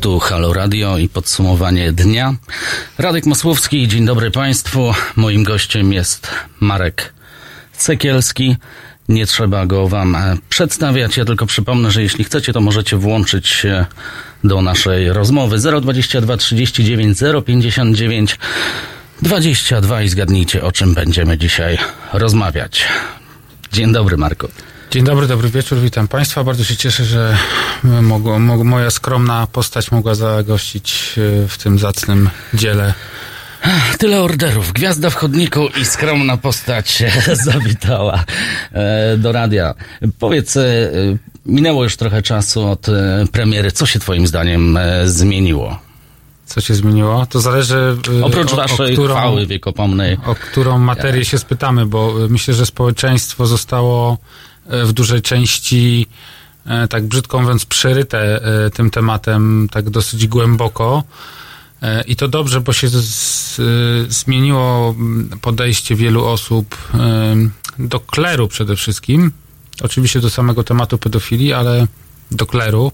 tu Halo Radio i podsumowanie dnia. Radek Masłowski, dzień dobry Państwu. Moim gościem jest Marek Cekielski. Nie trzeba go Wam e, przedstawiać, ja tylko przypomnę, że jeśli chcecie, to możecie włączyć się do naszej rozmowy 022 39 059 22 i zgadnijcie, o czym będziemy dzisiaj rozmawiać. Dzień dobry, Marko. Dzień dobry, dobry wieczór, witam Państwa. Bardzo się cieszę, że mogło, mo, moja skromna postać mogła zagościć e, w tym zacnym dziele. Tyle orderów. Gwiazda w chodniku i skromna postać zawitała e, do radia. Powiedz, e, minęło już trochę czasu od premiery. Co się Twoim zdaniem zmieniło? Co się zmieniło? To zależy. Oprócz o, waszej o którą, chwały wiekopomnej. O którą materię się spytamy, bo myślę, że społeczeństwo zostało w dużej części, e, tak brzydko mówiąc, przeryte e, tym tematem tak dosyć głęboko. E, I to dobrze, bo się z, z, zmieniło podejście wielu osób do kleru przede wszystkim. Oczywiście do samego tematu pedofilii, ale do kleru.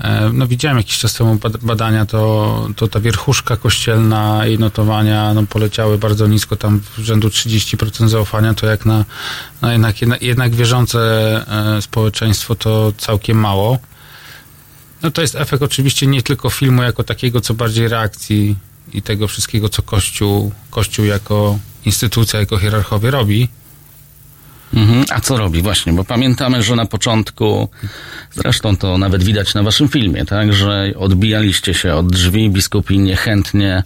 E, no widziałem jakiś czas temu badania, to, to ta wierchuszka kościelna i notowania no, poleciały bardzo nisko, tam w rzędu 30% zaufania, to jak na, no jednak, jednak, jednak wierzące e, społeczeństwo to całkiem mało. No to jest efekt oczywiście nie tylko filmu jako takiego, co bardziej reakcji i tego wszystkiego, co Kościół, Kościół jako instytucja, jako hierarchowie robi. Mhm. A co robi właśnie? Bo pamiętamy, że na początku, zresztą to nawet widać na waszym filmie, tak, że odbijaliście się od drzwi, biskupi niechętnie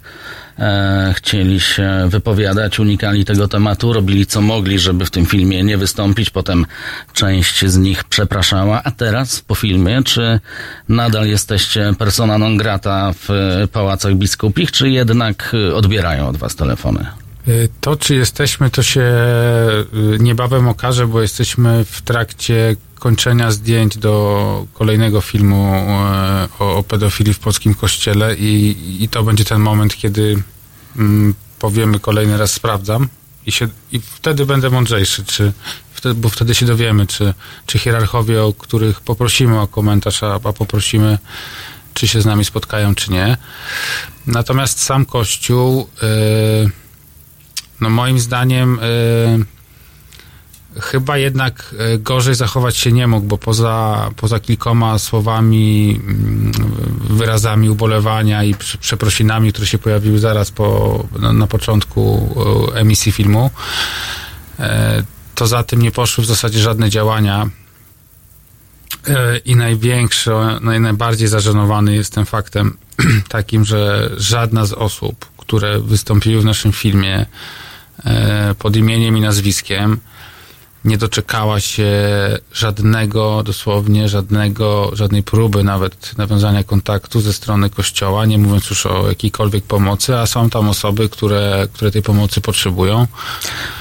e, chcieli się wypowiadać, unikali tego tematu, robili co mogli, żeby w tym filmie nie wystąpić, potem część z nich przepraszała, a teraz po filmie, czy nadal jesteście persona non grata w pałacach biskupich, czy jednak odbierają od was telefony? Y, to, czy jesteśmy, to się y, niebawem okaże, bo jesteśmy w trakcie kończenia zdjęć do kolejnego filmu y, o, o pedofilii w polskim kościele i, i to będzie ten moment, kiedy mm, powiemy kolejny raz sprawdzam i, się, i wtedy będę mądrzejszy, czy, wtedy, bo wtedy się dowiemy, czy, czy hierarchowie, o których poprosimy o komentarz, a, a poprosimy, czy się z nami spotkają, czy nie. Natomiast sam Kościół... Yy, no moim zdaniem y, chyba jednak y, gorzej zachować się nie mógł, bo poza, poza kilkoma słowami, y, wyrazami ubolewania i przeprosinami, które się pojawiły zaraz po, na, na początku y, emisji filmu, y, to za tym nie poszły w zasadzie żadne działania. Y, I największy, naj, najbardziej zażenowany jestem faktem takim, że żadna z osób, które wystąpiły w naszym filmie, E, pod imieniem i nazwiskiem. Nie doczekała się żadnego, dosłownie żadnego, żadnej próby nawet nawiązania kontaktu ze strony kościoła, nie mówiąc już o jakiejkolwiek pomocy, a są tam osoby, które, które tej pomocy potrzebują.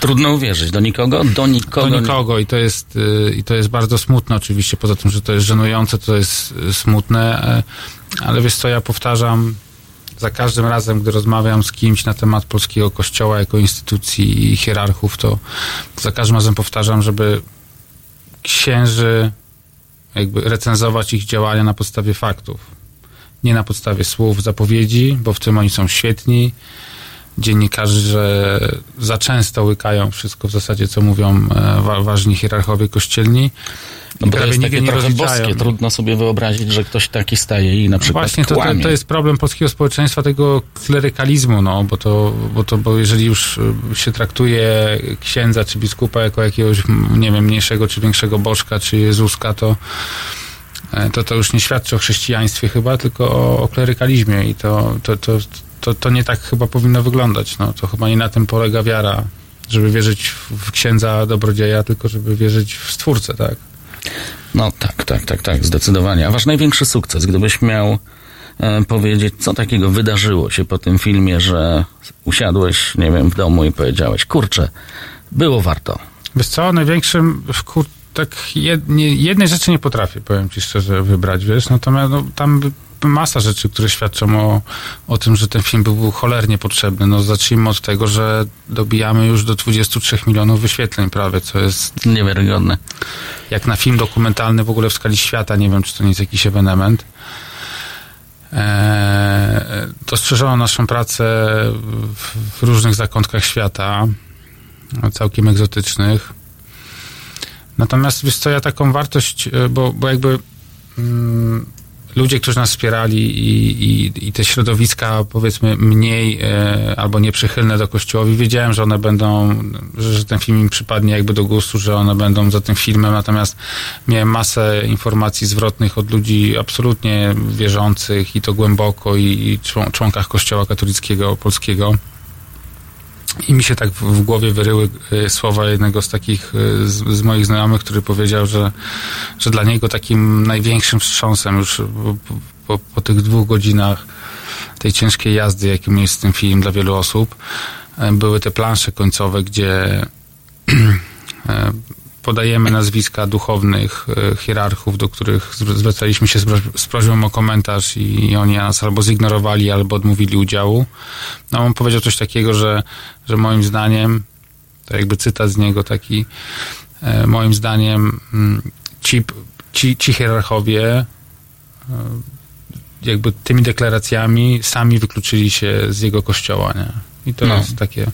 Trudno uwierzyć. Do nikogo? Do nikogo. Do nikogo i to jest, y, i to jest bardzo smutne oczywiście, poza tym, że to jest żenujące, to jest smutne, e, ale wiesz co, ja powtarzam za każdym razem, gdy rozmawiam z kimś na temat polskiego kościoła jako instytucji i hierarchów, to za każdym razem powtarzam, żeby księży jakby recenzować ich działania na podstawie faktów. Nie na podstawie słów, zapowiedzi, bo w tym oni są świetni. Dziennikarze za często łykają wszystko w zasadzie, co mówią e, ważni hierarchowie kościelni. No bo to jest takie trochę boskie. Trudno sobie wyobrazić, że ktoś taki staje i na przykład Właśnie to, to, to, jest problem polskiego społeczeństwa, tego klerykalizmu, no, bo to, bo to, bo jeżeli już y, się traktuje księdza czy biskupa jako jakiegoś, nie wiem, mniejszego czy większego bożka czy Jezuska, to e, to, to już nie świadczy o chrześcijaństwie chyba, tylko o, o klerykalizmie i to, to, to, to, to nie tak chyba powinno wyglądać. No, to chyba nie na tym polega wiara, żeby wierzyć w księdza dobrodzieja, tylko żeby wierzyć w Stwórcę, tak? No tak, tak, tak, tak, zdecydowanie. A wasz największy sukces, gdybyś miał e, powiedzieć, co takiego wydarzyło się po tym filmie, że usiadłeś, nie wiem, w domu i powiedziałeś, kurczę, było warto. Wiesz co, największym, kur, tak jed, nie, jednej rzeczy nie potrafię, powiem ci szczerze, wybrać, wiesz, natomiast no, tam masa rzeczy, które świadczą o, o tym, że ten film był cholernie potrzebny. No zacznijmy od tego, że dobijamy już do 23 milionów wyświetleń prawie, co jest... Niewiarygodne. Jak na film dokumentalny w ogóle w skali świata, nie wiem, czy to nie jest jakiś ewenement. E, dostrzeżono naszą pracę w, w różnych zakątkach świata, całkiem egzotycznych. Natomiast wiesz co, ja taką wartość, e, bo, bo jakby mm, ludzie, którzy nas wspierali i, i, i te środowiska powiedzmy mniej e, albo nieprzychylne do kościołowi, wiedziałem, że one będą, że, że ten film im przypadnie jakby do gustu, że one będą za tym filmem, natomiast miałem masę informacji zwrotnych od ludzi absolutnie wierzących i to głęboko i, i członkach kościoła katolickiego polskiego i mi się tak w, głowie wyryły y, słowa jednego z takich y, z, z, moich znajomych, który powiedział, że, że dla niego takim największym wstrząsem już po, po, po tych dwóch godzinach tej ciężkiej jazdy, jakim jest ten film dla wielu osób, y, były te plansze końcowe, gdzie podajemy nazwiska duchownych e, hierarchów, do których zwracaliśmy się z, prośbą o komentarz i oni nas albo zignorowali, albo odmówili udziału. No on powiedział coś takiego, że, że moim zdaniem, to jakby cytat z niego taki, e, moim zdaniem mm, ci, ci, ci hierarchowie e, jakby tymi deklaracjami sami wykluczyli się z jego kościoła, nie? I to no. jest takie.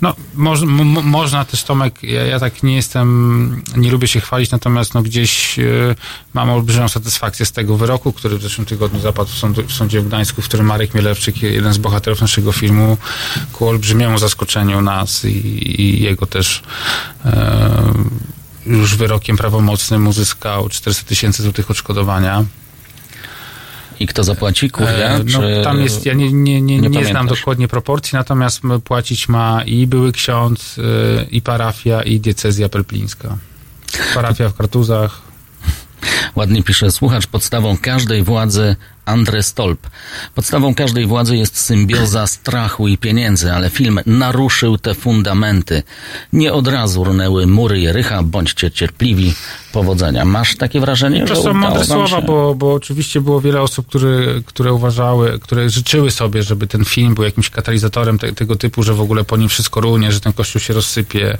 No, moż, można też, Tomek, ja, ja, tak nie jestem, nie lubię się chwalić, natomiast no, gdzieś y, mam olbrzymią satysfakcję z tego wyroku, który w zeszłym tygodniu zapadł w, sądu, w sądzie w Gdańsku, w którym Marek Mielewczyk, jeden z bohaterów naszego filmu, ku olbrzymiemu zaskoczeniu nas i, i jego też y, już wyrokiem prawomocnym uzyskał 400 tysięcy złotych odszkodowania. I kto zapłaci? Kuria? E, no, tam jest, ja nie, nie, nie, nie, nie znam dokładnie proporcji, natomiast płacić ma i były ksiądz, e, i parafia, i diecezja pelplińska. Parafia w Kartuzach. Ładnie pisze słuchacz, podstawą każdej władzy Andre Stolp. Podstawą każdej władzy jest symbioza strachu i pieniędzy, ale film naruszył te fundamenty. Nie od razu runęły mury Jericha, bądźcie cierpliwi. Powodzenia. Masz takie wrażenie, to że To są mądre słowa, bo, bo oczywiście było wiele osób, które, które uważały, które życzyły sobie, żeby ten film był jakimś katalizatorem te, tego typu, że w ogóle po nim wszystko runie, że ten kościół się rozsypie.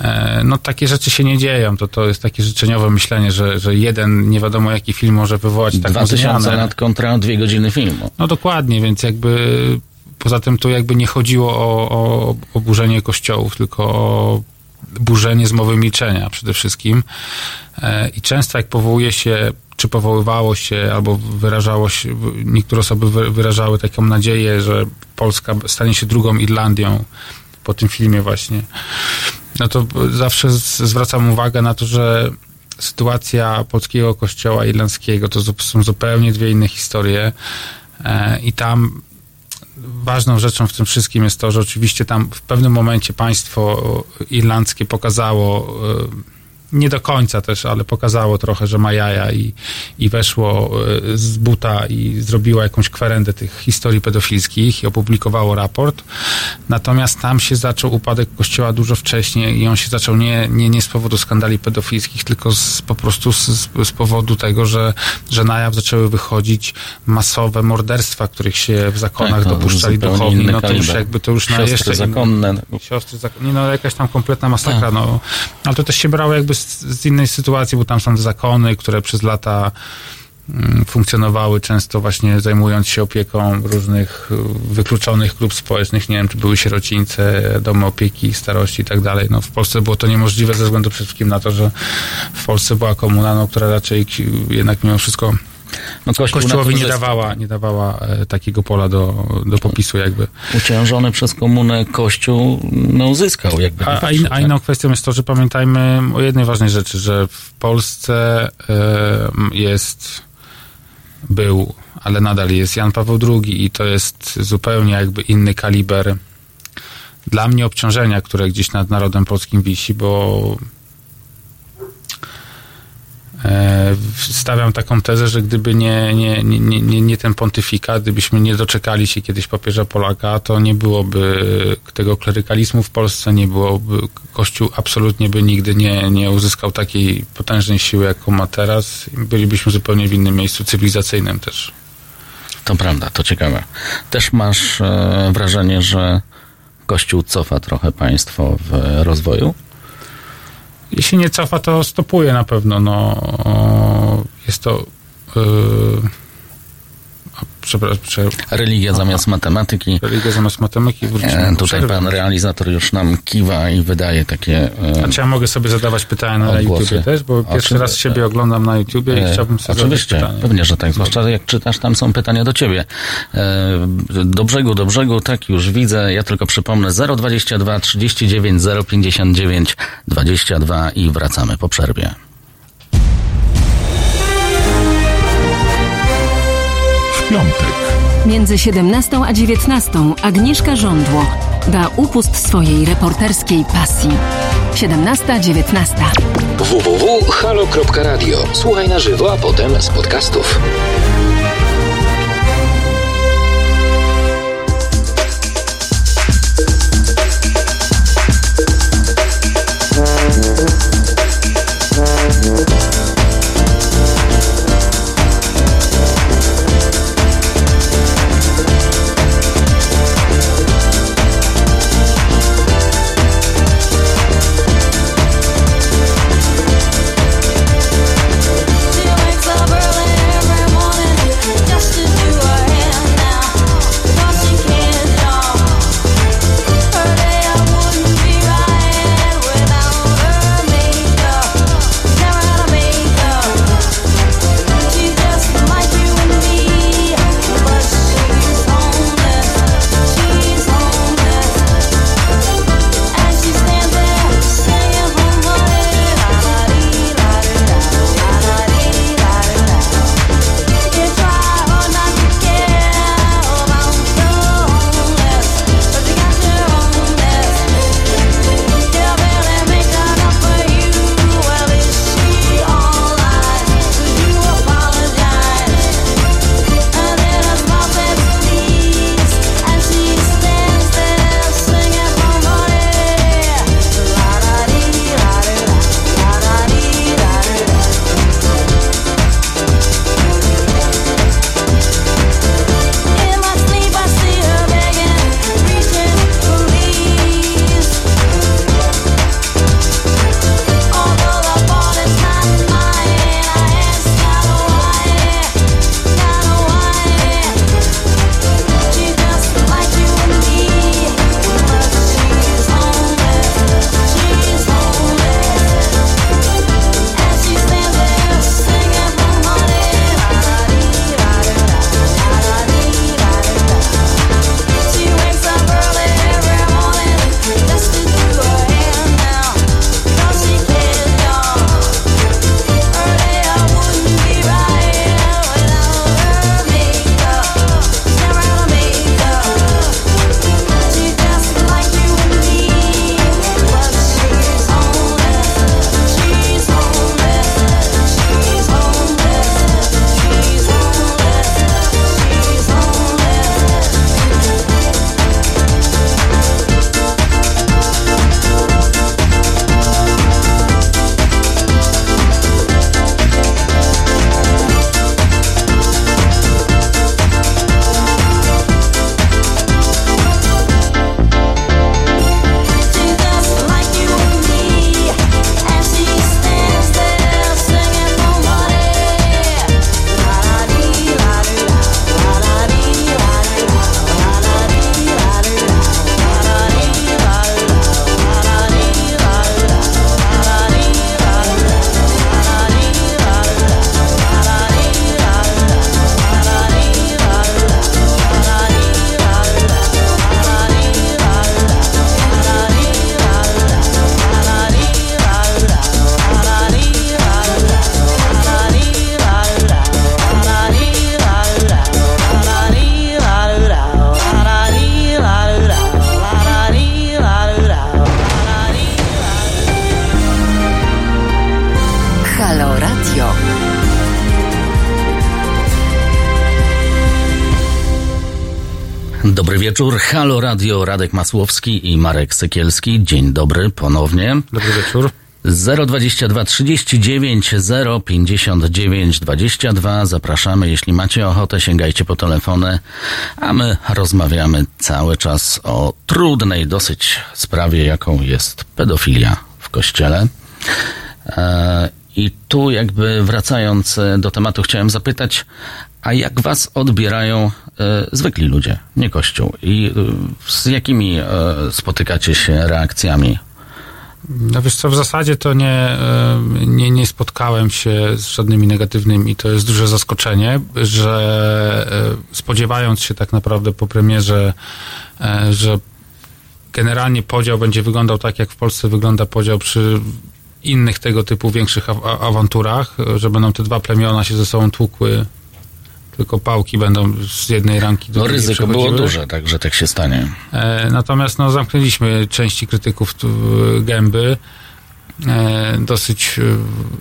E, no takie rzeczy się nie dzieją. To, to jest takie życzeniowe myślenie, że, że jeden nie wiadomo jaki film może wywołać taką 2000 zmianę. lat kontra dwie godziny filmu. No dokładnie, więc jakby poza tym tu jakby nie chodziło o, o oburzenie kościołów, tylko o burzenie zmowy milczenia przede wszystkim. E, I często jak powołuje się czy powoływało się, albo wyrażało się, niektóre osoby wyrażały taką nadzieję, że Polska stanie się drugą Irlandią po tym filmie właśnie no to zawsze zwracam uwagę na to, że sytuacja polskiego kościoła irlandzkiego to są zupełnie dwie inne historie. E, i tam ważną rzeczą w tym wszystkim jest to, że oczywiście tam w pewnym momencie państwo irlandzkie pokazało e, nie do końca też, ale pokazało trochę, że ma jaja i, i weszło e, z buta i zrobiło jakąś kwerendę tych historii pedofilskich i opublikowało raport. Natomiast tam się zaczął upadek kościoła dużo wcześniej i on się zaczął nie, nie, nie z powodu skandali pedofilskich, tylko z, po prostu z, z powodu tego, że, że na jaw zaczęły wychodzić masowe morderstwa, których się w zakonach tak, dopuszczali duchowni. No to już jakby to już na jeszcze... Zakonne. Siostry zakonne. No jakaś tam kompletna masakra. Tak. No. Ale to też się brało jakby z, z innej sytuacji, bo tam są zakony, które przez lata mm, funkcjonowały często właśnie zajmując się opieką różnych y, wykluczonych grup społecznych, nie wiem, czy były sierocińce, domy opieki, starości i tak dalej. No, w Polsce było to niemożliwe ze względu przede wszystkim na to, że w Polsce była komuna, no, która raczej jednak mimo wszystko no, Kościół Kościołowi nie dawała, nie dawała e, takiego pola do, do popisu jakby. Uciążony przez komunę Kościół no, uzyskał jakby. A, a, in, a inną kwestią jest to, że pamiętajmy o jednej ważnej rzeczy, że w Polsce y, jest, był, ale nadal jest Jan Paweł II i to jest zupełnie jakby inny kaliber dla mnie obciążenia, które gdzieś nad narodem polskim wisi, bo stawiam taką tezę, że gdyby nie, nie, nie, nie, nie ten pontyfikat, gdybyśmy nie doczekali się kiedyś papieża Polaka, to nie byłoby tego klerykalizmu w Polsce, nie byłoby, Kościół absolutnie by nigdy nie, nie uzyskał takiej potężnej siły, jaką ma teraz. Bylibyśmy zupełnie w innym miejscu cywilizacyjnym też. To prawda, to ciekawe. Też masz e, wrażenie, że Kościół cofa trochę państwo w rozwoju? Jeśli nie cofa, to stopuje na pewno. No, jest to. Yy, przepraszam. Religia zamiast matematyki. Religia zamiast matematyki. E, tutaj pan realizator już nam kiwa i wydaje takie. E, A czy ja mogę sobie zadawać pytania na odgłosy. YouTubie też? Bo pierwszy raz siebie oglądam na YouTubie i e, chciałbym sobie Oczywiście, zadać pytanie. pewnie, że tak. Zwłaszcza jak czytasz, tam są pytania do ciebie. E, do brzegu, do brzegu, tak już widzę. Ja tylko przypomnę 022 39 059 22 i wracamy po przerwie. Piątek. Między 17 a 19 Agnieszka Żądło da upust swojej reporterskiej pasji. 17-19. www.halo.radio. Słuchaj na żywo, a potem z podcastów. Wieczór. Halo Radio, Radek Masłowski i Marek Sekielski. Dzień dobry ponownie. Dobry wieczór. 022 39 059 22. Zapraszamy. Jeśli macie ochotę, sięgajcie po telefony, a my rozmawiamy cały czas o trudnej dosyć sprawie, jaką jest pedofilia w kościele. E, I tu jakby wracając e, do tematu chciałem zapytać, a jak was odbierają e, zwykli ludzie, nie Kościół? I e, z jakimi e, spotykacie się reakcjami? No wiesz co, w zasadzie to nie, nie, nie spotkałem się z żadnymi negatywnymi. To jest duże zaskoczenie, że spodziewając się tak naprawdę po premierze, że generalnie podział będzie wyglądał tak, jak w Polsce wygląda podział przy innych tego typu większych aw- awanturach, że będą te dwa plemiona się ze sobą tłukły, tylko pałki będą z jednej ramki do No drugiej ryzyko było duże, tak, że tak się stanie. E, Natomiast no, zamknęliśmy części krytyków tu, e, gęby. E, dosyć, e,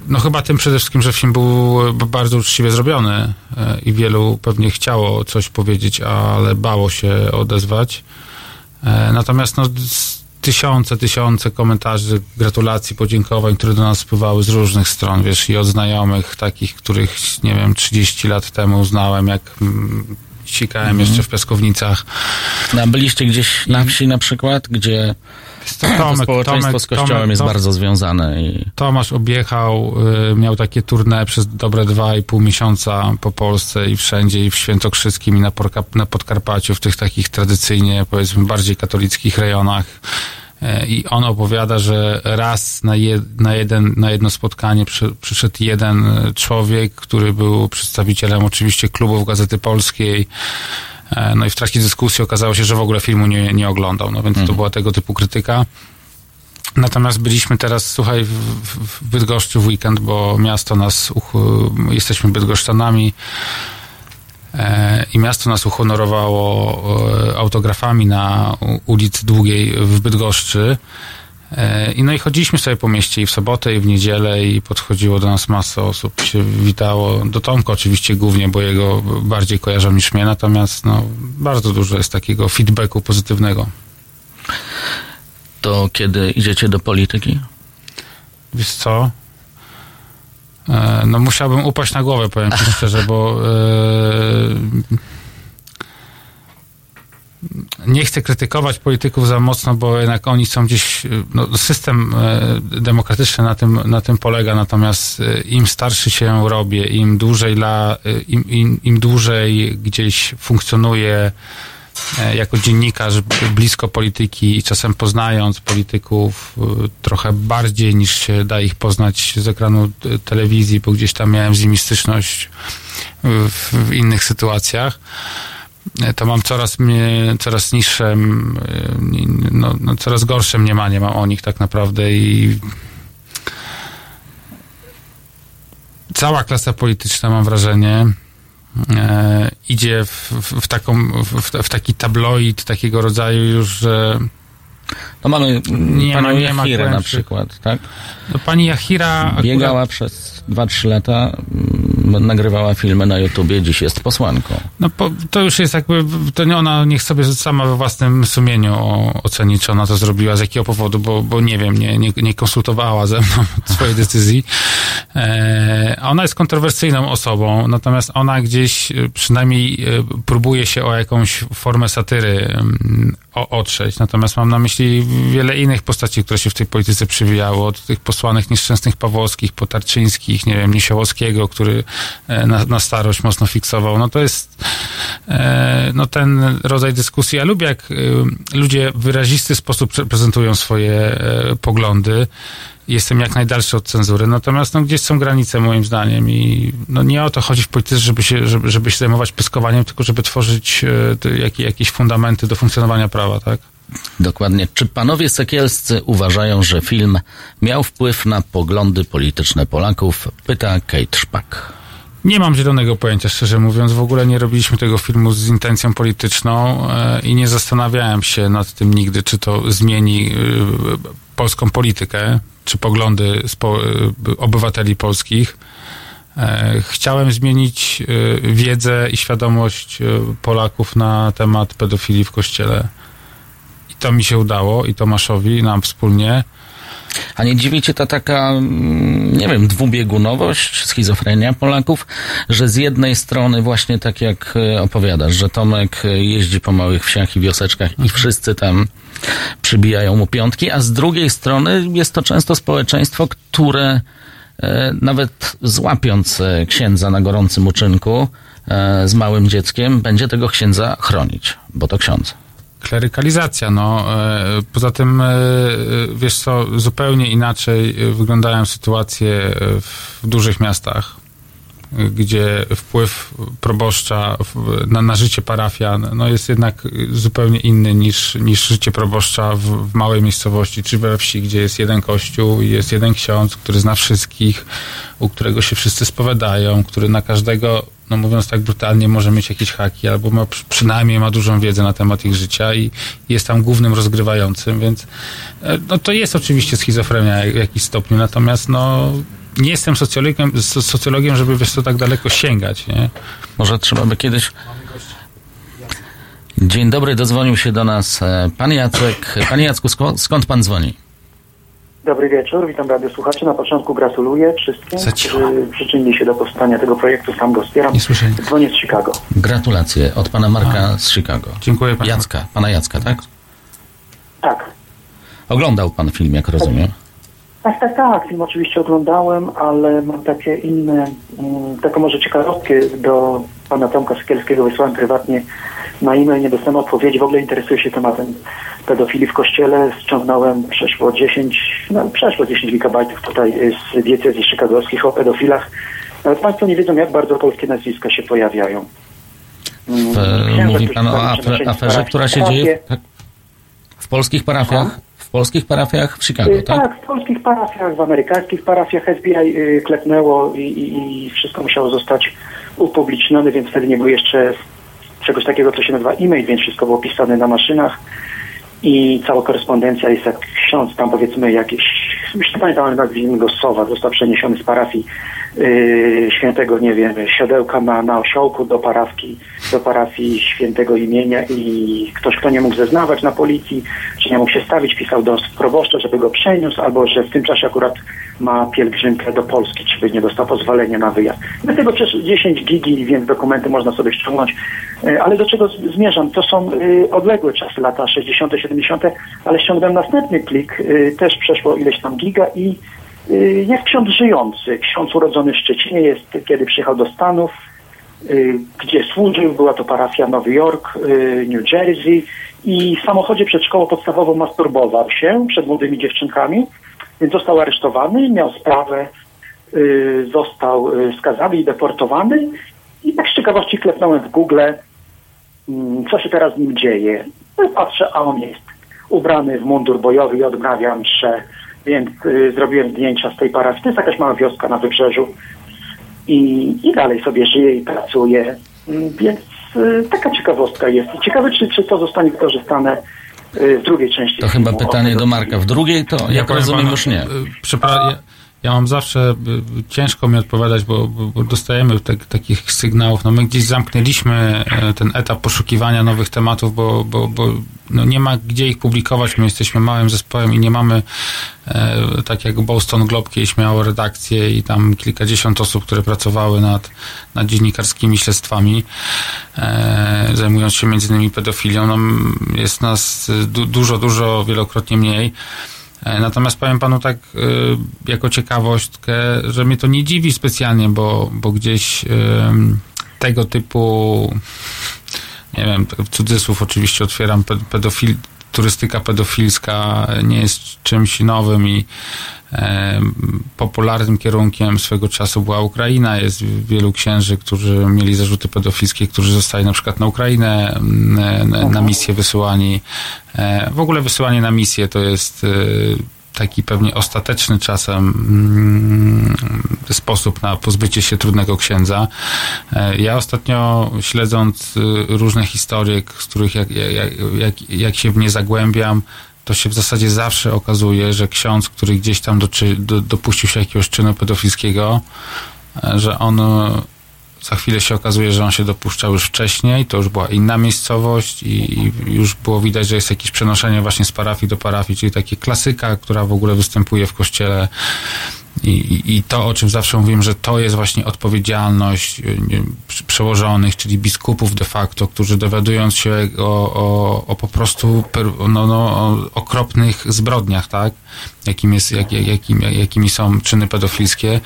no chyba tym przede wszystkim, że film był e, bardzo uczciwie zrobiony e, i wielu pewnie chciało coś powiedzieć, ale bało się odezwać. Natomiast no, tysiące, tysiące komentarzy, gratulacji, podziękowań, które do nas spływały z różnych stron, wiesz, i od znajomych takich, których, nie wiem, 30 lat temu znałem, jak sikałem jeszcze w piaskownicach. No, byliście gdzieś na wsi na przykład, gdzie To to społeczeństwo z kościołem jest Tom- bardzo związane i Tomasz objechał, y, miał takie tournée przez dobre dwa i pół miesiąca po Polsce i wszędzie, i w Świętokrzyskim, i na, Porka, na Podkarpaciu, w tych takich tradycyjnie, powiedzmy, bardziej katolickich rejonach. E, I on opowiada, że raz na, je, na, jeden, na jedno spotkanie przy, przyszedł jeden e, człowiek, który był przedstawicielem oczywiście klubów Gazety Polskiej. E, No i w trakcie dyskusji okazało się, że w ogóle filmu nie, nie oglądał. No więc to była tego typu krytyka. Natomiast byliśmy teraz, słuchaj, w, w Bydgoszczy w weekend, bo miasto nas, uch, jesteśmy bydgoszczanami e, i miasto nas uhonorowało e, autografami na ulicy Długiej w Bydgoszczy. E, I no i chodziliśmy sobie po mieście i w sobotę, i w niedzielę i podchodziło do nas masa osób, się witało. Do Tomka oczywiście głównie, bo jego bardziej kojarzą niż mnie, natomiast no, bardzo dużo jest takiego feedbacku pozytywnego. to kiedy idziecie do polityki? Wiesz co? E, no musiałbym upaść na głowę, powiem ci szczerze, bo e, nie chcę krytykować polityków za mocno, bo jednak oni są gdzieś, no, system e, demokratyczny na tym, na tym polega, natomiast im starszy się robię, im dłużej, la, im, im, im dłużej gdzieś funkcjonuje jako dziennikarz blisko polityki i czasem poznając polityków e, trochę bardziej niż się da ich poznać z ekranu e, telewizji, bo gdzieś tam miałem z nimi styczność w, w innych sytuacjach, e, to mam coraz, mnie, coraz niższe, e, no, no, coraz gorsze mniemanie mam o nich tak naprawdę i cała klasa polityczna mam wrażenie e, idzie w, w, taką, w, w taki tabloid takiego rodzaju już, że No mamy Nie panią nie ma Jachirę na przykład, tak? no, pani akurat, Biegała przez 2-3 lata, mm, nagrywała filmy na YouTubie, dziś jest posłanką. no, po, to już jest jakby, to nie ona niech sobie sama we własnym sumieniu oceni, czy ona to zrobiła, z jakiego powodu, bo, bo nie wiem, nie, nie, nie konsultowała ze mną swojej decyzji. E, ona jest kontrowersyjną osobą, natomiast ona gdzieś e, przynajmniej e, próbuje się o jakąś formę satyry o, otrzeć. Natomiast mam na myśli wiele innych postaci, które się w tej polityce przywijały, od tych posłanych nieszczęsnych Pawłowskich, Potarczyńskich, nie wiem, Niesiołowskiego, który na, na starość mocno fiksował. No to jest e, no ten rodzaj dyskusji. Ja lubię, jak e, ludzie w wyrazisty sposób pre- prezentują swoje e, poglądy. Jestem jak najdalszy od cenzury, natomiast no, gdzieś są granice moim zdaniem i no, nie o to chodzi w polityce, żeby się, żeby, żeby się zajmować pyskowaniem, tylko żeby tworzyć e, jakie, jakieś fundamenty do funkcjonowania prawa, tak? Dokładnie. Czy panowie sekielscy uważają, że film miał wpływ na poglądy polityczne Polaków? Pyta Kate Szpak. Nie mam zielonego pojęcia, szczerze mówiąc. W ogóle nie robiliśmy tego filmu z intencją polityczną e, i nie zastanawiałem się nad tym nigdy, czy to zmieni e, polską politykę, czy poglądy e, obywateli polskich. Chciałem zmienić wiedzę i świadomość Polaków na temat pedofilii w kościele. I to mi się udało, i Tomaszowi, i nam wspólnie. A nie dziwi cię ta taka, mm, nie wiem, dwubiegunowość, schizofrenia Polaków, że z jednej strony właśnie tak jak e, opowiadasz, że Tomek e, jeździ po małych wsiach i wioseczkach i wszyscy tam przybijają mu piątki, a z drugiej strony jest to często społeczeństwo, które e, nawet złapiąc księdza na gorącym uczynku z małym dzieckiem, będzie tego księdza chronić, bo to ksiądz. Klerykalizacja, no. e, Poza tym, e, wiesz co, zupełnie inaczej e, wyglądają sytuacje e, w dużych miastach, e, gdzie wpływ proboszcza na, na życie parafian no jest jednak zupełnie inny niż, niż życie proboszcza w, w małej miejscowości czy we wsi, gdzie jest jeden kościół i jest jeden ksiądz, który zna wszystkich, u którego się wszyscy spowiadają, który na każdego, no mówiąc tak brutalnie, może mieć jakieś haki, albo ma, przy- przynajmniej ma dużą wiedzę na temat ich życia i jest tam głównym rozgrywającym, więc e, no to jest oczywiście schizofrenia w jakiś stopniu, natomiast no nie jestem socjologiem, so- socjologiem żeby wiesz co tak daleko sięgać, nie? Może trzeba by kiedyś. Dzień dobry, dozwonił się do nas e, pan Jacek. Panie Jacku, skąd pan dzwoni? Dobry wieczór, witam radio słuchaczy. Na początku gratuluję wszystkim, którzy przyczynili się do powstania tego projektu. Sam go wspieram. Nie słyszę. Dzwonię z Chicago. Gratulacje od pana Marka z Chicago. Dziękuję panu. Jacka, pana Jacka, tak? Tak. Oglądał pan film, jak rozumiem. Tak, tak, tak. Film oczywiście oglądałem, ale mam takie inne, mm, taką może ciekawostkę do pana Tomka Sykielskiego. Wysłałem prywatnie na e-mail, nie dostałem odpowiedzi. W ogóle interesuję się tematem pedofilii w kościele. Ściągnąłem przeszło 10, no przeszło 10 gigabajtów tutaj z diecezji chicagowskich o pedofilach. Nawet Państwo nie wiedzą, jak bardzo polskie nazwiska się pojawiają. Mm, W, e, księża, mówi pan o afer, aferze, która się dzieje tak? w polskich parafiach. W polskich parafiach w Chicago, Y, tak? Tak, w polskich parafiach, w amerykańskich parafiach FBI y, klepnęło i, i, i wszystko musiało zostać upublicznione, więc wtedy nie było jeszcze czegoś takiego, co się nazywa e-mail, więc wszystko było pisane na maszynach i cała korespondencja jest jak ksiądz, tam powiedzmy jakiś, już nie pamiętam, ale nazwijmy go Sowa, został przeniesiony z parafii świętego, nie wiem, siodełka na, na osiołku do parafki, do parafii świętego imienia i ktoś, kto nie mógł zeznawać na policji, czy nie mógł się stawić, pisał do proboszcza, żeby go przeniósł, albo że w tym czasie akurat ma pielgrzymkę do Polski, czy by nie dostał pozwolenia na wyjazd. Do tego przecież 10 gigi, więc dokumenty można sobie ściągnąć. E, Ale do czego zmierzam? To są y, odległe czasy, lata 60., 70., ale ściągnąłem następny plik, też przeszło ileś tam giga i jest ksiądz żyjący, ksiądz urodzony w Szczecinie, jest kiedy przyjechał do Stanów, y, gdzie służył, była to parafia Nowy Jork, y, New Jersey. I w samochodzie przed szkołą podstawową masturbował się przed młodymi dziewczynkami, więc został aresztowany, miał sprawę, y, został y, skazany i deportowany. I tak z ciekawości klepnąłem w Google, mm, co się teraz z nim dzieje. No patrzę, a on jest ubrany w mundur bojowy i odmawia mszę, więc y, zrobiłem zdjęcia z tej parafii. To jest jakaś mała wioska na wybrzeżu i, i dalej sobie żyje i pracuje. Mm, Więc y, taka ciekawostka jest. I Ciekawe, czy, czy to zostanie wykorzystane y, w drugiej części. To chyba filmu o pytanie do. Marka. W drugiej to, jak rozumiem, panu, już nie. y, Przepra- ja, mam zawsze y, ciężko mi odpowiadać, bo, bo, dostajemy tak, takich sygnałów. No my gdzieś zamknęliśmy e, ten etap poszukiwania nowych tematów, bo, bo, bo no nie ma gdzie ich publikować. My jesteśmy małym zespołem i nie mamy, e, tak jak Boston Globe kiedyś miało redakcję i tam kilkadziesiąt osób, które pracowały nad, nad dziennikarskimi śledztwami, e, zajmując się między innymi pedofilią. No, jest nas y, du, dużo, dużo, wielokrotnie mniej. E, Natomiast powiem panu tak y, jako ciekawostkę, że mnie to nie dziwi specjalnie, bo, bo gdzieś tego typu, nie wiem, w cudzysłów oczywiście otwieram, pe- pedofil, turystyka pedofilska nie jest czymś nowym i popularnym kierunkiem swego czasu była Ukraina. Jest wielu księży, którzy mieli zarzuty pedofilskie, którzy zostali na przykład na Ukrainę mm, na, na misję wysyłani. E, W ogóle wysyłanie na misję to jest e, taki pewnie ostateczny czasem mm, sposób na pozbycie się trudnego księdza. E, Ja ostatnio śledząc y, różne historie, z których jak, jak, jak, jak się w nie zagłębiam, to się w zasadzie zawsze okazuje, że ksiądz, który gdzieś tam doczy, do, dopuścił się jakiegoś czynu pedofilskiego, e, że on e, za chwilę się okazuje, że on się dopuszczał już wcześniej, to już była inna miejscowość i, i już było widać, że jest jakieś przenoszenie właśnie z parafii do parafii, czyli takie klasyka, która w ogóle występuje w kościele I, i, to, o czym zawsze mówiłem, że to jest właśnie odpowiedzialność nie, przełożonych, czyli biskupów de facto, którzy dowiadując się o, o, o po prostu no, no, okropnych zbrodniach, tak? Jakim jest, jak, jakim, jakimi są czyny pedofilskie,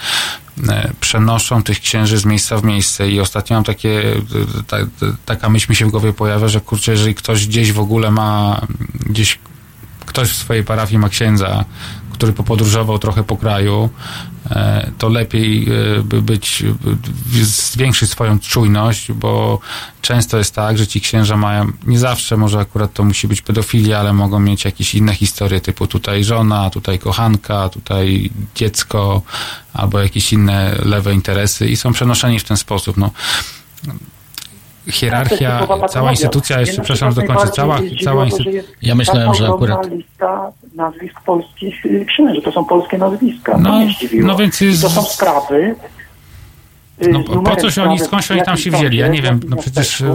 e, przenoszą tych księży z miejsca w miejsce i ostatnio mam takie, ta, taka myśl mi się w głowie pojawia, że kurczę, jeżeli ktoś gdzieś w ogóle ma, gdzieś ktoś w swojej parafii ma księdza, który popodróżował trochę po kraju, e, to lepiej e, by być, zwiększyć swoją czujność, bo często jest tak, że ci księża mają, nie zawsze może akurat to musi być pedofilia, ale mogą mieć jakieś inne historie, typu tutaj żona, tutaj kochanka, tutaj dziecko, albo jakieś inne lewe interesy i są przenoszeni w ten sposób. No, hierarchia, cała instytucja, jeszcze przepraszam, dokończę, cała, cała instytucja. Ja myślałem, że akurat... lista nazwisk polskich y, księży, to są polskie nazwiska, no, no więc jest... to są sprawy... Y, no, po coś oni, skądś oni tam się wzięli? Ja nie wiem, no przecież... Y,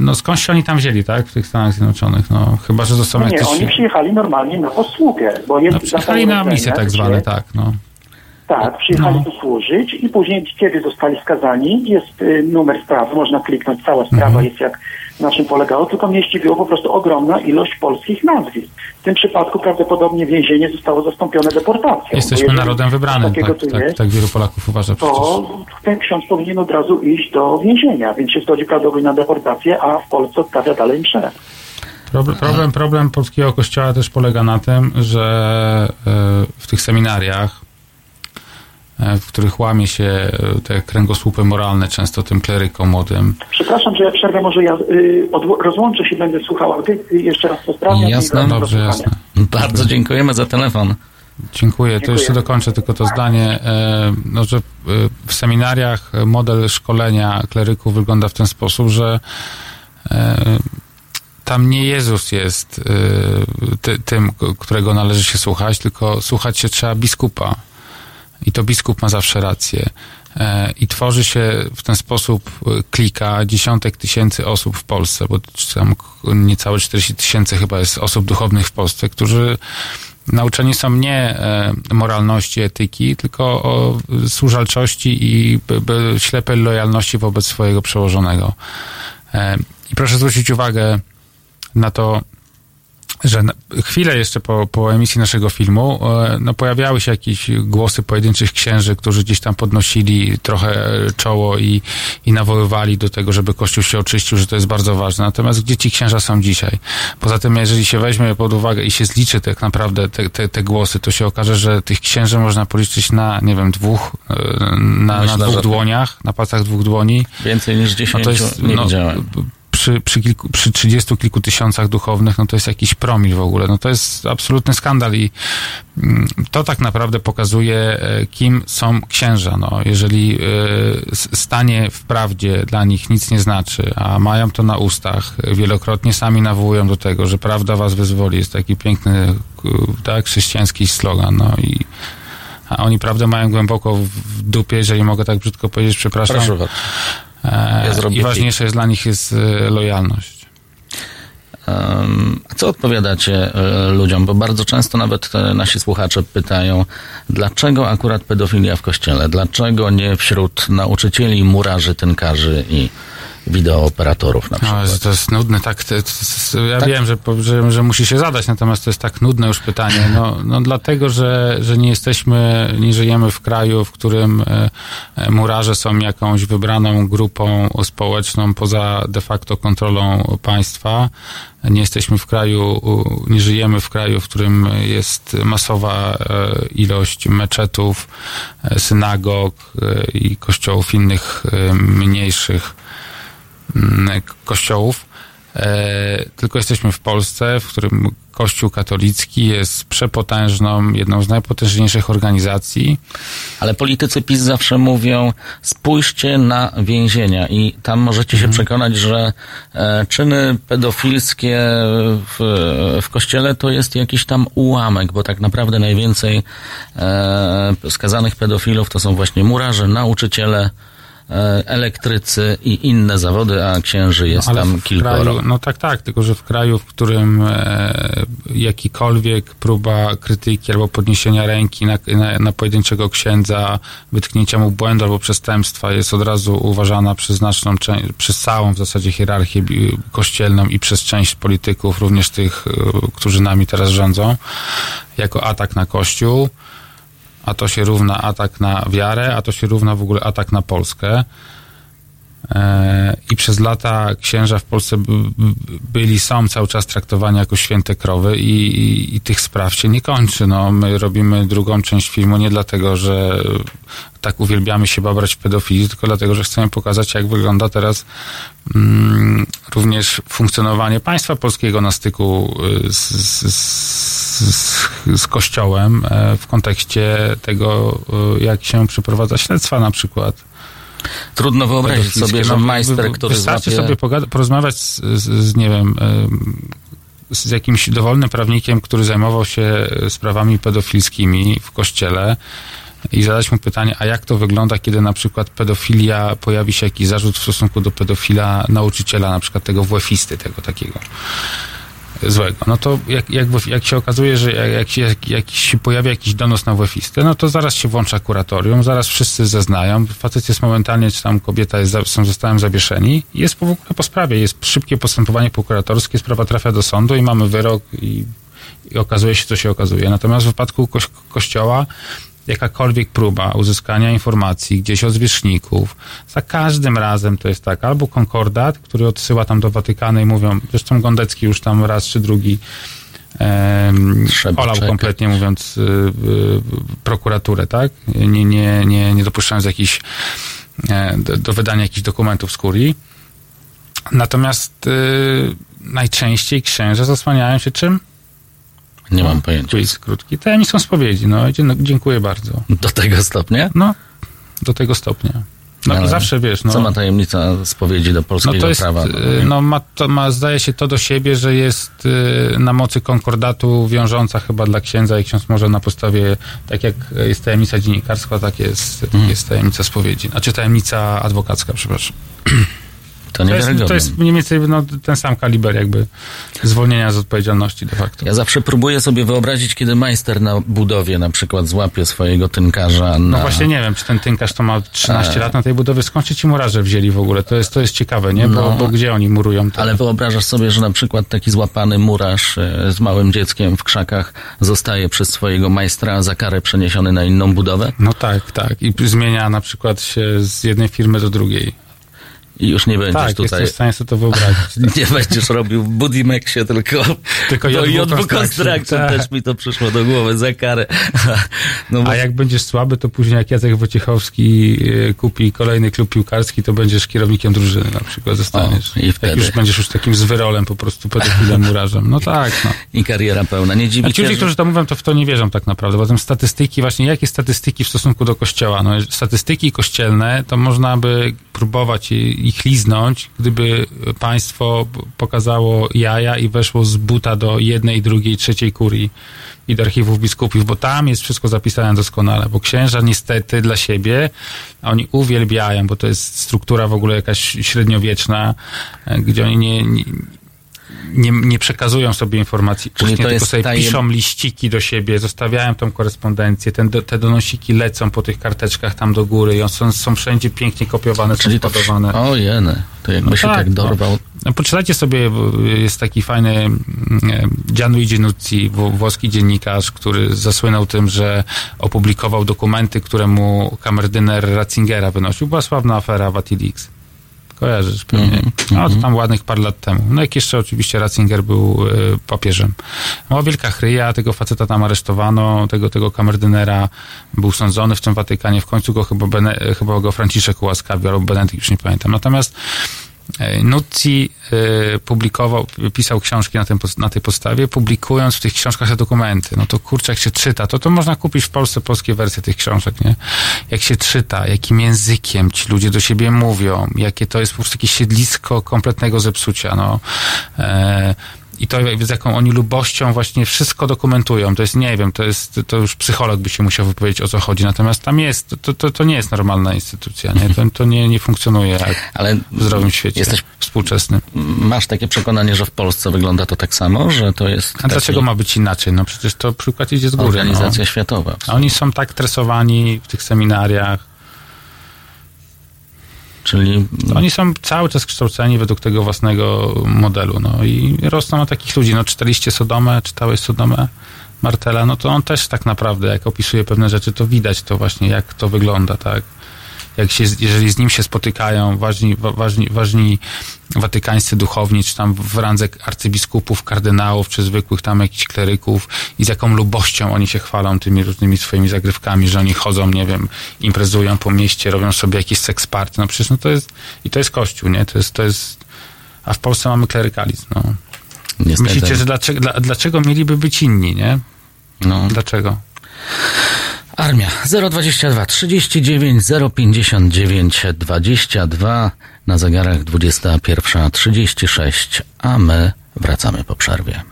no skądś się oni tam wzięli, tak, w tych Stanach Zjednoczonych, no chyba, że zostaną no nie, jakieś... oni przyjechali normalnie na posługę, bo jest... No przyjechali na misje tak zwane, tak, no. Tak, przyjechali no. tu służyć i później, kiedy zostali skazani, jest y, numer sprawy, można kliknąć, cała sprawa mhm. jest jak na czym polegało, tylko mnie zdziwiło po prostu ogromna ilość polskich nazwisk. W tym przypadku prawdopodobnie więzienie zostało zastąpione deportacją. Jesteśmy narodem wybranym, tak, tak, jest, tak, wielu Polaków uważa przecież. To ten ksiądz powinien od razu iść do więzienia, więc się zgodzi prawdopodobnie na deportację, a w Polsce odstawia dalej mszę. Problem, problem, problem polskiego kościoła też polega na tym, że y, w tych seminariach E, w których łamie się e, te kręgosłupy moralne często tym klerykom młodym. Przepraszam, że ja przerwę, może ja y, rozłączę się, będę słuchał, a ty jeszcze raz pozdrawiam. Jasne, dobrze, jasne. Bardzo dziękujemy za telefon. Dziękuję. Dziękuję. To jeszcze dokończę tylko to zdanie, e, no, że w seminariach model szkolenia kleryków wygląda w ten sposób, że tam nie Jezus jest ty, tym, którego należy się słuchać, tylko słuchać się trzeba biskupa i to biskup ma zawsze rację. E, I tworzy się w ten sposób e, klika dziesiątek tysięcy osób w Polsce, bo tam niecałe 40 tysięcy chyba jest osób duchownych w Polsce, którzy nauczeni są nie e, moralności, etyki, tylko o służalczości i ślepej lojalności wobec swojego przełożonego. I proszę zwrócić uwagę na to, że chwilę jeszcze po, po emisji naszego filmu e, no, pojawiały się jakieś głosy pojedynczych księży, którzy gdzieś tam podnosili trochę czoło i, i nawoływali do tego, żeby Kościół się oczyścił, że to jest bardzo ważne. Natomiast gdzie ci księża są dzisiaj? Poza tym, jeżeli się weźmie pod uwagę i się zliczy tak naprawdę te, te, te głosy, to się okaże, że tych księży można policzyć na, nie wiem, dwóch, e, na, Myślę, na dwóch dłoniach, na palcach dwóch dłoni. Więcej niż dziesięciu no to jest, nie no, widziałem przy, przy, kilku, przy 30 kilku tysiącach duchownych, no to jest jakiś promil w ogóle. No to jest absolutny skandal i mm, to tak naprawdę pokazuje, e, kim są księża. No, jeżeli e, stanie w prawdzie dla nich nic nie znaczy, a mają to na ustach, wielokrotnie sami nawołują do tego, że prawda was wyzwoli. Jest taki piękny, tak, chrześcijański slogan. No i a oni prawdę mają głęboko w dupie, jeżeli mogę tak brzydko powiedzieć, przepraszam. Proszę ja I ważniejsze jest dla nich jest e, lojalność. Co odpowiadacie e, ludziom? Bo bardzo często nawet nasi słuchacze pytają, dlaczego akurat pedofilia w kościele? Dlaczego nie wśród nauczycieli, murarzy, tynkarzy i wideooperatorów na przykład. No, to jest nudne, tak. To, to, ja tak? wiem, że, że, że, musi się zadać, natomiast to jest tak nudne już pytanie. No, no dlatego, że, że nie jesteśmy, nie żyjemy w kraju, w którym e, e, murarze są jakąś wybraną grupą społeczną poza de facto kontrolą państwa. Nie jesteśmy w kraju, nie żyjemy w kraju, w którym jest masowa e, ilość meczetów, synagog i kościołów innych mniejszych kościołów, e, tylko jesteśmy w Polsce, w którym Kościół katolicki jest przepotężną, jedną z najpotężniejszych organizacji. Ale politycy PiS zawsze mówią, spójrzcie na więzienia i tam możecie się mhm. przekonać, że e, czyny pedofilskie w, w kościele to jest jakiś tam ułamek, bo tak naprawdę najwięcej e, skazanych pedofilów to są właśnie murarze, nauczyciele, elektrycy i inne zawody, a księży jest Ale tam kilkoro. No tak, tak, tylko że w kraju, w którym e, jakikolwiek próba krytyki albo podniesienia ręki na, na, na pojedynczego księdza, wytknięcia mu błędu albo przestępstwa jest od razu uważana przez znaczną część, przez całą w zasadzie hierarchię kościelną i przez część polityków, również tych, e, którzy nami teraz rządzą, jako atak na Kościół, a to się równa atak na wiarę, a to się równa w ogóle atak na Polskę. E, I przez lata księża w Polsce byli, są cały czas traktowani jako święte krowy i, i, i tych spraw się nie kończy. No, my robimy drugą część filmu nie dlatego, że tak uwielbiamy się babrać w pedofilii, tylko dlatego, że chcemy pokazać, jak wygląda teraz mm, również funkcjonowanie państwa polskiego na styku y, z, z, z, z Kościołem e, w kontekście tego, y, jak się przeprowadza śledztwa na przykład. Trudno wyobrazić sobie, że No, majster, który Wystarczy złapie... sobie porozmawiać z, z, z, nie wiem, z jakimś dowolnym prawnikiem, który zajmował się sprawami pedofilskimi w kościele i zadać mu pytanie, a jak to wygląda, kiedy na przykład pedofilia, pojawi się jakiś zarzut w stosunku do pedofila nauczyciela, na przykład tego WF-isty, tego takiego złego. No to jak, jak, jak się okazuje, że jak, jak, jak, się pojawia jakiś donos na WF-istę, no to zaraz się włącza kuratorium, zaraz wszyscy zeznają, facet jest momentalnie, czy tam kobieta jest, są zostałem zawieszeni jest po, po sprawie, jest szybkie postępowanie prokuratorskie, sprawa trafia do sądu i mamy wyrok i, i okazuje się, co się okazuje. Natomiast w wypadku koś, kościoła jakakolwiek próba uzyskania informacji gdzieś od zwierzchników, za każdym razem to jest tak, albo konkordat, który odsyła tam do Watykanu i mówią, zresztą Gondecki już tam raz czy drugi em, olał czekać. kompletnie mówiąc y, y, prokuraturę, tak? Nie, nie, nie, nie dopuszczając jakichś e, do, do wydania jakichś dokumentów z kurii. Natomiast y, najczęściej księża zasłaniają się czym? Nie mam pojęcia. Quiz krótki. Tajemnicą spowiedzi. No, no, dziękuję bardzo. Do tego stopnia? No, do tego stopnia. No Ale zawsze wiesz, no. Co ma tajemnica spowiedzi do no polskiego to jest, prawa? y, no ma, to ma, zdaje się to do siebie, że jest y, na mocy konkordatu wiążąca chyba dla księdza i ksiądz może na podstawie, tak jak jest tajemnica dziennikarska, tak jest, tak jest tajemnica spowiedzi. Znaczy tajemnica adwokacka, przepraszam. to To jest, to jest mniej więcej no, ten sam kaliber jakby zwolnienia z odpowiedzialności de facto. Ja zawsze próbuję sobie wyobrazić, kiedy majster na budowie na przykład złapie swojego tynkarza na... No właśnie nie wiem, czy ten tynkarz to ma 13 E. lat na tej budowie. Skąd się ci murarze wzięli w ogóle? To jest, to jest ciekawe, nie? Bo, No. bo gdzie oni murują to? Ale wyobrażasz sobie, że na przykład taki złapany murarz e, z małym dzieckiem w krzakach zostaje przez swojego majstra za karę przeniesiony na inną budowę No tak, tak. I zmienia na przykład się z jednej firmy do drugiej. I już nie będziesz Tak, tutaj... jestem w stanie sobie to wyobrazić. Nie będziesz robił w Budimexie, tylko, Tylko do JW Construction. Tak. Też mi to przyszło do głowy za karę. No bo A jak będziesz słaby, to później jak Jacek Wojciechowski e, kupi kolejny klub piłkarski, to będziesz kierownikiem drużyny na przykład zostaniesz. O, i wtedy. Jak już będziesz już takim zwyrolem po prostu pedofilem, murarzem. No tak, no. i kariera pełna. Nie dziwi A ci ludzie, którzy to mówią, to w to nie wierzą tak naprawdę, bo tam statystyki, właśnie jakie statystyki w stosunku do kościoła? No, statystyki kościelne, to można by próbować i- ich liznąć, gdyby państwo pokazało jaja i weszło z buta do jednej, drugiej, trzeciej kurii i do archiwów biskupów, bo tam jest wszystko zapisane doskonale, bo księża niestety dla siebie, oni uwielbiają, bo to jest struktura w ogóle jakaś średniowieczna, e, gdzie oni nie, nie nie, nie przekazują sobie informacji Czyli to tylko sobie tajem- piszą liściki do siebie, zostawiają tą korespondencję, ten, te donosiki lecą po tych karteczkach tam do góry i są, są wszędzie pięknie kopiowane, są Czyli to... podawane. O to jakby No się tak, tak dorwał. No, poczytajcie sobie, jest taki fajny mm, e, Gianluigi Nuzzi, wło- włoski dziennikarz, który zasłynął tym, że opublikował dokumenty, które mu kamerdyner Ratzingera wynosił. Była sławna afera Vatilix. Kojarzysz pewnie. Mhm, No, to tam ładnych parę lat temu. No jak jeszcze oczywiście Ratzinger był e, papieżem. Była wielka chryja, tego faceta tam aresztowano, tego, tego kamerdynera był sądzony w tym Watykanie. W końcu go chyba, Bene, chyba go Franciszek ułaskawił, albo Benedykt, już nie pamiętam. Natomiast Nuzzi e, publikował, pisał książki na, tym, na tej podstawie, publikując w tych książkach te dokumenty. No to kurczę, jak się czyta, to to można kupić w Polsce polskie wersje tych książek, nie? Jak się czyta, jakim językiem ci ludzie do siebie mówią, jakie to jest po prostu jakieś siedlisko kompletnego zepsucia, no. E, i to z jaką oni lubością właśnie wszystko dokumentują. To jest, nie wiem, to jest, to już psycholog by się musiał wypowiedzieć o co chodzi. Natomiast tam jest, to, to, to nie jest normalna instytucja, nie? To, to nie, nie funkcjonuje Ale w zdrowym świecie jesteś- współczesnym. Masz takie przekonanie, że w Polsce wygląda to tak samo, że to jest A dlaczego ma być inaczej? No przecież to przykład idzie z góry. organizacja No. światowa? A Oni są tak tresowani w tych seminariach. Czyli Oni są cały czas kształceni według tego własnego modelu. No i rosną na takich ludzi. No czytaliście Sodomę, czytałeś Sodomę Martela, no to on też tak naprawdę, jak opisuje pewne rzeczy, to widać to właśnie, jak to wygląda, tak? Jak się, jeżeli z nim się spotykają ważni, wa- ważni, ważni watykańscy duchowni, czy tam w randze arcybiskupów, kardynałów, czy zwykłych tam jakichś kleryków i z jaką lubością oni się chwalą tymi różnymi swoimi zagrywkami, że oni chodzą, nie wiem, imprezują po mieście, robią sobie jakieś seks party, no przecież no to jest, i to jest kościół, nie? To jest, to jest, a w Polsce mamy klerykalizm, no. niestety... Myślicie, że dlaczego, dla, dlaczego mieliby być inni, nie? no, Dlaczego? Armia 022 39 059 22 na zegarach 21.36, a my wracamy po przerwie.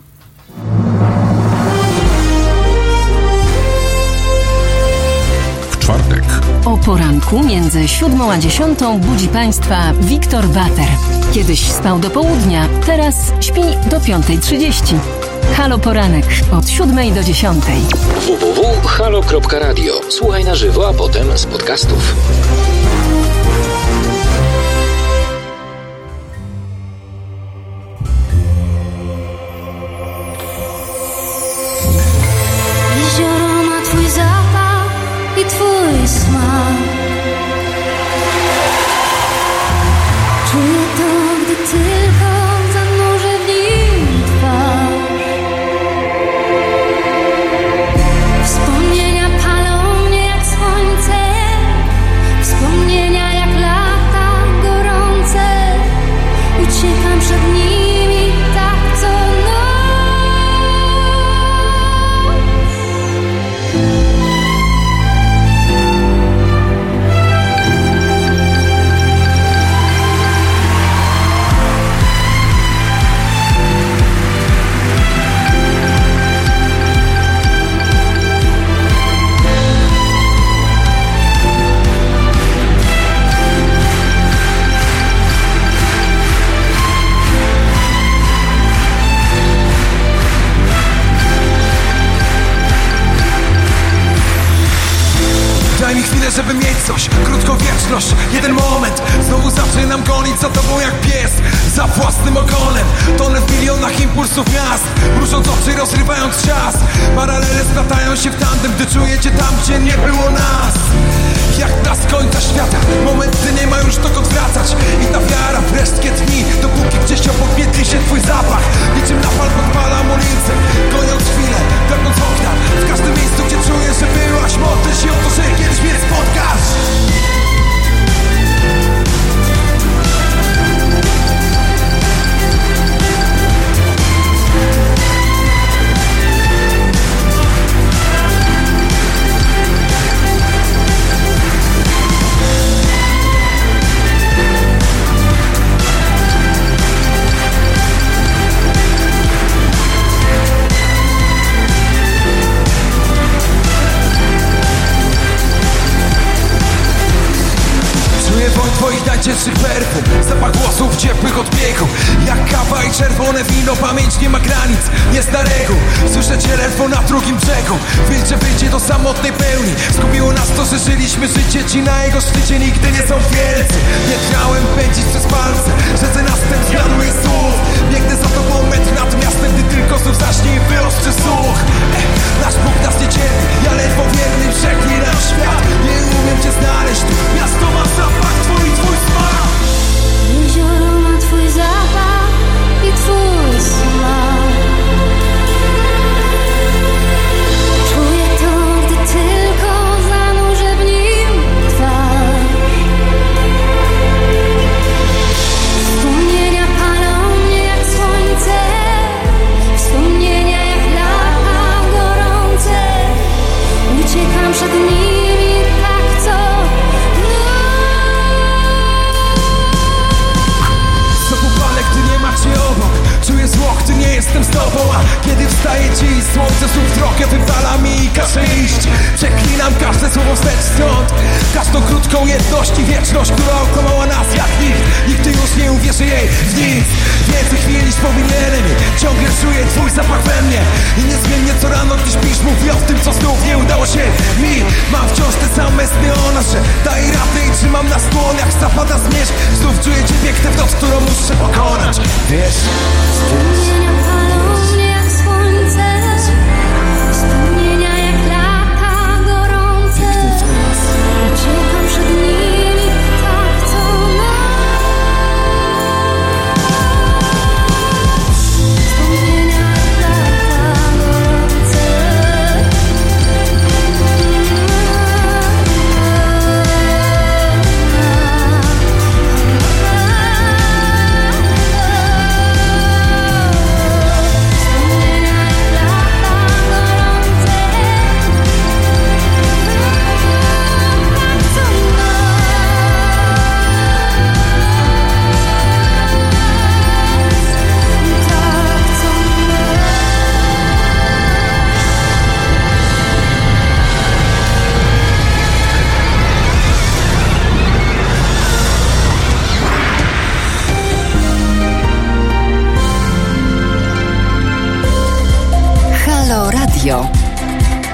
O poranku między siódmą a dziesiątą budzi Państwa Wiktor Bater. Kiedyś spał do południa, teraz śpi do 5.30. Halo Poranek od siódmej do dziesiątej. www.halo.radio. Słuchaj na żywo, a potem z podcastów.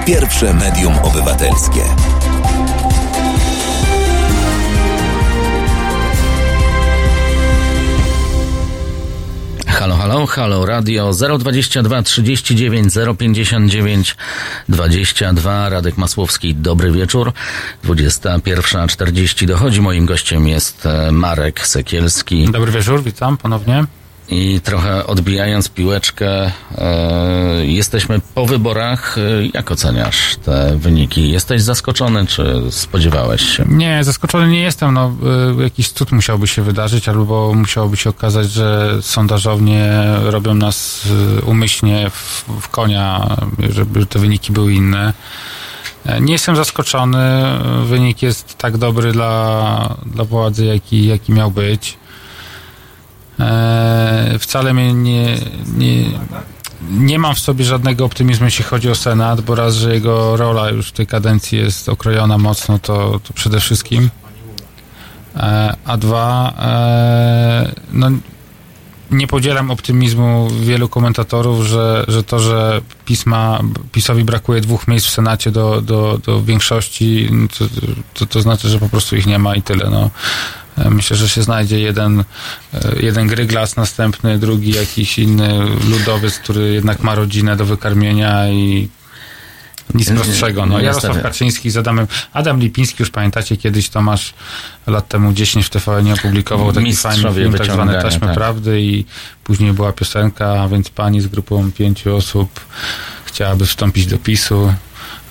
Pierwsze medium obywatelskie. Halo, halo, halo, radio 022 39 059 22, Radek Masłowski, dobry wieczór. 21.40 dochodzi, moim gościem jest e, Marek Sekielski Dobry wieczór, witam ponownie. I trochę odbijając piłeczkę, e, jesteśmy po wyborach. E, Jak oceniasz te wyniki? Jesteś zaskoczony, czy spodziewałeś się? Nie, zaskoczony nie jestem. No, y, jakiś cud musiałby się wydarzyć, albo musiałoby się okazać, że sondażownie robią nas y, umyślnie w, w konia, żeby te wyniki były inne. E, Nie jestem zaskoczony. Wynik jest tak dobry dla, dla władzy, jaki, jaki miał być. E, wcale mnie nie, nie, nie mam w sobie żadnego optymizmu, jeśli chodzi o Senat, bo raz, że jego rola już w tej kadencji jest okrojona mocno, to, to przede wszystkim. E, a dwa, e, no, nie podzielam optymizmu wielu komentatorów, że, że to, że pisma, PiSowi brakuje dwóch miejsc w Senacie do, do, do większości, to, to, to znaczy, że po prostu ich nie ma i tyle. No. Myślę, że się znajdzie jeden, e, jeden gryglas, następny, drugi jakiś inny ludowiec, który jednak ma rodzinę do wykarmienia i nic prostszego. No, Jarosław. Kaczyński z Adamem, Adam Lipiński, już pamiętacie, kiedyś Tomasz lat temu 10 w TVN opublikował taki Mistrzowie fajny film, tak wyciągania, Taśmy tak. Prawdy i później była piosenka, a więc pani z grupą pięciu osób chciałaby wstąpić do PiSu.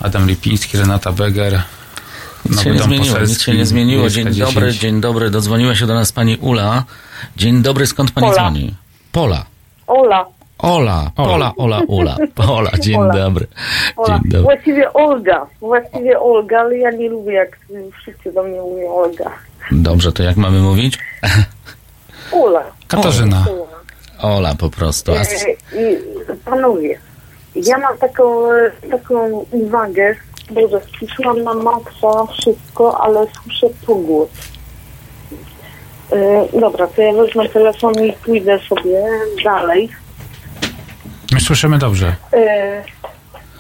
Adam Lipiński, Renata Beger. Nic się nie zmieniło, nic się nie zmieniło. Dzień 10. dobry, dzień dobry. Dodzwoniła się do nas pani Ula. Dzień dobry, skąd pani Pola. dzwoni? Pola. Ola. Ola, Ola, Ola, Ula. Ola, dzień Ola. dobry. Ola. Dzień dobry. Właściwie Olga. Właściwie Olga, ale ja nie lubię, jak wszyscy do mnie mówią Olga. Dobrze, to jak mamy mówić? Ula. Katarzyna. Ula. Ola po prostu. E, I panowie, ja mam taką, e, taką uwagę, Boże, spisałam na maksa wszystko, ale słyszę pogłos. E, dobra, to ja wezmę telefon i pójdę sobie dalej. My słyszymy dobrze. E,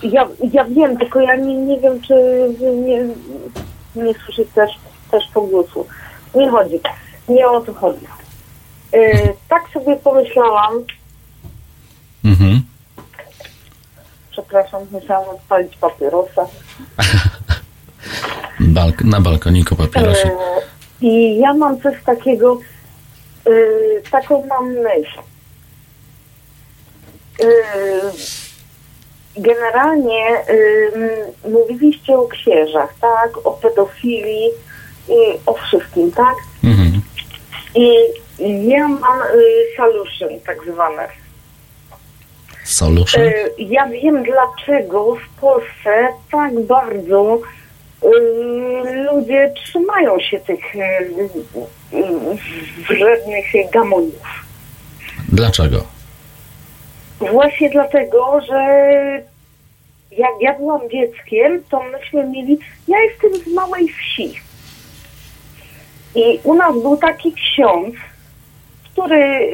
ja, ja wiem, tylko ja nie, nie wiem, czy nie, nie słyszy też, też pogłosu. Nie chodzi. Nie o to chodzi. E, tak sobie pomyślałam, mhm. Przepraszam, musiałam odpalić papierosa. Balk- na balkoniku papierosik. E, I ja mam coś takiego, e, taką mam myśl. E, generalnie mówiliście o księżach, tak? O pedofilii i o wszystkim, tak? Mhm. I ja mam y, solution tak zwane. Solution? Y, ja wiem dlaczego w Polsce tak bardzo y, ludzie trzymają się tych y, wrednych gamonów. Dlaczego? Właśnie dlatego, że jak ja byłam dzieckiem, to myśmy mieli, ja jestem z małej wsi. I u nas był taki ksiądz, który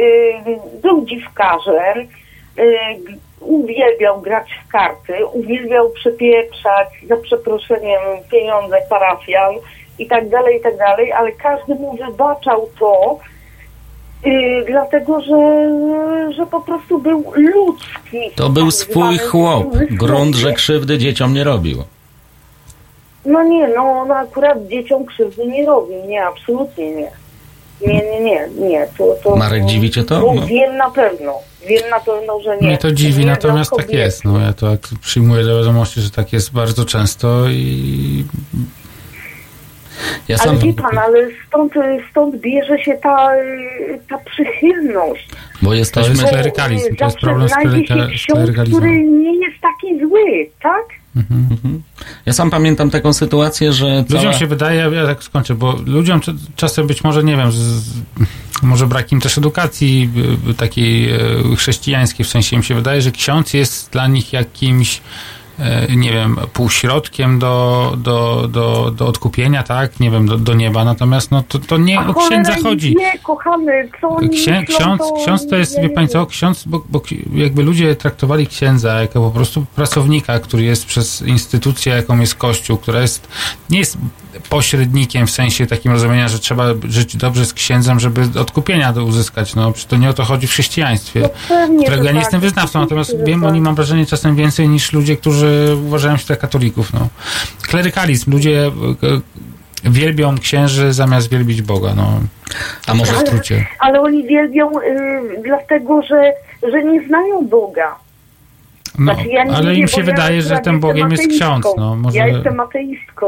był dziwkarzem, uwielbiał grać w karty, uwielbiał przepieprzać, za przeproszeniem, pieniądze parafian i tak dalej, i tak dalej, ale każdy mu wybaczał to, y, dlatego że, że po prostu był ludzki. To był Tak swój chłop. Grunt, że krzywdy dzieciom nie robił. No nie, no on akurat dzieciom krzywdy nie robi, nie, absolutnie nie. Nie, nie, nie, nie, to... to Marek, dziwi cię to? No. Wiem na pewno, wiem na pewno, że nie. Mnie to dziwi, dla natomiast tak jest. No, ja to przyjmuję do wiadomości, że tak jest bardzo często i Ja Ale wie pan, ale stąd, stąd bierze się ta, ta przychylność. bo to jesteśmy... jest klerykalizm, to jest problem z, kleryka, ksiądz, który nie jest taki zły, tak? Ja sam pamiętam taką sytuację, że cała... Ludziom się wydaje, ja tak skończę, bo ludziom czasem być może, nie wiem, z, może brak im też edukacji y, y, takiej y, chrześcijańskiej, w sensie im się wydaje, że ksiądz jest dla nich jakimś nie wiem, półśrodkiem do, do, do, do odkupienia, tak? Nie wiem, do, do nieba. Natomiast no, to, to nie o księdza chodzi. Nie, kochany, co oni Księ, myślą, ksiądz, ksiądz to jest, wie pani co, ksiądz, bo, bo jakby ludzie traktowali księdza jako po prostu pracownika, który jest przez instytucję, jaką jest Kościół, która jest, nie jest pośrednikiem w sensie takim rozumienia, że trzeba żyć dobrze z księdzem, żeby odkupienia do uzyskać. No, to nie o to chodzi w chrześcijaństwie, No którego ja nie tak. jestem wyznawcą, natomiast wiem, tak. oni mam wrażenie czasem więcej niż ludzie, którzy uważają się za katolików. No. Klerykalizm. Ludzie e, wielbią księży zamiast wielbić Boga. No. A może w Ale, skrócie. ale oni wielbią y, dlatego, że, że nie znają Boga. No, Znaczy, ja nie ale wiem, im się wydaje, że tym Bogiem jest ksiądz. No, może... Ja jestem ateistką.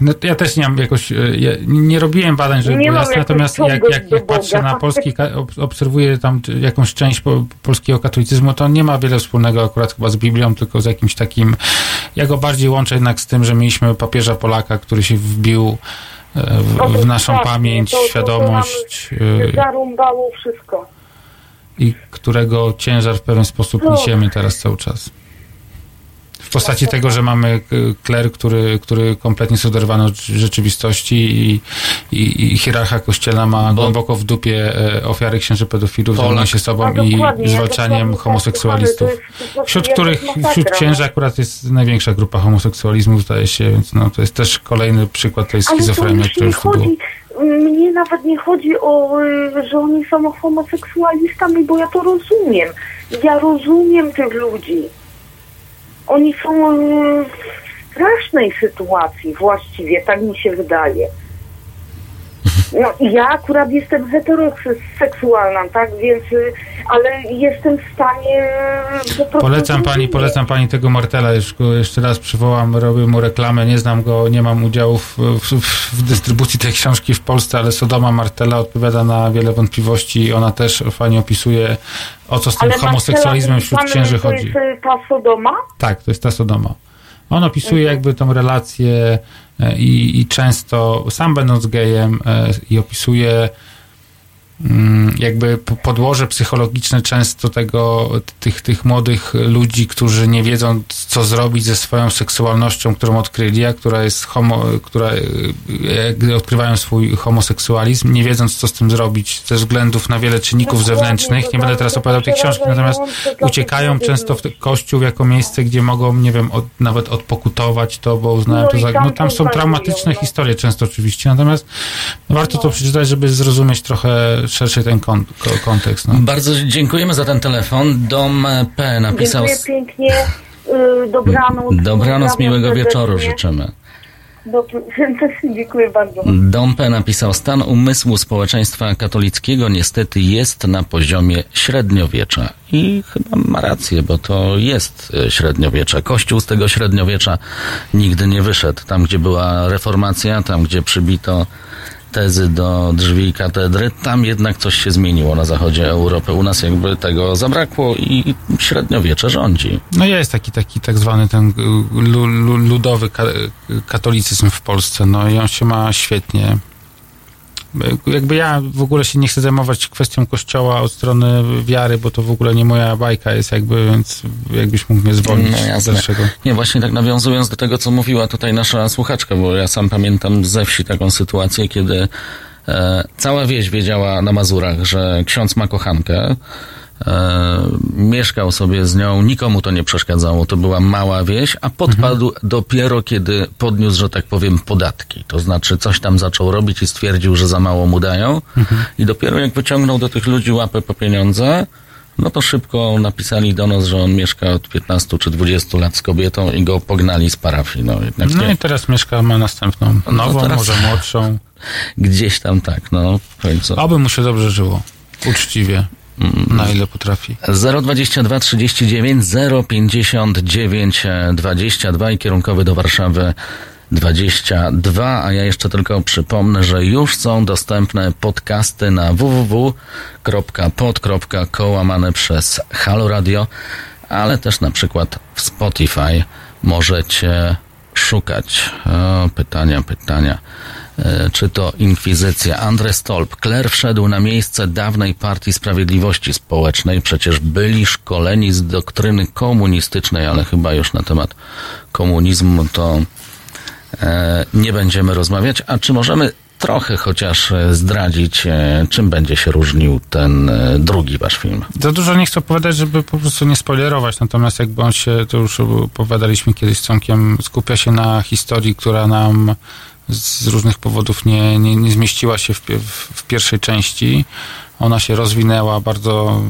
No, ja też nie mam jakoś, e, ja nie robiłem badań, żeby było jasne, natomiast jak, jak, jak patrzę na polski, obserwuję tam jakąś część po, polskiego katolicyzmu, to nie ma wiele wspólnego akurat chyba z Biblią, tylko z jakimś takim, ja go bardziej łączę jednak z tym, że mieliśmy papieża Polaka, który się wbił e, No to w, w naszą pamięć, to- to- to świadomość e, Zarąbało wszystko. i którego ciężar w pewien sposób No. niesiemy teraz cały czas. W postaci tego, że mamy e, kler, który, który kompletnie jest oderwany od rzeczywistości i, i, i hierarcha kościelna ma Bo- głęboko w dupie e, ofiary księży pedofilów, Polak. zajmują się sobą i zwalczaniem tak, homoseksualistów. Wśród których, wśród no. księży akurat jest największa grupa homoseksualizmu, zdaje się, więc no, to jest też kolejny przykład tej schizofrenii, o już której już tu było. chodzi, mnie nawet nie chodzi o, y, że oni są homoseksualistami, bo ja to rozumiem. Ja rozumiem tych ludzi. Oni są w strasznej sytuacji właściwie, tak mi się wydaje. No i ja akurat jestem heteroseksualna, tak, więc, y, ale jestem w stanie y, Polecam pani, polecam pani tego Martela, już jeszcze raz przywołam, robię mu reklamę, nie znam go, nie mam udziału w, w, w dystrybucji tej książki w Polsce, ale Sodoma Martela odpowiada na wiele wątpliwości i ona też fajnie opisuje, o co z tym Ale homoseksualizmem Marcela, wśród księży to chodzi. jest y, ta Sodoma? Tak, to jest ta Sodoma. On opisuje jakby tą relację e, i, i często, sam będąc gejem, e, i opisuje jakby po- podłoże psychologiczne często tego, tych, tych młodych ludzi, którzy nie wiedzą, co zrobić ze swoją seksualnością, którą odkryli, a która jest homo, która, e, gdy odkrywają swój homoseksualizm, nie wiedząc, co z tym zrobić, ze względów na wiele czynników zewnętrznych. Nie będę teraz opowiadał tej książki, natomiast uciekają często w kościół jako miejsce, gdzie mogą, nie wiem, od, nawet odpokutować to, bo uznają No to za... No tam są traumatyczne no. historie często oczywiście, natomiast warto to przeczytać, żeby zrozumieć trochę szerszy ten kon, ko, kontekst. No. Bardzo dziękujemy za ten telefon. Dom P napisał... Dziękuję pięknie. y, Dobranoc. Dobranoc, miłego wieczoru życzymy. Dob- Dziękuję bardzo. Dom P napisał, stan umysłu społeczeństwa katolickiego niestety jest na poziomie średniowiecza. I chyba ma rację, bo to jest e, średniowiecze. Kościół z tego średniowiecza nigdy nie wyszedł. Tam, gdzie była reformacja, tam, gdzie przybito tezy do drzwi katedry, tam jednak coś się zmieniło na zachodzie Europy. U nas jakby tego zabrakło i średniowiecze rządzi. no jest taki, taki tak zwany ten y, lu, lu, ludowy ka, katolicyzm w Polsce, no i on się ma świetnie. Jakby ja w ogóle się nie chcę zajmować kwestią kościoła od strony wiary, bo to w ogóle nie moja bajka jest jakby, więc jakbyś mógł mnie zwolnić No z dalszego. Nie, właśnie tak nawiązując do tego, co mówiła tutaj nasza słuchaczka, bo ja sam pamiętam ze wsi taką sytuację, kiedy e, cała wieś wiedziała na Mazurach, że ksiądz ma kochankę. E, mieszkał sobie z nią, nikomu to nie przeszkadzało, to była mała wieś, a podpadł dopiero kiedy podniósł, że tak powiem, podatki. To znaczy coś tam zaczął robić i stwierdził, że za mało mu dają i dopiero jak wyciągnął do tych ludzi łapę po pieniądze, no to szybko napisali do nas, że on mieszka od 15 czy 20 lat z kobietą i go pognali z parafii. No jednak No nie, i teraz mieszka, ma następną, No nową, teraz- może młodszą. gdzieś tam tak, no końcu. Oby mu się dobrze żyło. Uczciwie. Na ile potrafi. 022 39 059 22 i kierunkowy do Warszawy 22, a ja jeszcze tylko przypomnę, że już są dostępne podcasty na www.pod.kołamane przez Halo Radio, ale też na przykład w Spotify możecie szukać. O, pytania, pytania. E, Czy to inkwizycja? Andrzej Stolp. Kler wszedł na miejsce dawnej Partii Sprawiedliwości Społecznej. Przecież byli szkoleni z doktryny komunistycznej, ale chyba już na temat komunizmu to e, nie będziemy rozmawiać. A czy możemy trochę chociaż e, zdradzić, czym będzie się różnił ten drugi wasz film? Za dużo nie chcę opowiadać, żeby po prostu nie spoilerować, natomiast jakby on się, to już opowiadaliśmy kiedyś z Tomkiem, skupia się na historii, która nam z różnych powodów nie, nie, nie zmieściła się w, w pierwszej części. Ona się rozwinęła bardzo,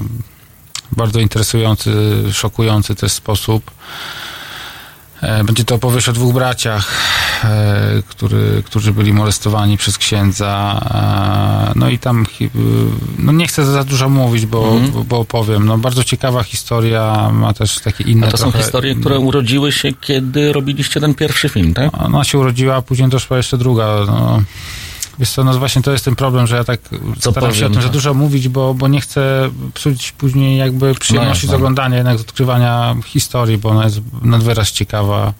bardzo interesujący, szokujący też sposób. E, Będzie to opowieść o dwóch braciach, e, który, którzy byli molestowani przez księdza. e, No i tam, no nie chcę za dużo mówić, bo, Mhm. bo, bo opowiem. No bardzo ciekawa historia, ma też takie inne A to są trochę- historie, które urodziły się, kiedy robiliście ten pierwszy film, tak? Ona się urodziła, a później doszła jeszcze druga. No. Wiesz co, no właśnie to jest ten problem, że ja tak Co staram się o powiem, tym za dużo mówić, bo, bo nie chcę psuć później jakby przyjemności No z oglądania, jednak z odkrywania historii, bo ona jest nad wyraz ciekawa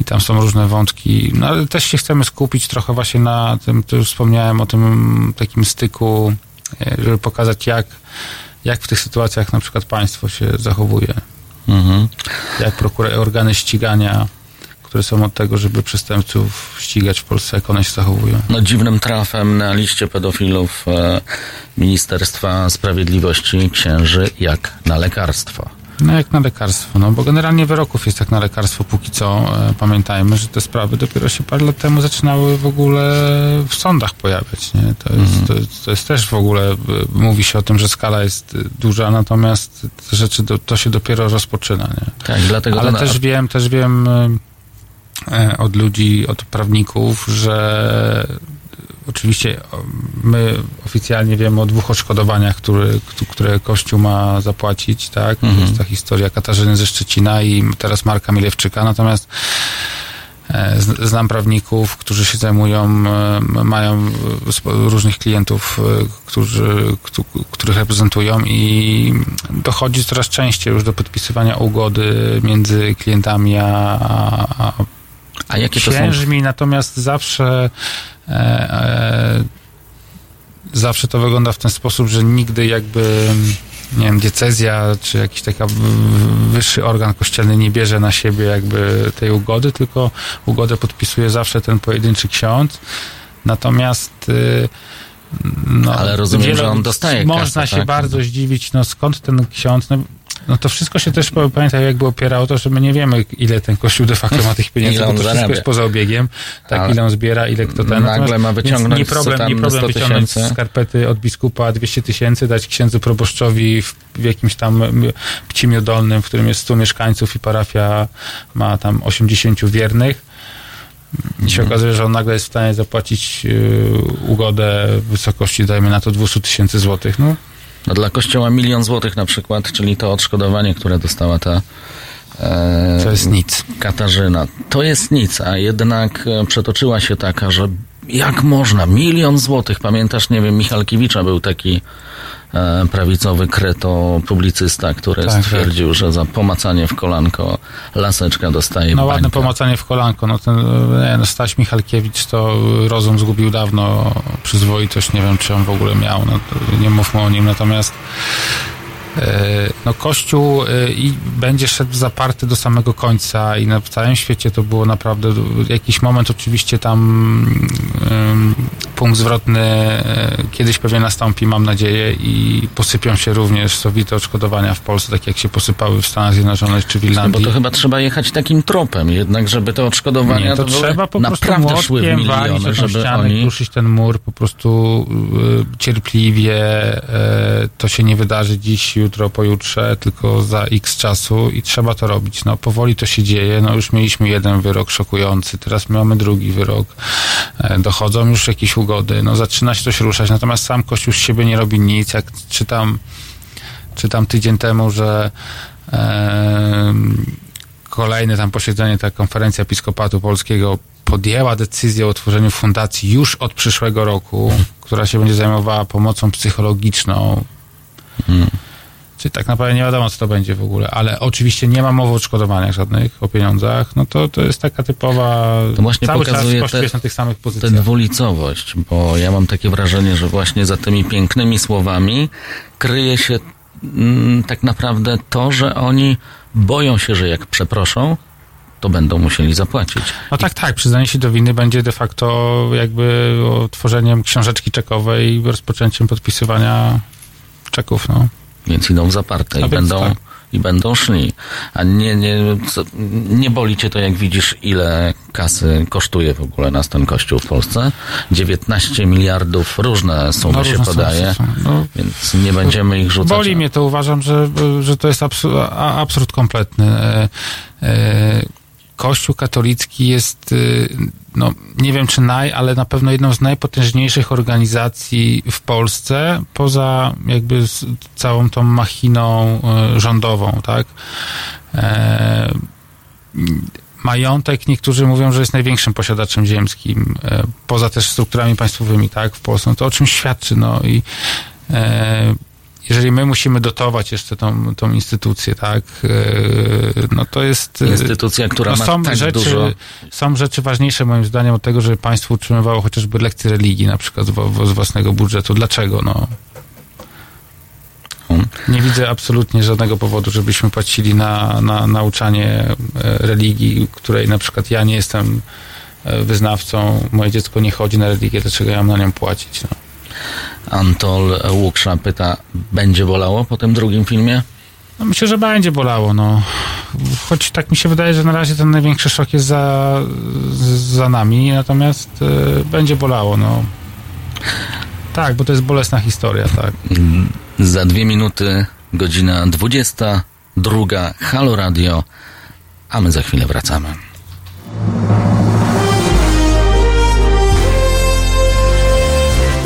i tam są różne wątki. No ale też się chcemy skupić trochę właśnie na tym, to już wspomniałem o tym takim styku, e, żeby pokazać jak, jak w tych sytuacjach na przykład państwo się zachowuje, Mhm. jak prokura- organy ścigania, które są od tego, żeby przestępców ścigać w Polsce, jak one się zachowują. No dziwnym trafem na liście pedofilów e, Ministerstwa Sprawiedliwości księży jak na lekarstwo. No jak na lekarstwo, no bo generalnie wyroków jest jak na lekarstwo póki co. E, pamiętajmy, że te sprawy dopiero się parę lat temu zaczynały w ogóle w sądach pojawiać, nie? To jest, to, jest- to jest też w ogóle, e, mówi się o tym, że skala jest e, duża, natomiast te rzeczy, do, to się dopiero rozpoczyna, nie? Tak, dlatego Ale to też wiem, też wiem e, od ludzi, od prawników, że oczywiście my oficjalnie wiemy o dwóch odszkodowaniach, które, któ- które Kościół ma zapłacić, tak? To jest ta historia Katarzyny ze Szczecina i teraz Marka Milewczyka, natomiast e, Znam prawników, którzy się zajmują, e, mają e, różnych klientów, e, którzy, któ- których reprezentują i dochodzi coraz częściej już do podpisywania ugody między klientami a, a, A jakie to są księżmi, natomiast zawsze e, e, zawsze to wygląda w ten sposób, że nigdy jakby nie wiem, diecezja czy jakiś taki wyższy organ kościelny nie bierze na siebie jakby tej ugody, tylko ugodę podpisuje zawsze ten pojedynczy ksiądz. Natomiast y, no, Ale rozumiem, wiele- że on dostaje Można kasę, się tak? bardzo zdziwić, no skąd ten ksiądz, no, no to wszystko się też pamiętaj jakby opierało to, że my nie wiemy ile ten kościół de facto ma tych pieniędzy, Ile bo on to wszystko jest poza obiegiem, tak Ale ile on zbiera, ile kto ten. nagle Natomiast- ma wyciągnąć nie problem, nie problem 100 wyciągnąć z skarpety od biskupa 200 tysięcy, dać księdzu proboszczowi w, w jakimś tam m, pcimio dolnym, w którym jest 100 mieszkańców i parafia ma tam 80 wiernych. I się okazuje, że on nagle jest w stanie zapłacić yy, ugodę w wysokości, dajmy na to 200 tysięcy złotych. No, No dla kościoła milion złotych na przykład, czyli to odszkodowanie, które dostała ta e, to jest nic. Katarzyna. To jest nic, a jednak e, przetoczyła się taka, że jak można? Milion złotych. Pamiętasz, nie wiem, Michalkiewicza był taki prawicowy kreto publicysta, który Tak, stwierdził, że za pomacanie w kolanko laseczka dostaje No ładne pomacanie w kolanko. No ten nie, no Staś Michalkiewicz to rozum zgubił dawno, przyzwoitość nie wiem, czy on w ogóle miał. No, nie mówmy o nim. Natomiast e, no Kościół e, i będzie szedł zaparty do samego końca i na całym świecie to było naprawdę jakiś moment oczywiście tam em, punkt zwrotny e, kiedyś pewnie nastąpi, mam nadzieję i posypią się również sowite odszkodowania w Polsce, tak jak się posypały w Stanach Zjednoczonych czy w No Irlandii. bo to chyba trzeba jechać takim tropem, jednak żeby te odszkodowania Nie, to trzeba po prostu naprawdę szły w miliony, żeby oni... kruszyć ten mur po prostu y, cierpliwie. Y, to się nie wydarzy dziś, jutro, pojutrze, tylko za x czasu i trzeba to robić. No, powoli to się dzieje. No, już mieliśmy jeden wyrok szokujący, teraz mamy drugi wyrok. Dochodzą już jakieś ugody. No, zaczyna się coś ruszać, natomiast sam Kościół z siebie nie robi nic. Jak czytam, czytam tydzień temu, że em, kolejne tam posiedzenie, ta konferencja Episkopatu Polskiego podjęła decyzję o utworzeniu fundacji już od przyszłego roku, która się będzie zajmowała pomocą psychologiczną. Czyli tak naprawdę nie wiadomo, co to będzie w ogóle, ale oczywiście nie ma mowy o odszkodowaniach żadnych, o pieniądzach. No to, to jest taka typowa... To właśnie cały czas pokazuje Kościół te- na tych samych tę pozycjach. dwulicowość, bo ja mam takie wrażenie, że właśnie za tymi pięknymi słowami kryje się mm, tak naprawdę to, że oni boją się, że jak przeproszą, to będą musieli zapłacić. No tak, tak. Przyznanie się do winy będzie de facto jakby otworzeniem książeczki czekowej i rozpoczęciem podpisywania czeków, no. Więc idą w zaparte A i będą, tak. i będą szli. A nie, nie, nie boli cię to, jak widzisz, ile kasy kosztuje w ogóle nas ten kościół w Polsce? 19 miliardów, różne sumy No, się różne podaje, są. No, więc nie będziemy ich rzucać. Boli mnie to, uważam, że, że to jest absurd, absurd kompletny. E, e, Kościół katolicki jest, y, no nie wiem czy naj, ale na pewno jedną z najpotężniejszych organizacji w Polsce, poza jakby całą tą machiną y, rządową, tak? E, Majątek, niektórzy mówią, że jest największym posiadaczem ziemskim, e, poza też strukturami państwowymi, tak, w Polsce. No to o czym świadczy, no i e, jeżeli my musimy dotować jeszcze tą, tą instytucję, tak, e, no to jest... e, Instytucja, która no ma są tak rzeczy, dużo... Są rzeczy ważniejsze moim zdaniem od tego, żeby państwo utrzymywało chociażby lekcje religii na przykład z, własnego budżetu. Dlaczego? No, Hmm. nie widzę absolutnie żadnego powodu, żebyśmy płacili na, na nauczanie e, religii, której na przykład ja nie jestem wyznawcą, moje dziecko nie chodzi na religię, dlaczego ja mam na nią płacić? No. Antol Łuksza pyta, będzie bolało po tym drugim filmie? No myślę, że będzie bolało, no. Choć tak mi się wydaje, że na razie ten największy szok jest za, za nami, natomiast e, będzie bolało, no. Tak, bo to jest bolesna historia, tak. Za dwie minuty, godzina 22, Halo Radio, a my za chwilę wracamy.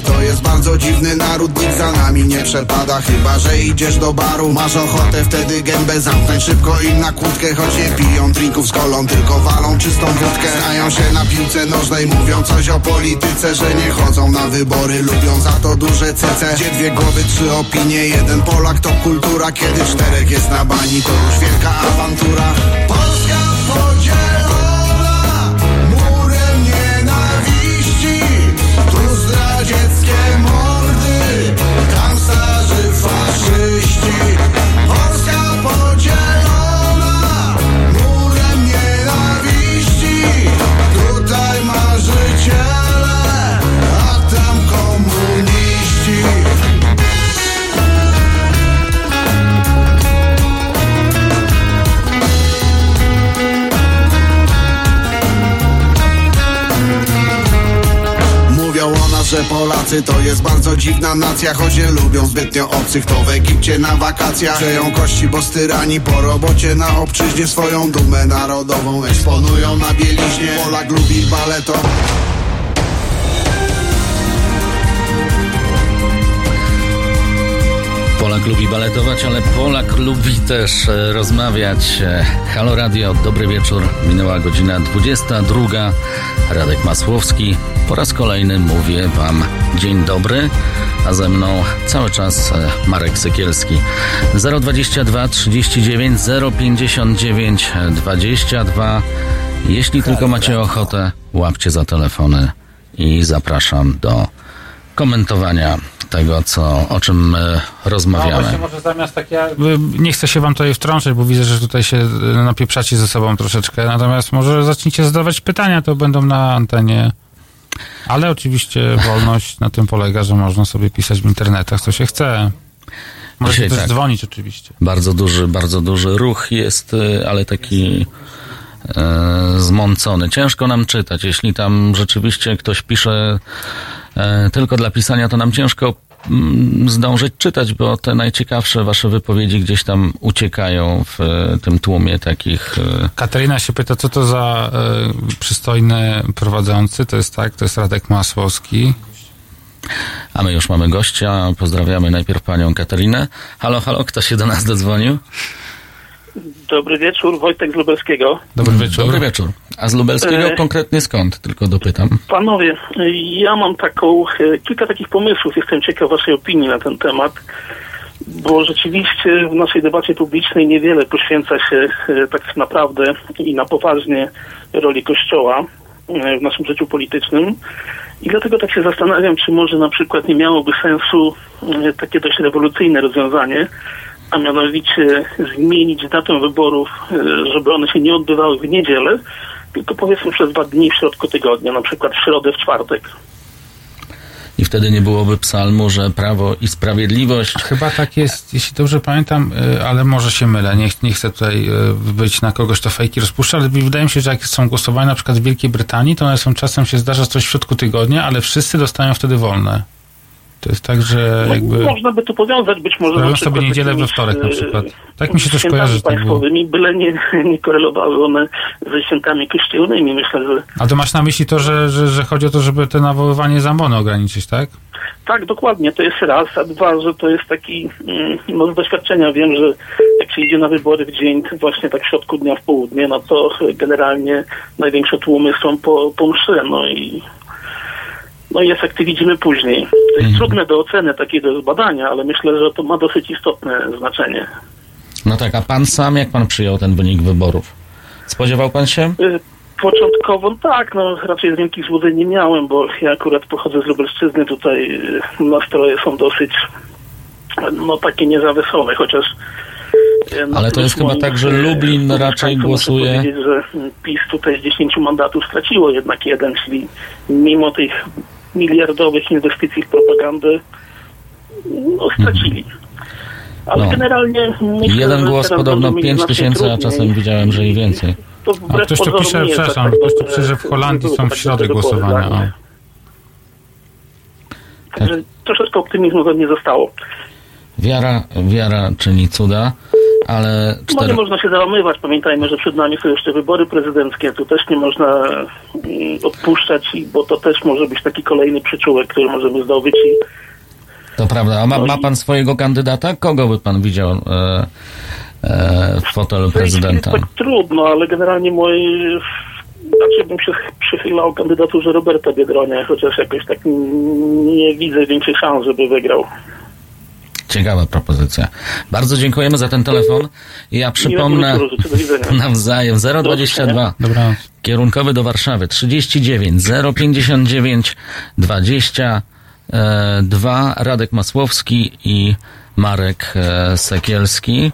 To jest bardzo dziwny naród Nikt za nami nie przepada, chyba że idziesz do baru Masz ochotę wtedy gębę zamknąć szybko im na kłódkę Choć nie piją drinków z kolą, tylko walą czystą wódkę. Znają się na piłce nożnej, mówią coś o polityce Że nie chodzą na wybory, lubią za to duże cece. Gdzie dwie głowy, trzy opinie, jeden Polak to kultura. Kiedy czterech jest na bani, to już wielka awantura. Polska Polacy to jest bardzo dziwna nacja Choć nie lubią zbytnio obcych To w Egipcie na wakacjach Przeją kości, bo styrani po robocie Na obczyźnie swoją dumę narodową Eksponują na bieliźnie. Polak lubi baleto Polak lubi baletować, ale Polak lubi też e, rozmawiać. E, Halo Radio, dobry wieczór. Minęła godzina 22. Radek Masłowski. Po raz kolejny mówię Wam dzień dobry, a ze mną cały czas e, Marek Sykielski. 022 39 059 22. Jeśli tylko macie ochotę, łapcie za telefony i zapraszam do komentowania tego, co, o czym e, No rozmawiamy. właśnie, może zamiast tak ja... Nie chcę się wam tutaj wtrącać, bo widzę, że tutaj się e, napieprzacie ze sobą troszeczkę. Natomiast może zacznijcie zadawać pytania, to będą na antenie. Ale oczywiście wolność na tym polega, że można sobie pisać w internetach, co się chce. Możecie Dzisiaj też tak. dzwonić oczywiście. Bardzo duży, bardzo duży ruch jest, y, ale taki e, zmącony. Ciężko nam czytać. Jeśli tam rzeczywiście ktoś pisze e, tylko dla pisania, to nam ciężko mm, zdążyć czytać, bo te najciekawsze wasze wypowiedzi gdzieś tam uciekają w e, tym tłumie takich. e, Katarina się pyta, co to za e, przystojny prowadzący. To jest tak, to jest Radek Masłowski. A my już mamy gościa. Pozdrawiamy najpierw panią Katarinę. Halo, halo, kto się do nas dodzwonił? Dobry wieczór, Wojtek z Lubelskiego. Dobry wieczór. Dobry wieczór. A z Lubelskiego E. konkretnie skąd? Tylko dopytam. Panowie, ja mam taką, e, kilka takich pomysłów, jestem ciekaw waszej opinii na ten temat, bo rzeczywiście w naszej debacie publicznej niewiele poświęca się e, tak naprawdę i na poważnie roli Kościoła e, w naszym życiu politycznym. I dlatego tak się zastanawiam, czy może na przykład nie miałoby sensu takie dość rewolucyjne rozwiązanie, a mianowicie zmienić datę wyborów, e, żeby one się nie odbywały w niedzielę, tylko powiedzmy przez dwa dni w środku tygodnia, na przykład w środę, w czwartek. I wtedy nie byłoby psalmu, że prawo i sprawiedliwość. Chyba tak jest, jeśli dobrze pamiętam, y, ale może się mylę. Nie, nie chcę tutaj y, być na kogoś, to fejki rozpuszcza, ale wydaje mi się, że jak są głosowania na przykład w Wielkiej Brytanii, to one są czasem się zdarza coś w środku tygodnia, ale wszyscy dostają wtedy wolne. To jest tak, że jakby... No, można by to powiązać być może Robią na sobie niedzielę we wtorek na e, przykład. Tak mi się świętami kojarzy, że tak było. byle nie, nie korelowały one ze świętami kościelnymi. Myślę, że A to masz na myśli to, że, że, że chodzi o to, żeby te nawoływanie zambony ograniczyć, tak? tak, dokładnie, to jest raz, a dwa, że to jest taki, no z doświadczenia wiem, że jak się idzie na wybory w dzień, właśnie tak w środku dnia w południe, no to generalnie największe tłumy są po, po mszy, no i no i efekty widzimy później. To jest trudne do oceny takiego badania, ale myślę, że to ma dosyć istotne znaczenie. No tak, a pan sam, jak pan przyjął ten wynik wyborów? Spodziewał pan się? Y, Początkowo tak, no raczej z wielkich złudzeń nie miałem, bo ja akurat pochodzę z Lubelszczyzny, tutaj y, nastroje są dosyć no takie niezawesołe, chociaż y, Ale to jest chyba tak, że Lublin raczej muszę głosuje- powiedzieć, że PiS tutaj z 10 mandatów straciło jednak jeden, czyli mimo tych miliardowych inwestycji w propagandę no, stracili. Ale No. generalnie myślę, Jeden głos podobno będą mieli 5 znacznie tysięcy, a czasem widziałem, że i więcej. To A ktoś tu pisze, przepraszam, tak, ktoś tu że- pisze, że w Holandii są w tak środę głosowania. O. Także troszeczkę optymizmu we mnie zostało. Wiara, wiara czyni cuda, ale No cztery... nie można się załamywać. Pamiętajmy, że przed nami są jeszcze wybory prezydenckie. Tu też nie można mm, odpuszczać, bo to też może być taki kolejny przyczółek, który możemy zdobyć. I To prawda. A ma, ma pan swojego kandydata? Kogo by pan widział e, e, w fotelu prezydenta? Tak trudno, ale generalnie moi... Znaczy bym się przychylał kandydaturze Roberta Biedronia, chociaż jakoś tak nie widzę większych szans, żeby wygrał. Ciekawa propozycja. Bardzo dziękujemy za ten telefon. Ja przypomnę nawzajem 022 Dobranoc. kierunkowy do Warszawy 39 059 22 Radek Masłowski i Marek e, Sekielski.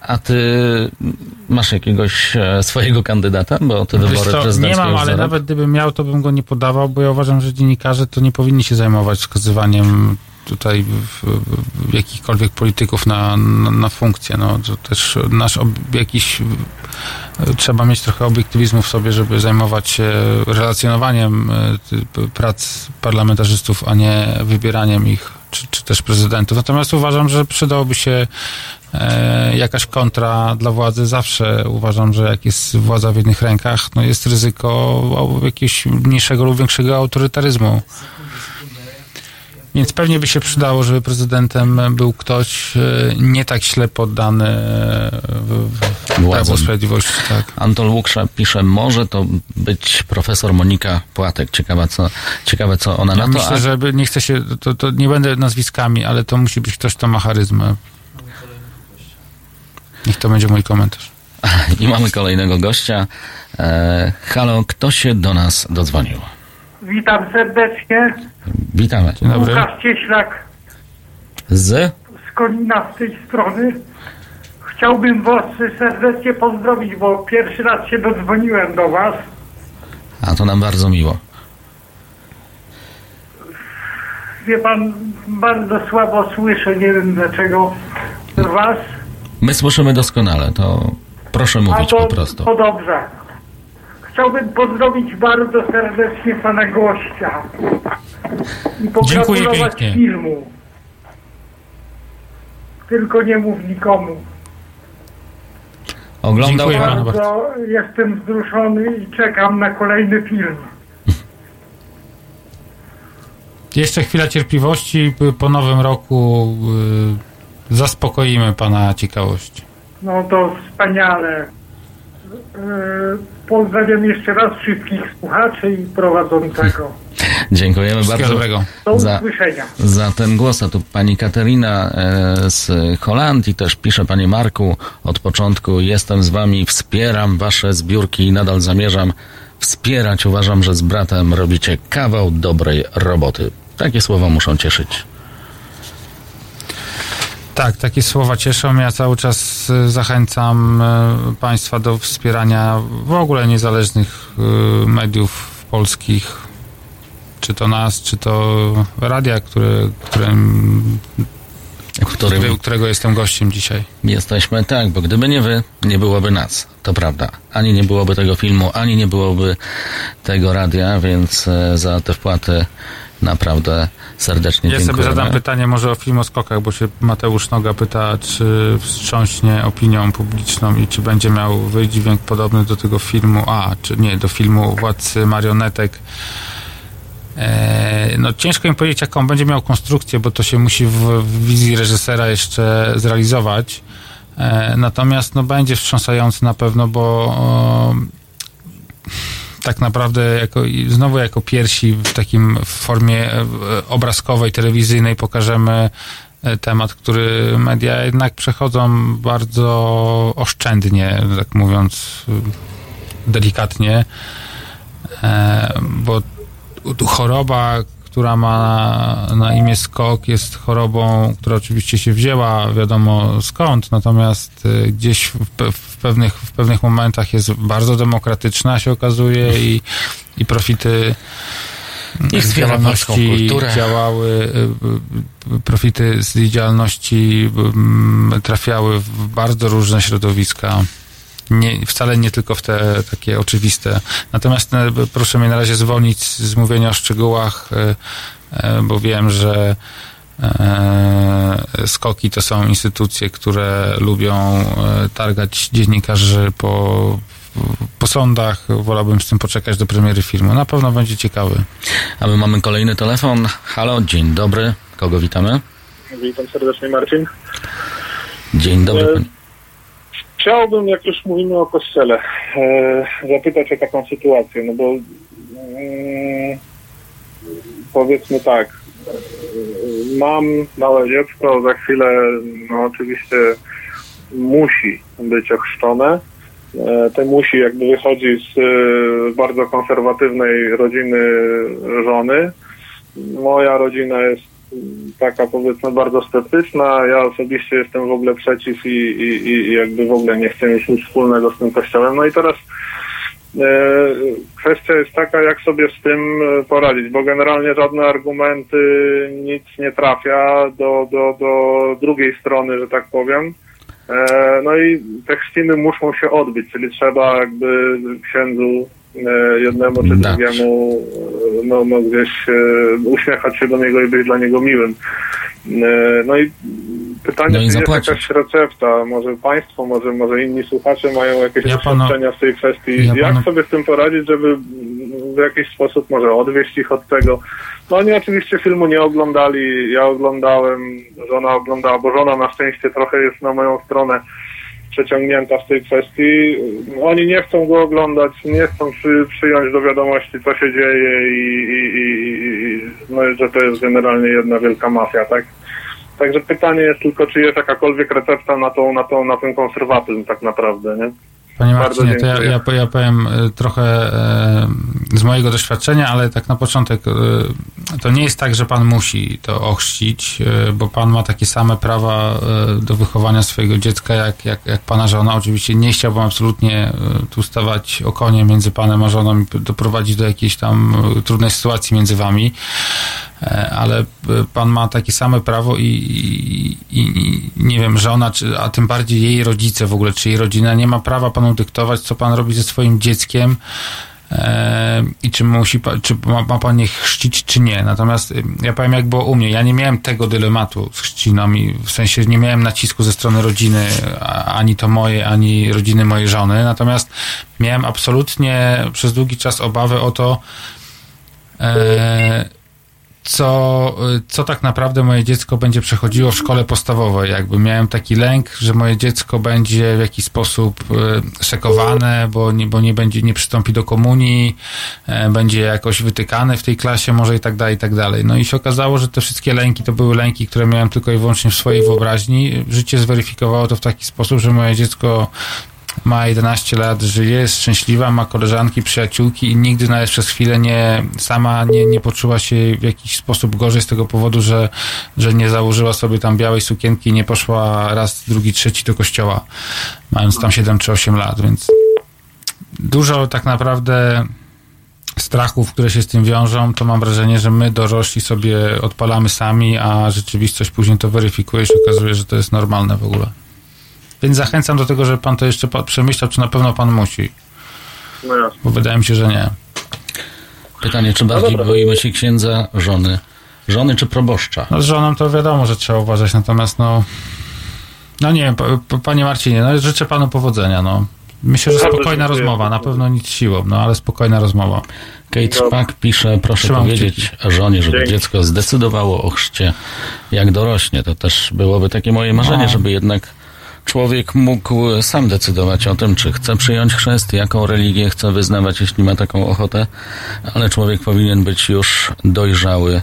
A ty masz jakiegoś e, swojego kandydata? Bo te Wiesz wybory co, nie mam, ale nawet gdybym miał, to bym go nie podawał, bo ja uważam, że dziennikarze to nie powinni się zajmować wskazywaniem tutaj w, w jakichkolwiek polityków na, na, na funkcję. No, to też nasz jakiś e, trzeba mieć trochę obiektywizmu w sobie, żeby zajmować się relacjonowaniem e, prac parlamentarzystów, a nie wybieraniem ich, czy, czy też prezydentów. Natomiast uważam, że przydałoby się e, jakaś kontra dla władzy. Zawsze uważam, że jak jest władza w jednych rękach, no jest ryzyko jakiegoś mniejszego lub większego autorytaryzmu. Więc pewnie by się przydało, żeby prezydentem był ktoś e, nie tak źle poddany e, w, w Prawo. Sprawiedliwości. Tak. Antol Łuksza pisze, może to być profesor Monika Płatek. Ciekawe, co, ciekawe, co ona Ja na to. myślę, że by- nie chcę się, to, to nie będę nazwiskami, ale to musi być ktoś, kto ma charyzmę. Niech to będzie mój komentarz. I mamy kolejnego gościa. E, halo, kto się do nas dodzwonił? Witam serdecznie. Witamy. Dzień dobry. Łukasz Cieślak Z? z Konina z tej strony. Chciałbym Was serdecznie pozdrowić, bo pierwszy raz się dodzwoniłem do Was. A to nam bardzo miło. Wie Pan, bardzo słabo słyszę, nie wiem dlaczego Was. My słyszymy doskonale, to proszę A mówić to, po prostu. to dobrze. Chciałbym pozdrowić bardzo serdecznie Pana gościa. I pogratulować filmu. Tylko nie mów nikomu. Oglądał Dziękuję pan? bardzo. Jestem wzruszony i czekam na kolejny film. Jeszcze chwila cierpliwości. Po nowym roku y, zaspokoimy pana ciekawość. No to wspaniale. Yy, Pozdrawiam jeszcze raz wszystkich słuchaczy i prowadzącego. Dziękujemy bardzo dobrego. Do za, usłyszenia. za ten głos. A tu pani Katerina e, z Holandii też pisze, panie Marku, od początku jestem z wami, wspieram wasze zbiórki i nadal zamierzam wspierać. Uważam, że z bratem robicie kawał dobrej roboty. Takie słowa muszą cieszyć. Tak, takie słowa cieszą. Ja cały czas y, zachęcam y, Państwa do wspierania w ogóle niezależnych y, mediów polskich. Czy to nas, czy to radia, które, którym, którym którego jestem gościem dzisiaj. Jesteśmy tak, bo gdyby nie wy, nie byłoby nas. To prawda. Ani nie byłoby tego filmu, ani nie byłoby tego radia, więc e, za te wpłaty naprawdę serdecznie Ja dziękujemy. sobie zadam pytanie może o film o skokach, bo się Mateusz Noga pyta, czy wstrząśnie opinią publiczną i czy będzie miał wydźwięk podobny do tego filmu, a, czy nie, do filmu Władcy Marionetek. E, no ciężko mi powiedzieć, jaką będzie miał konstrukcję, bo to się musi w, w wizji reżysera jeszcze zrealizować. E, natomiast no, będzie wstrząsający na pewno, bo o, tak naprawdę jako, znowu jako pierwsi w takim formie e, obrazkowej, telewizyjnej pokażemy e, temat, który media jednak przechodzą bardzo oszczędnie, tak mówiąc e, delikatnie, e, bo choroba, która ma na, imię skok, jest chorobą, która oczywiście się wzięła, wiadomo skąd, natomiast y, gdzieś w, w, pewnych, w pewnych momentach jest bardzo demokratyczna, się okazuje, i, i profity z działalności działały, y, y, profity z działalności trafiały w bardzo różne środowiska. Nie, wcale nie tylko w te takie oczywiste. Natomiast e, proszę mnie na razie zwolnić z mówienia o szczegółach, e, e, bo wiem, że skoki to są instytucje, które lubią targać dziennikarzy po, po sądach. Wolałbym z tym poczekać do premiery filmu. Na pewno będzie ciekawy. A my mamy kolejny telefon. Halo, dzień dobry. Kogo witamy? Witam serdecznie Marcin. Dzień dobry. E. Chciałbym, jak już mówimy o kościele, e, zapytać o taką sytuację, no bo mm, powiedzmy tak, mam małe dziecko, za chwilę no oczywiście musi być ochrzczone. E, Te musi jakby wychodzi z e, bardzo konserwatywnej rodziny żony. Moja rodzina jest taka powiedzmy bardzo sceptyczna. Ja osobiście jestem w ogóle przeciw i, i, i jakby w ogóle nie chcę mieć nic wspólnego z tym kościołem. No i teraz Kwestia jest taka, jak sobie z tym e, poradzić, bo generalnie żadne argumenty nic nie trafia do, do, do drugiej strony, że tak powiem. E, No i te chrzciny muszą się odbyć, czyli trzeba jakby księdzu e, jednemu czy drugiemu e, no, no gdzieś e, uśmiechać się do niego i być dla niego miłym. E, No i pytanie, No i czy jest jakaś recepta? Może państwo, może, może inni słuchacze mają jakieś Ja doświadczenia w tej kwestii. ja Jak panu- sobie z tym poradzić, żeby w jakiś sposób może odwieść ich od tego? No oni oczywiście filmu nie oglądali, ja oglądałem, żona oglądała, bo żona na szczęście trochę jest na moją stronę przeciągnięta w tej kwestii. Oni nie chcą go oglądać, nie chcą przy, przyjąć do wiadomości, co się dzieje i, i, i, no, że to jest generalnie jedna wielka mafia, tak? Także pytanie jest tylko, czy jest jakakolwiek recepta na, tą, na, tą, na ten konserwatyzm tak naprawdę, nie? Panie Marcinie, to ja, ja, ja powiem e, trochę e, z mojego doświadczenia, ale tak na początek e, to nie jest tak, że pan musi to ochrzcić, bo pan ma takie same prawa do wychowania swojego dziecka jak, jak, jak pana żona. Oczywiście nie chciałbym absolutnie tu stawać okonie między panem a żoną i doprowadzić do jakiejś tam trudnej sytuacji między wami. E, ale e, pan ma takie same prawo i, i, i, nie wiem, żona, czy, a tym bardziej jej rodzice w ogóle, czy jej rodzina nie ma prawa panu dyktować, co pan robi ze swoim dzieckiem e, i czy musi, czy ma, ma pan je chrzcić, czy nie. Natomiast y, ja powiem, jak było u mnie. Ja nie miałem tego dylematu z chrzciną i w sensie nie miałem nacisku ze strony rodziny, ani to moje, ani rodziny mojej żony. Natomiast miałem absolutnie przez długi czas obawę o to, e, co, co tak naprawdę moje dziecko będzie przechodziło w szkole podstawowej. Jakby miałem taki lęk, że moje dziecko będzie w jakiś sposób e, szekowane, bo nie, bo nie będzie, nie przystąpi do komunii, e, będzie jakoś wytykane w tej klasie, może i tak dalej, i tak dalej. No i się okazało, że te wszystkie lęki to były lęki, które miałem tylko i wyłącznie w swojej wyobraźni. Życie zweryfikowało to w taki sposób, że moje dziecko ma 11 lat, żyje, jest szczęśliwa, ma koleżanki, przyjaciółki i nigdy nawet przez chwilę nie, sama nie, nie poczuła się w jakiś sposób gorzej z tego powodu, że, że nie założyła sobie tam białej sukienki i nie poszła raz, drugi, trzeci do kościoła, mając tam 7 czy 8 lat, więc dużo tak naprawdę strachów, które się z tym wiążą, to mam wrażenie, że my dorośli sobie odpalamy sami, a rzeczywistość później to weryfikuje i się okazuje, że to jest normalne w ogóle. Więc zachęcam do tego, żeby pan to jeszcze przemyślał, czy na pewno pan musi. No jasne. Bo wydaje mi się, że nie. Pytanie, czy bardziej boimy się księdza, żony, żony czy proboszcza? No z żoną to wiadomo, że trzeba uważać, natomiast no... No nie wiem, pa- pa- panie Marcinie, no życzę panu powodzenia, no. Myślę, że spokojna rozmowa, na pewno nic siłą, no ale spokojna rozmowa. Kate Szpak pisze, proszę Trzymam powiedzieć kciuki. żonie, żeby Dzięki. dziecko zdecydowało o chrzcie, jak dorośnie. To też byłoby takie moje marzenie, No. żeby jednak człowiek mógł sam decydować o tym, czy chce przyjąć chrzest, jaką religię chce wyznawać, jeśli ma taką ochotę, ale człowiek powinien być już dojrzały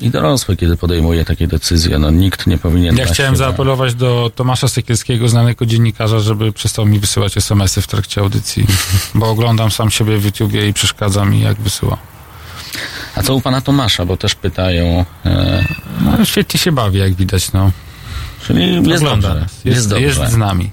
i dorosły, kiedy podejmuje takie decyzje. No, nikt nie powinien... Ja chciałem się zaapelować do Tomasza Sekielskiego, znanego dziennikarza, żeby przestał mi wysyłać SMS-y w trakcie audycji, bo oglądam sam siebie w YouTubie i przeszkadza mi, jak wysyła. A co u pana Tomasza, bo też pytają... E... No, świetnie się bawi, jak widać, no. Czyli jest Ogląda dobrze. Jest, Jest, dobrze. jest z nami.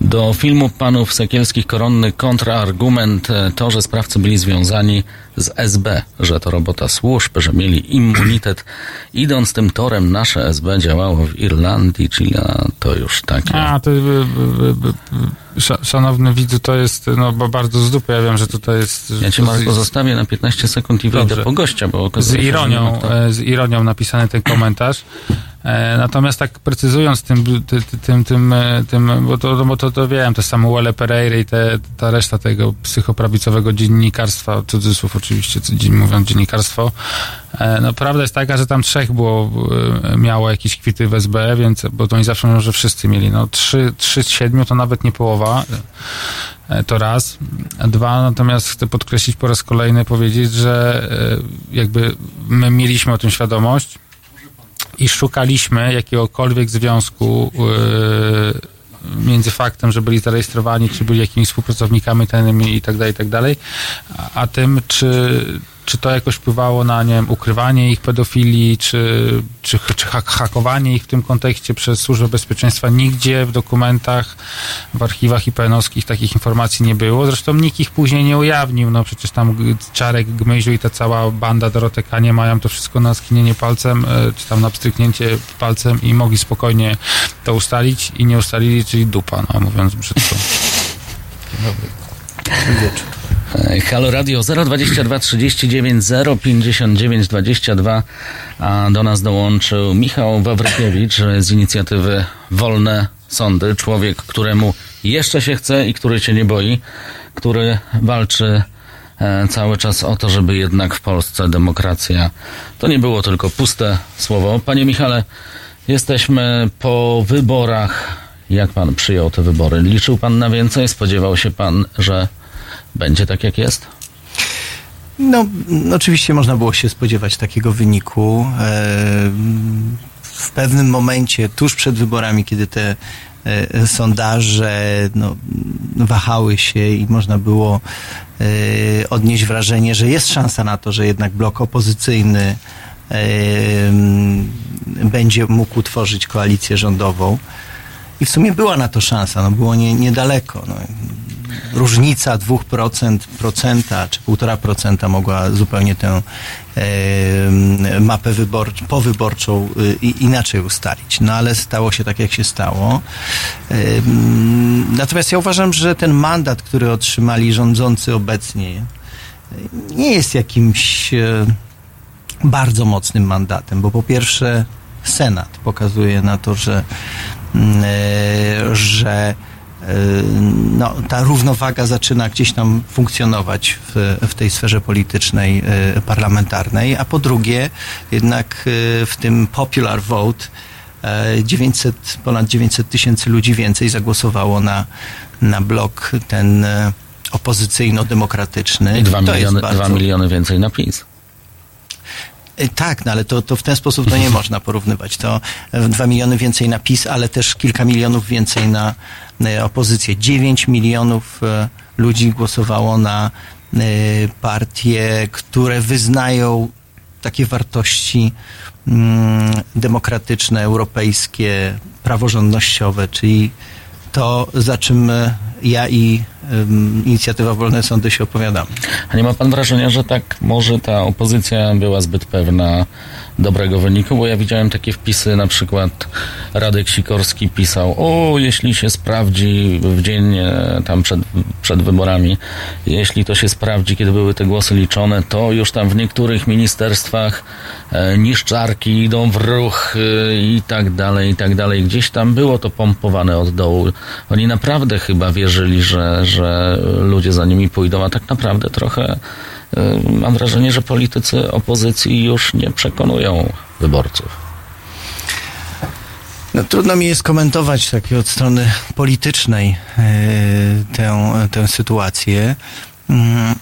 Do filmu panów Sekielskich koronny kontrargument e, to, że sprawcy byli związani z SB, że to robota służb, że mieli immunitet. Idąc tym torem, nasze SB działało w Irlandii, czyli a, to już takie. A, to y, y, y, sza- szanowny widzu, to jest no, bo bardzo z dupy. Ja wiem, że tutaj jest... Ja cię z- Marko zostawię na 15 sekund i wyjdę Dobrze. po gościa, bo z okazuje się, ma ironią, kto. e, z ironią napisany ten komentarz. E, Natomiast tak precyzując tym, ty- ty- tym, tym, e, tym bo to, bo to, to wiem, te Samuele Pereira i te, ta reszta tego psychoprawicowego dziennikarstwa, cudzysłów oczywiście, mówiąc dziennikarstwo, e, no prawda jest taka, że tam trzech było, miało jakieś kwity w SB, więc, bo to oni zawsze mówią, że wszyscy mieli, no trzy, trzy z siedmiu to nawet nie połowa, to raz. Dwa, natomiast chcę podkreślić po raz kolejny, powiedzieć, że jakby my mieliśmy o tym świadomość i szukaliśmy jakiegokolwiek związku e, między faktem, że byli zarejestrowani, czy byli jakimiś współpracownikami tajnymi i tak dalej, i tak dalej, a tym, czy, czy to jakoś wpływało na, nie wiem, ukrywanie ich pedofilii, czy, czy, czy hak- hakowanie ich w tym kontekście przez Służbę Bezpieczeństwa. Nigdzie w dokumentach, w archiwach IPN-owskich takich informacji nie było. Zresztą nikt ich później nie ujawnił. No przecież tam Czarek, Gmyziu i ta cała banda Doroteka nie mają to wszystko na skinienie palcem, e, czy tam na pstryknięcie palcem i mogli spokojnie to ustalić i nie ustalili, czyli dupa, no mówiąc brzydko. E, Halo Radio 022 39 059 22, a do nas dołączył Michał Wawrykiewicz z inicjatywy Wolne Sądy. Człowiek, któremu jeszcze się chce i który się nie boi, który walczy e, cały czas o to, żeby jednak w Polsce demokracja to nie było tylko puste słowo. Panie Michale, jesteśmy po wyborach. Jak pan przyjął te wybory? Liczył pan na więcej? Spodziewał się pan, że będzie tak, jak jest? No, oczywiście można było się spodziewać takiego wyniku. E, W pewnym momencie, tuż przed wyborami, kiedy te e, sondaże no, wahały się i można było e, odnieść wrażenie, że jest szansa na to, że jednak blok opozycyjny będzie mógł utworzyć koalicję rządową. I w sumie była na to szansa, no było nie, niedaleko. No. Różnica 2% procenta, czy 1,5% mogła zupełnie tę mapę wyborcz, powyborczą y, inaczej ustalić. No ale stało się tak, jak się stało. Natomiast ja uważam, że ten mandat, który otrzymali rządzący obecnie, nie jest jakimś e, bardzo mocnym mandatem, bo po pierwsze Senat pokazuje na to, że, mm, e, że no, ta równowaga zaczyna gdzieś tam funkcjonować w, w tej sferze politycznej, e, parlamentarnej, a po drugie jednak e, w tym popular vote e, 900, ponad 900 tysięcy ludzi więcej zagłosowało na, na blok ten e, opozycyjno-demokratyczny. I dwa To jest miliony, bardzo- dwa miliony więcej na PiS. E, Tak, no ale to, to w ten sposób to nie można porównywać. To e, dwa miliony więcej na PiS, ale też kilka milionów więcej na opozycję. 9 milionów e, ludzi głosowało na partie, które wyznają takie wartości mm, demokratyczne, europejskie, praworządnościowe, czyli to, za czym ja i inicjatywa Wolne Sądy się opowiadamy. A nie ma pan wrażenia, że tak może ta opozycja była zbyt pewna dobrego wyniku? Bo ja widziałem takie wpisy, na przykład Radek Sikorski pisał, o, jeśli się sprawdzi w dzień e, tam przed, przed wyborami, jeśli to się sprawdzi, kiedy były te głosy liczone, to już tam w niektórych ministerstwach e, niszczarki idą w ruch e, i tak dalej, i tak dalej. Gdzieś tam było to pompowane od dołu. Oni naprawdę chyba wierzyli, że, że ludzie za nimi pójdą, a tak naprawdę trochę mam wrażenie, że politycy opozycji już nie przekonują wyborców. No, trudno mi jest komentować tak od strony politycznej e, tę, tę sytuację, mm,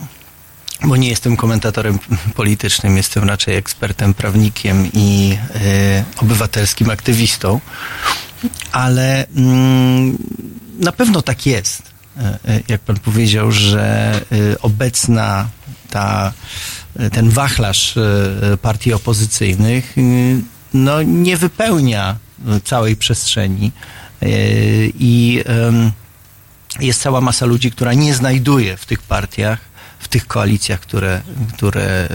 bo nie jestem komentatorem politycznym, jestem raczej ekspertem, prawnikiem i e, obywatelskim aktywistą, ale mm, na pewno tak jest. E, Jak pan powiedział, że obecna ta, e, ten wachlarz e, partii opozycyjnych e, no, nie wypełnia e, całej przestrzeni e, i jest cała masa ludzi, która nie znajduje w tych partiach, w tych koalicjach, które, które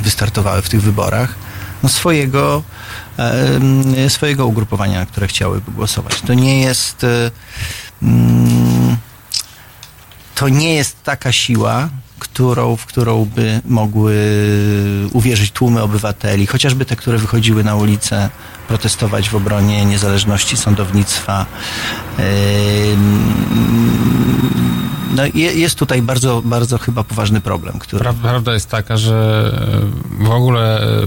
wystartowały w tych wyborach, no swojego, swojego ugrupowania, na które chciałyby głosować. To nie jest mm, to nie jest taka siła, którą, w którą by mogły uwierzyć tłumy obywateli, chociażby te, które wychodziły na ulicę protestować w obronie niezależności sądownictwa. No, je- jest tutaj bardzo, bardzo chyba poważny problem, który. Pra- Prawda jest taka, że e, w ogóle e,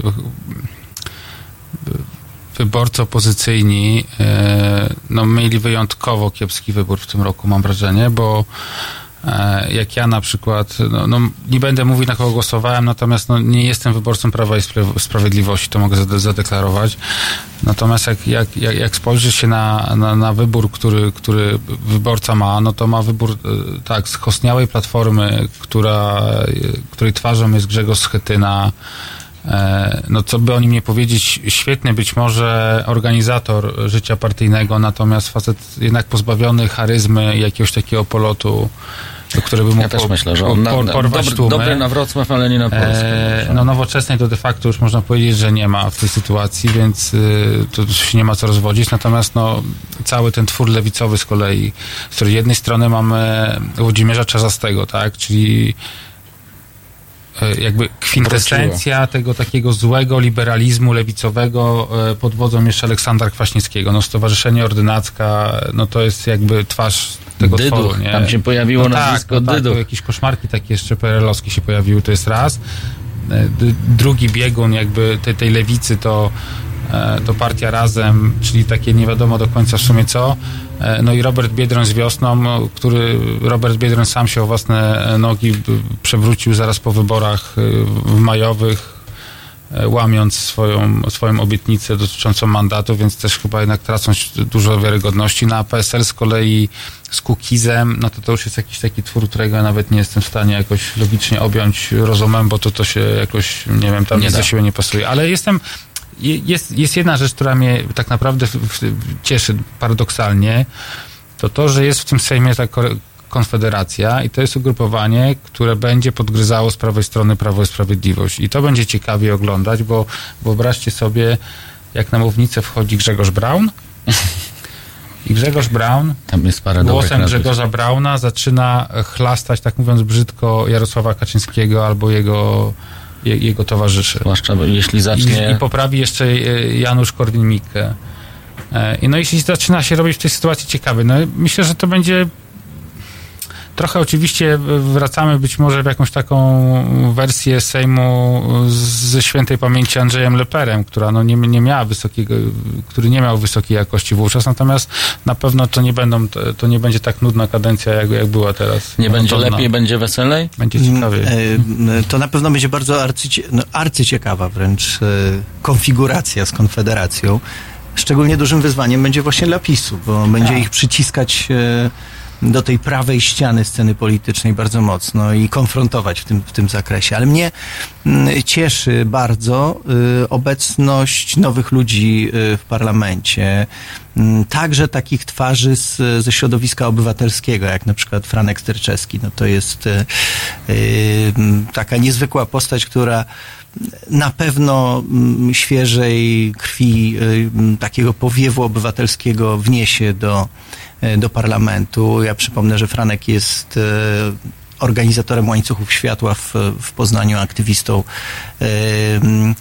wyborcy opozycyjni e, no, mieli wyjątkowo kiepski wybór w tym roku, mam wrażenie, bo jak ja na przykład, no, no, nie będę mówić na kogo głosowałem, natomiast no, nie jestem wyborcą Prawa i Spra- Sprawiedliwości, to mogę zade- zadeklarować. Natomiast jak, jak, jak, jak spojrzy się na, na, na wybór, który, który wyborca ma, no to ma wybór e, tak, skostniałej platformy, która, e, której twarzą jest Grzegorz Schetyna, E, no co by o nim nie powiedzieć, świetny być może organizator życia partyjnego, natomiast facet jednak pozbawiony charyzmy jakiegoś takiego polotu, który by mógł Ja też po- myślę, że on na, por- na, porwać dobry, tłumy. dobry na Wrocław, ale nie na Polskę. E, no nowoczesnej to de facto już można powiedzieć, że nie ma w tej sytuacji, więc y, to się nie ma co rozwodzić. Natomiast no, cały ten twór lewicowy z kolei, z której jednej strony mamy Włodzimierza Czarzastego, tak, czyli e, jakby kwintesencja tego takiego złego liberalizmu lewicowego e, pod wodzą jeszcze Aleksandra Kwaśniewskiego. No Stowarzyszenie Ordynacka, no to jest jakby twarz tego Dyduch, tworu, nie? tam się pojawiło no nazwisko tak, no tak, Dyduch. jakieś koszmarki takie jeszcze PRL-owskie się pojawiły, to jest raz. E, Drugi biegun jakby tej, tej lewicy to, e, to partia Razem, czyli takie nie wiadomo do końca w sumie co. E, No i Robert Biedroń z wiosną, który Robert Biedroń sam się o własne e, nogi b- przewrócił zaraz po wyborach e, w majowych, e, łamiąc swoją, swoją obietnicę dotyczącą mandatu, więc też chyba jednak tracąc dużo wiarygodności. Na PSL z kolei z Kukizem, no to to już jest jakiś taki twór, którego ja nawet nie jestem w stanie jakoś logicznie objąć rozumem, bo to to się jakoś, nie wiem, tam Nie nic do siebie nie pasuje. Ale jestem, je- jest, jest jedna rzecz, która mnie tak naprawdę cieszy paradoksalnie, to to, że jest w tym Sejmie ta ko- Konfederacja i to jest ugrupowanie, które będzie podgryzało z prawej strony Prawo i Sprawiedliwość. I to będzie ciekawie oglądać, bo wyobraźcie sobie, jak na mównicę wchodzi Grzegorz Braun i Grzegorz Braun głosem. Grzegorza Brauna zaczyna chlastać, tak mówiąc brzydko, Jarosława Kaczyńskiego albo jego, je, jego towarzyszy. Zwłaszcza jeśli zacznie... I, I poprawi jeszcze e, Janusz Korwin-Mikke. E, I no jeśli zaczyna się robić w tej sytuacji ciekawy, no myślę, że to będzie trochę oczywiście wracamy być może w jakąś taką wersję Sejmu ze świętej pamięci Andrzejem Leperem, która no nie, nie miała wysokiego, który nie miał wysokiej jakości wówczas, natomiast na pewno to nie będą, to, nie będzie tak nudna kadencja, jak, jak była teraz. Nie będzie Monotonna. lepiej, będzie weselej? Będzie ciekawie. E, To na pewno będzie bardzo arcycie, no, arcyciekawa wręcz e, konfiguracja z Konfederacją. Szczególnie dużym wyzwaniem będzie właśnie dla PiSu, bo będzie ich przyciskać e, do tej prawej ściany sceny politycznej bardzo mocno i konfrontować w tym, w tym zakresie. Ale mnie mm, cieszy bardzo y, obecność nowych ludzi y, w parlamencie. Mm, Także takich twarzy z, ze środowiska obywatelskiego, jak na przykład Franek Sterczewski. No to jest y, taka niezwykła postać, która na pewno mm, świeżej krwi, takiego powiewu obywatelskiego wniesie do, do parlamentu. Ja przypomnę, że Franek jest y, organizatorem łańcuchów światła w, w Poznaniu, aktywistą mm,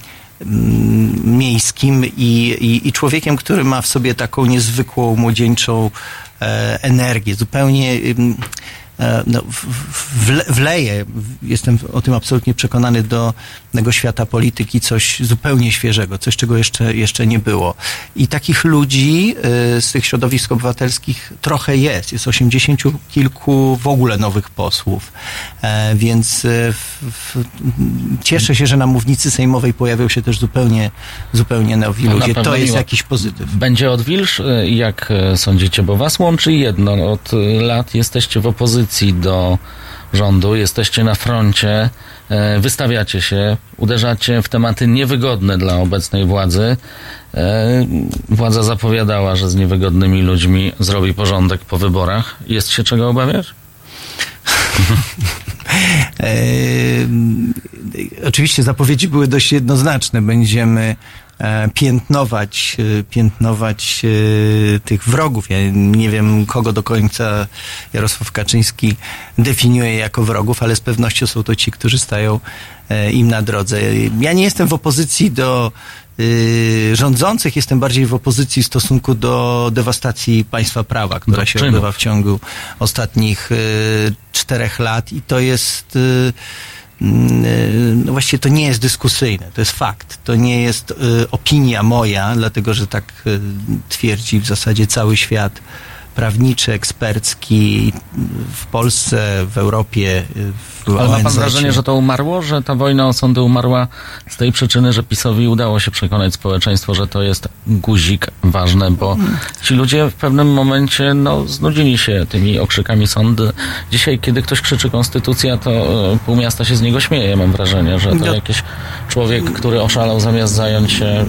miejskim i, i, i człowiekiem, który ma w sobie taką niezwykłą, młodzieńczą e, energię, zupełnie e, no, wleje, jestem o tym absolutnie przekonany, do tego świata polityki coś zupełnie świeżego, coś, czego jeszcze, jeszcze nie było. I takich ludzi y, z tych środowisk obywatelskich trochę jest. Jest 80 kilku w ogóle nowych posłów. E, więc y, w, w, cieszę się, że na mównicy sejmowej pojawią się też zupełnie, zupełnie nowi No, ludzie. To jest jakiś pozytyw. Będzie odwilż? Y, Jak sądzicie? Bo was łączy jedno. Od lat jesteście w opozycji do rządu, jesteście na froncie, wystawiacie się, uderzacie w tematy niewygodne dla obecnej władzy. Y, Władza zapowiadała, że z niewygodnymi ludźmi zrobi porządek po wyborach. Jest się czego obawiać? E, oczywiście zapowiedzi były dość jednoznaczne. Będziemy e, piętnować, e, piętnować e, tych wrogów. Ja nie wiem, kogo do końca Jarosław Kaczyński definiuje jako wrogów, ale z pewnością są to ci, którzy stają e, im na drodze. Ja nie jestem w opozycji do rządzących, jestem bardziej w opozycji w stosunku do dewastacji państwa prawa, która się odbywa w ciągu ostatnich czterech lat i to jest no właściwie to nie jest dyskusyjne, to jest fakt. To nie jest y, opinia moja, dlatego że tak y, twierdzi w zasadzie cały świat prawniczy, ekspercki w Polsce, w Europie, w Ale ma pan wrażenie, że to umarło, że ta wojna o sądy umarła z tej przyczyny, że PiSowi udało się przekonać społeczeństwo, że to jest guzik ważny, bo ci ludzie w pewnym momencie no, znudzili się tymi okrzykami sądy. Dzisiaj, kiedy ktoś krzyczy konstytucja, to e, pół miasta się z niego śmieje, mam wrażenie, że to No. jakiś człowiek, który oszalał zamiast zająć się e,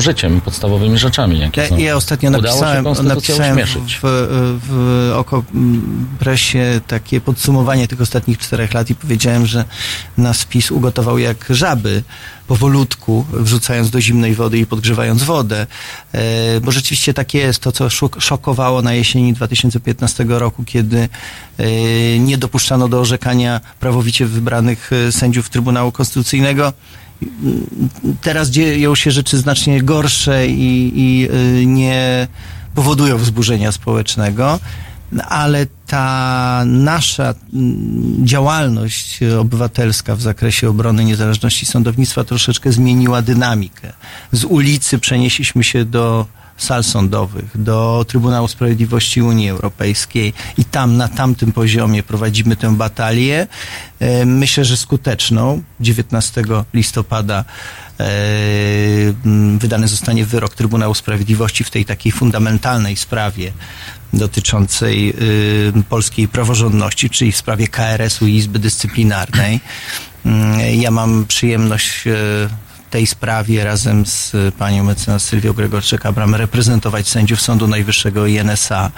życiem, podstawowymi rzeczami, jakie Ja, ja ostatnio Udało napisałem, napisałem uśmieszyć. w, w oko m, presie takie podsumowanie tych ostatnich czterech lat i powiedziałem, że nas PiS ugotował jak żaby, powolutku, wrzucając do zimnej wody i podgrzewając wodę. E, bo rzeczywiście tak jest. To, co szok- szokowało na jesieni 2015 roku, kiedy e, nie dopuszczano do orzekania prawowicie wybranych e, sędziów Trybunału Konstytucyjnego, teraz dzieją się rzeczy znacznie gorsze i, i nie powodują wzburzenia społecznego, ale ta nasza mm, działalność obywatelska w zakresie obrony niezależności sądownictwa troszeczkę zmieniła dynamikę. Z ulicy przenieśliśmy się do sal sądowych, do Trybunału Sprawiedliwości Unii Europejskiej i tam, na tamtym poziomie prowadzimy tę batalię. E, Myślę, że skuteczną. 19 listopada wydany zostanie wyrok Trybunału Sprawiedliwości w tej takiej fundamentalnej sprawie dotyczącej y, polskiej praworządności, czyli w sprawie KRS-u i Izby Dyscyplinarnej. Mm, Ja mam przyjemność w tej sprawie razem z panią mecenas Sylwią Gregorczyk-Abram reprezentować sędziów Sądu Najwyższego i NSA.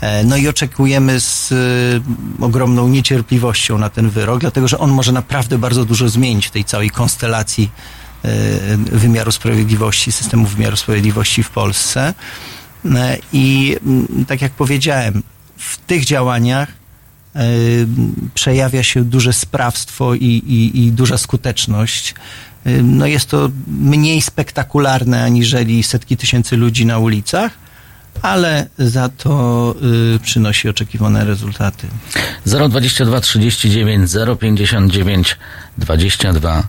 E, No i oczekujemy z ogromną niecierpliwością na ten wyrok, dlatego że on może naprawdę bardzo dużo zmienić w tej całej konstelacji wymiaru sprawiedliwości, systemu wymiaru sprawiedliwości w Polsce. E, I mm, tak jak powiedziałem, w tych działaniach e, przejawia się duże sprawstwo i, i, i duża skuteczność. E, No jest to mniej spektakularne aniżeli setki tysięcy ludzi na ulicach, ale za to y, przynosi oczekiwane rezultaty. 022 39 059 22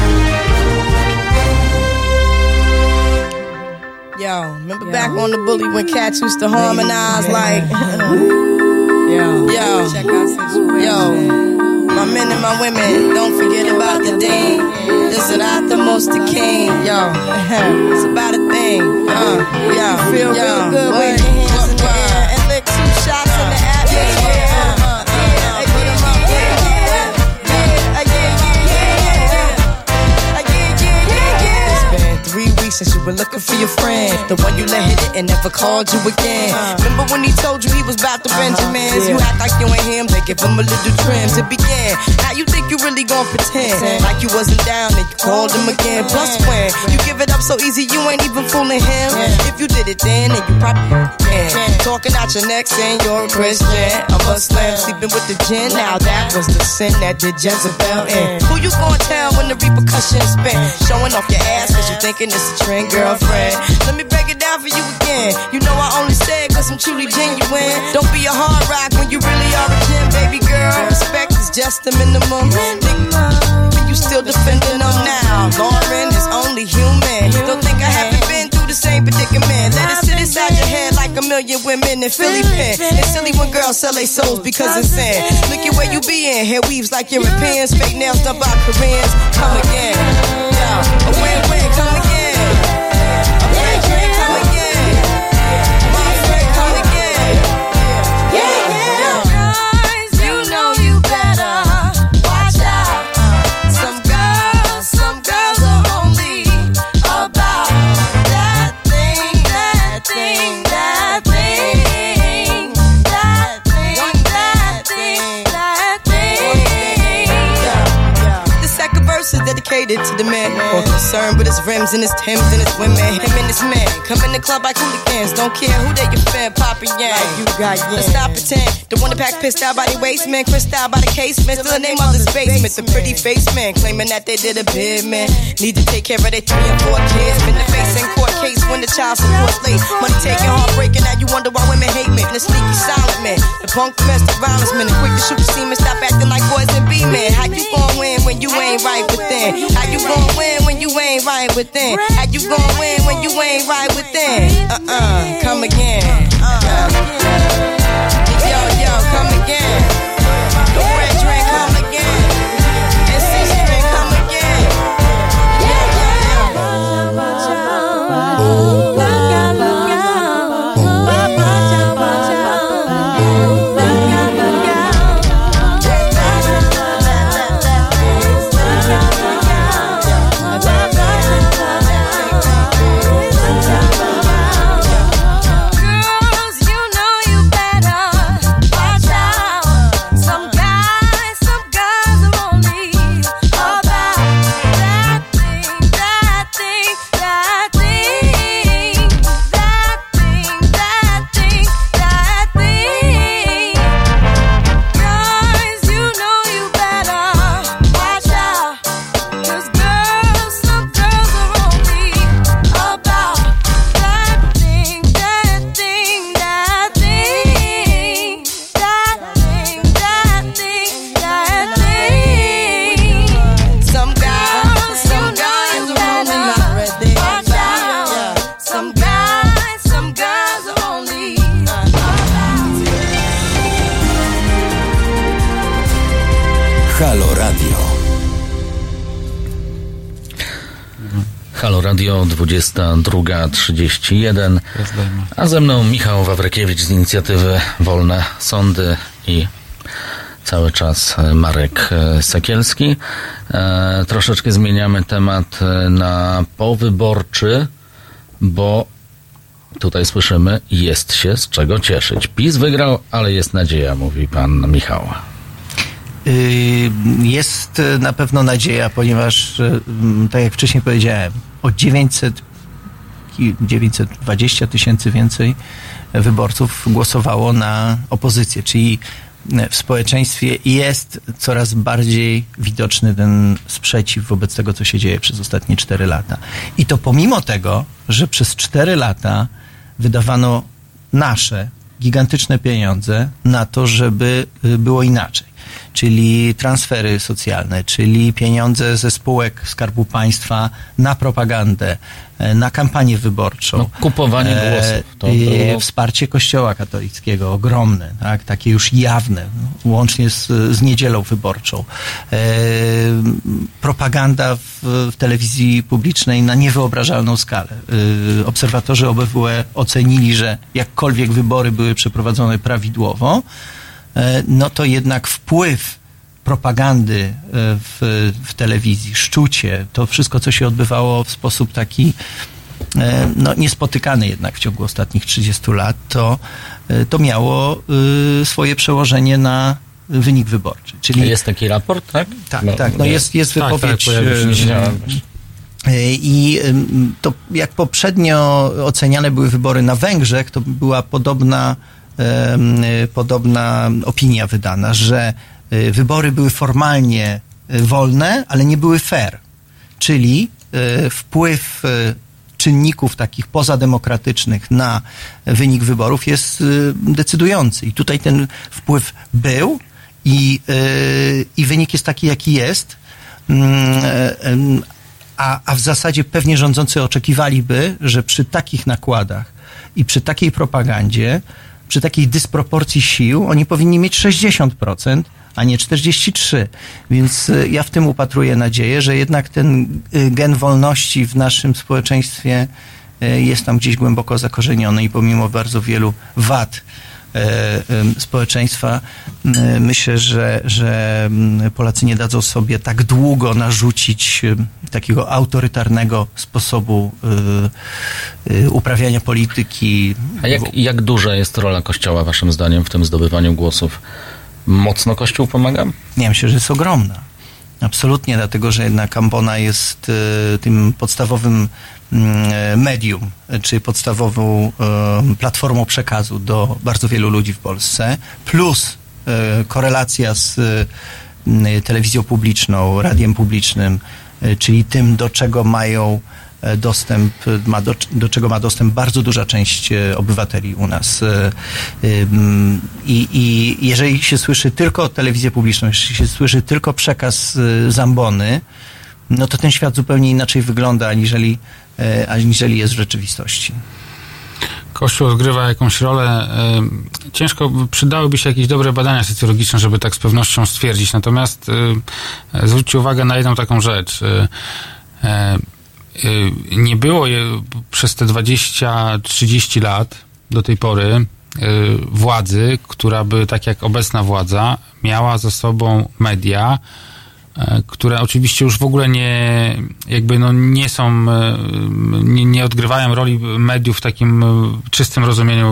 Yo, remember back on the bully when cats used to harmonize like, yo, yo, yo, my men and my women, don't forget about the dean. This is not the most the king, yo. it's about a thing, uh, yo, feel yo, real good with your hands in the air and lick two shots in the atmosphere. Since you were looking for your friend. The one you let hit it and never called you again. Remember when he told you he was about to uh-huh. Benjamins? You act like you ain't him, they give him a little trim to begin. Now you think you really gon' pretend like you wasn't down and you called him again. Plus when you give it up so easy, you ain't even fooling him. If you did it then, then you probably can. Talking out your neck saying you're a Christian. A Muslim sleeping with the gin. Now that was the sin that did Jezebel in. Who you gonna tell when the repercussions spin? Showing off your ass cause you thinking it's a trend, girlfriend. Let me break it down for you again. You know I only say it cause I'm truly genuine. Don't be a hard rock when you really are a gem, baby girl. Respect is just the minimum. But you still defending them now. Lauren is only human. Don't think I haven't been through the same predicament. Let it sit inside your head like a million women in Philly pen. It's silly when girls sell their souls because it's sin. Look at where you be in. Hair weaves like Europeans. Fake nails done by Koreans. Come again. Yeah. Dedicated to the man. More concerned with his rims and his Timbs and his women. Him and his man. Come in the club like hooligans. Don't care who they your fan, Papa Yang. you got Let's stop pretend. The one that pack pissed out by the waist, man. Crissed out by the casement. Still the name of the basement. The pretty face man. Claiming that they did a bid, man. Need to take care of their three and four kids. Been the face in court case when the child support late. Money taking, heartbreaking. Now you wonder why women hate me. The sneaky silent man. The punk domestic violence man. The quick to shoot the semen. Stop acting like boys and be men. How you gon' win when you ain't right within? How you gon' win when you ain't right within? How you gon' win when you ain't right within? Uh-uh, come again. Uh-uh. 22.31, a ze mną Michał Wawrykiewicz z inicjatywy Wolne Sądy i cały czas Marek e, Sekielski. E, troszeczkę zmieniamy temat e, na powyborczy, bo tutaj słyszymy, jest się z czego cieszyć. PiS wygrał, ale jest nadzieja, mówi pan Michał. Y, Jest na pewno nadzieja, ponieważ, y, tak jak wcześniej powiedziałem, o 900, ki- 920 tysięcy więcej wyborców głosowało na opozycję, czyli y, w społeczeństwie jest coraz bardziej widoczny ten sprzeciw wobec tego, co się dzieje przez ostatnie 4 lata. I to pomimo tego, że przez 4 lata wydawano nasze gigantyczne pieniądze na to, żeby y, było inaczej. Czyli transfery socjalne, czyli pieniądze ze spółek Skarbu Państwa na propagandę, e, na kampanię wyborczą. No, kupowanie E, głosów, to Wsparcie Kościoła katolickiego, ogromne, tak? takie już jawne, no, łącznie z, z niedzielą wyborczą. E, propaganda w, w telewizji publicznej na niewyobrażalną skalę. E, obserwatorzy OBWE ocenili, że jakkolwiek wybory były przeprowadzone prawidłowo, no to jednak wpływ propagandy e, w, w telewizji, szczucie, to wszystko, co się odbywało w sposób taki e, no, niespotykany jednak w ciągu ostatnich 30 lat, to, e, to miało swoje przełożenie na wynik wyborczy. Czyli Jest taki raport, tak? tak, tak. No jest, jest Tak, wypowiedź. tak, e, dzisiaj. e, I to jak poprzednio oceniane były wybory na Węgrzech, to była podobna, e, podobna opinia wydana, że e, wybory były formalnie e, wolne, ale nie były fair. Czyli e, wpływ czynników takich pozademokratycznych na wynik wyborów jest decydujący. I tutaj ten wpływ był i, i wynik jest taki, jaki jest. Mm, a, a w zasadzie pewnie rządzący oczekiwaliby, że przy takich nakładach i przy takiej propagandzie, przy takiej dysproporcji sił, oni powinni mieć 60%, a nie 43%. Więc y, ja w tym upatruję nadzieję, że jednak ten y, gen wolności w naszym społeczeństwie y, jest tam gdzieś głęboko zakorzeniony i pomimo bardzo wielu wad społeczeństwa, m, myślę, że, że Polacy nie dadzą sobie tak długo narzucić takiego autorytarnego sposobu y, y, uprawiania polityki. A jak, jak duża jest rola Kościoła, waszym zdaniem, w tym zdobywaniu głosów? Mocno Kościół pomaga? Ja myślę, że jest ogromna. Absolutnie, dlatego że jednak Ambona jest e, tym podstawowym e, medium, e, czy podstawową e, platformą przekazu do bardzo wielu ludzi w Polsce, plus e, korelacja z telewizją publiczną, radiem publicznym, czyli tym, do czego mają dostęp, ma do, do czego ma dostęp bardzo duża część obywateli u nas. I, I jeżeli się słyszy tylko telewizję publiczną, jeżeli się słyszy tylko przekaz Zambony, no to ten świat zupełnie inaczej wygląda, aniżeli, aniżeli jest w rzeczywistości. Kościół odgrywa jakąś rolę. y, Ciężko, przydałyby się jakieś dobre badania socjologiczne, żeby tak z pewnością stwierdzić. Natomiast y, zwróćcie uwagę na jedną taką rzecz. Nie było przez te 20-30 lat do tej pory władzy, która by, tak jak obecna władza, miała za sobą media, e, które oczywiście już w ogóle nie, jakby no nie są, e, nie, nie odgrywają roli mediów w takim e, czystym rozumieniu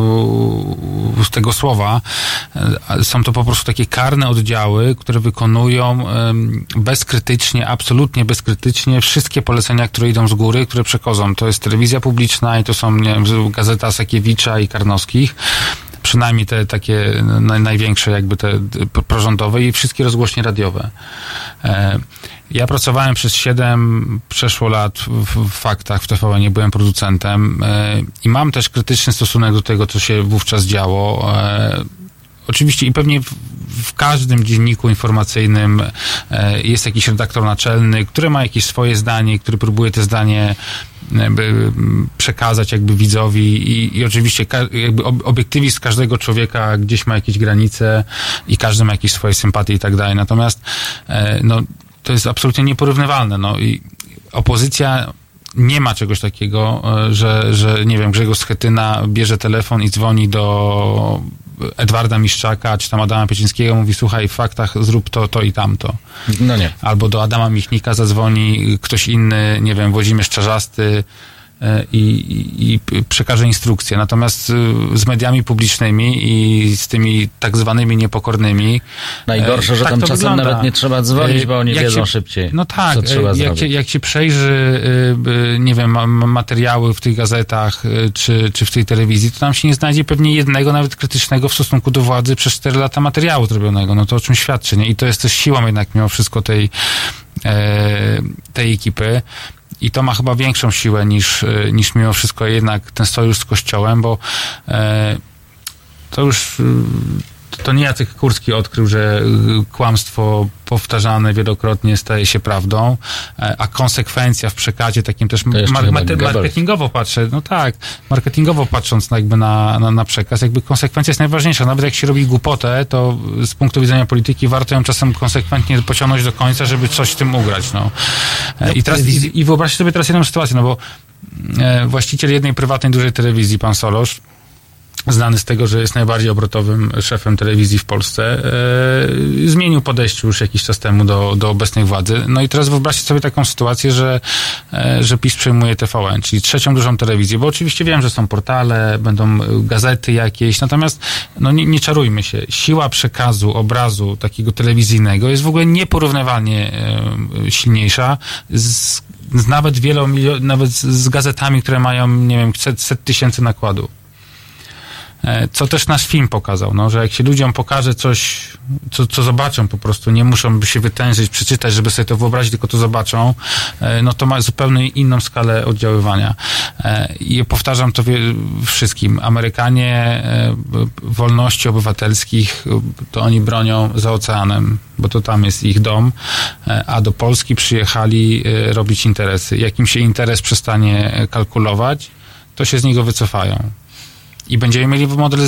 tego słowa. E, Są to po prostu takie karne oddziały, które wykonują bezkrytycznie, absolutnie bezkrytycznie wszystkie polecenia, które idą z góry, które przechodzą. To jest telewizja publiczna i to są, nie wiem, gazeta Sakiewicza i Karnowskich przynajmniej te takie naj, największe jakby te prorządowe i wszystkie rozgłośnie radiowe. E, ja pracowałem przez 7 przeszło lat w, faktach w TVN, nie byłem producentem e, i mam też krytyczny stosunek do tego, co się wówczas działo. E, Oczywiście i pewnie w, w każdym dzienniku informacyjnym e, jest jakiś redaktor naczelny, który ma jakieś swoje zdanie, który próbuje te zdanie jakby mm, przekazać jakby widzowi i, i oczywiście jakby ob- obiektywizm każdego człowieka gdzieś ma jakieś granice i każdy ma jakieś swoje sympatie i tak dalej. Natomiast e, no, to jest absolutnie nieporównywalne. No i opozycja nie ma czegoś takiego, e, że, że nie wiem, Grzegorz Schetyna bierze telefon i dzwoni do Edwarda Miszczaka, czy tam Adama Piecińskiego, mówi, słuchaj, w faktach zrób to, to i tamto. No nie. Albo do Adama Michnika zadzwoni ktoś inny, nie wiem, Włodzimierz Czarzasty i, i, i przekaże instrukcje. Natomiast e, z mediami publicznymi i z tymi tak zwanymi niepokornymi... Najgorsze, e, że tak tam czasem wygląda. nawet nie trzeba dzwonić, E, bo oni jak wiedzą się- szybciej, No tak, co trzeba e, jak, zrobić. się, jak się przejrzy, y, y, nie wiem, ma- ma- materiały w tych gazetach y, czy, czy w tej telewizji, to tam się nie znajdzie pewnie jednego, nawet krytycznego w stosunku do władzy przez 4 lata materiału zrobionego. No to o czym świadczy, nie? I to jest też siłą jednak mimo wszystko tej, e, tej ekipy. I to ma chyba większą siłę niż, e, niż mimo wszystko jednak ten sojusz z Kościołem, bo e, to już to nie Jacek Kurski odkrył, że y, kłamstwo powtarzane wielokrotnie staje się prawdą, e, a konsekwencja w przekazie takim też mar- marketingowo patrzę, no tak, marketingowo patrząc na, jakby na, na, na przekaz, jakby konsekwencja jest najważniejsza. Nawet jak się robi głupotę, to z punktu widzenia polityki warto ją czasem konsekwentnie pociągnąć do końca, żeby coś w tym ugrać, no. E, I teraz, i, i wyobraźcie sobie teraz jedną sytuację, no bo e, właściciel jednej prywatnej dużej telewizji, pan Solosz, znany z tego, że jest najbardziej obrotowym szefem telewizji w Polsce, e, zmienił podejście już jakiś czas temu do, do obecnej władzy. No i teraz wyobraźcie sobie taką sytuację, że, e, że PiS przejmuje TVN, czyli trzecią dużą telewizję, bo oczywiście wiem, że są portale, będą gazety jakieś, natomiast no nie, nie czarujmy się. Siła przekazu, obrazu takiego telewizyjnego jest w ogóle nieporównywalnie e, silniejsza z, z nawet wielomilio, nawet z gazetami, które mają, nie wiem, set, set tysięcy nakładu. E, Co też nasz film pokazał, no, że jak się ludziom pokaże coś, co, co zobaczą po prostu, nie muszą się wytężyć, przeczytać, żeby sobie to wyobrazić, tylko to zobaczą, e, no to ma zupełnie inną skalę oddziaływania. E, I powtarzam to wszystkim. Amerykanie wolności obywatelskich, to oni bronią za oceanem, bo to tam jest ich dom, a do Polski przyjechali robić interesy. Jak im się interes przestanie kalkulować, to się z niego wycofają. I będziemy mieli model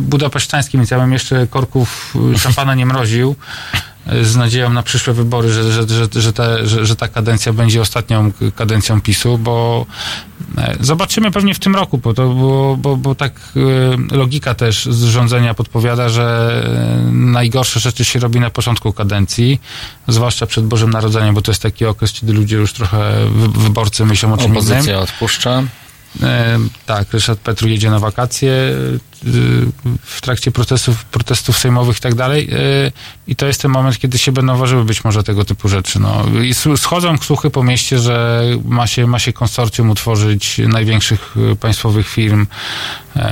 budapesztański, więc ja bym jeszcze korków y, szampana nie mroził y, z nadzieją na przyszłe wybory, że, że, że, że, te, że, że ta kadencja będzie ostatnią kadencją PiSu, bo e, zobaczymy pewnie w tym roku, bo, to, bo, bo, bo tak e, logika też z rządzenia podpowiada, że najgorsze rzeczy się robi na początku kadencji, zwłaszcza przed Bożym Narodzeniem, bo to jest taki okres, kiedy ludzie już trochę wy- wyborcy myślą o czym innym. Opozycja odpuszcza. E, tak, Ryszard Petru jedzie na wakacje e, w trakcie protestów, protestów sejmowych i tak dalej. E, I to jest ten moment, kiedy się będą ważyły być może tego typu rzeczy. No. I schodzą słuchy po mieście, że ma się, ma się konsorcjum utworzyć największych państwowych firm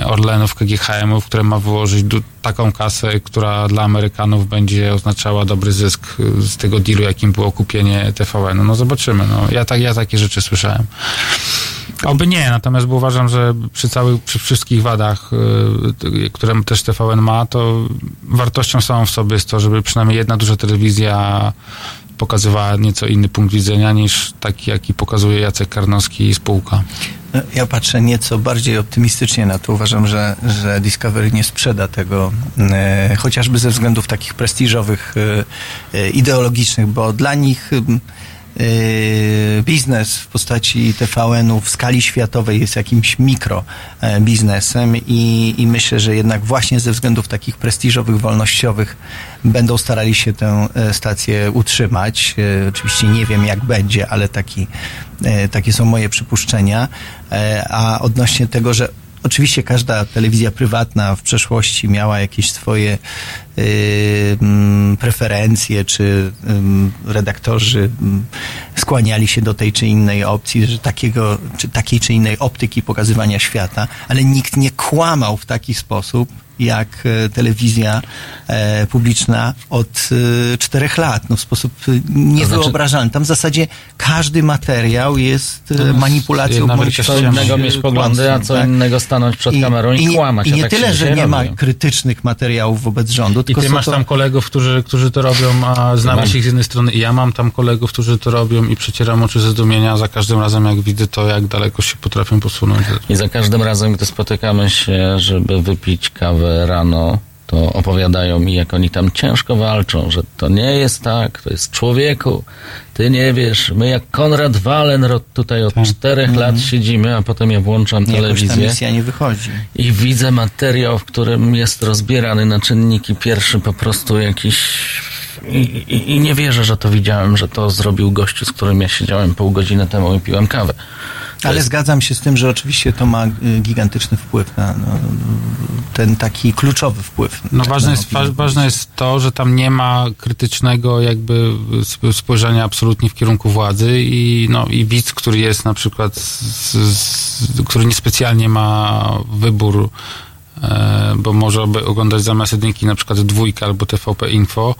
Orlenów, KGHM-ów, które ma wyłożyć taką kasę, która dla Amerykanów będzie oznaczała dobry zysk z tego dealu, jakim było kupienie TVN. No zobaczymy. No. Ja, tak, ja takie rzeczy słyszałem. Oby nie, natomiast uważam, że przy całych, przy wszystkich wadach, y, które też TVN ma, to wartością samą w sobie jest to, żeby przynajmniej jedna duża telewizja pokazywała nieco inny punkt widzenia niż taki, jaki pokazuje Jacek Karnowski i spółka. No, Ja patrzę nieco bardziej optymistycznie na to. Uważam, że, że Discovery nie sprzeda tego, e, chociażby ze względów takich prestiżowych, e, e, ideologicznych, bo dla nich biznes w postaci TVN-u w skali światowej jest jakimś mikro e, i, i myślę, że jednak właśnie ze względów takich prestiżowych, wolnościowych będą starali się tę e, stację utrzymać. E, Oczywiście nie wiem jak będzie, ale taki, takie są moje przypuszczenia. A odnośnie tego, że Oczywiście każda telewizja prywatna w przeszłości miała jakieś swoje preferencje, czy redaktorzy skłaniali się do tej czy innej opcji, że takiego, czy takiej czy innej optyki pokazywania świata, ale nikt nie kłamał w taki sposób, jak e, telewizja e, publiczna od e, czterech lat, no w sposób e, niewyobrażalny. Tam w zasadzie każdy materiał jest e, manipulacją bądź Co innego mieć poglądy, a co tak? innego stanąć przed kamerą i, nie- kłamać. I nie tak tyle, że nie ma robi. krytycznych materiałów wobec rządu, I ty masz to... tam kolegów, którzy, którzy to robią, a się ich z jednej strony i ja mam tam kolegów, którzy to robią i przecieram oczy ze zdumienia za każdym razem, jak widzę to, jak daleko się potrafią posunąć. I za każdym razem, gdy spotykamy się, żeby wypić kawę rano, to opowiadają mi, jak oni tam ciężko walczą, że to nie jest tak, to jest człowieku. Ty nie wiesz, my jak Konrad Wallenrod tutaj od czterech lat siedzimy, a potem ja włączam Jakoś ta telewizję misja nie wychodzi. i widzę materiał, w którym jest rozbierany na czynniki pierwszy po prostu jakiś... I, i, I nie wierzę, że to widziałem, że to zrobił gościu, z którym ja siedziałem pół godziny temu i piłem kawę. Ale jest- zgadzam się z tym, że oczywiście to ma y, gigantyczny wpływ na no, ten taki kluczowy wpływ. No ważne jest, ważne jest to, że tam nie ma krytycznego jakby sp- spojrzenia absolutnie w kierunku władzy i, no, i widz, który jest na przykład, z, z, który niespecjalnie ma wybór, bo może oglądać zamiast jedynki na przykład dwójkę albo TVP Info,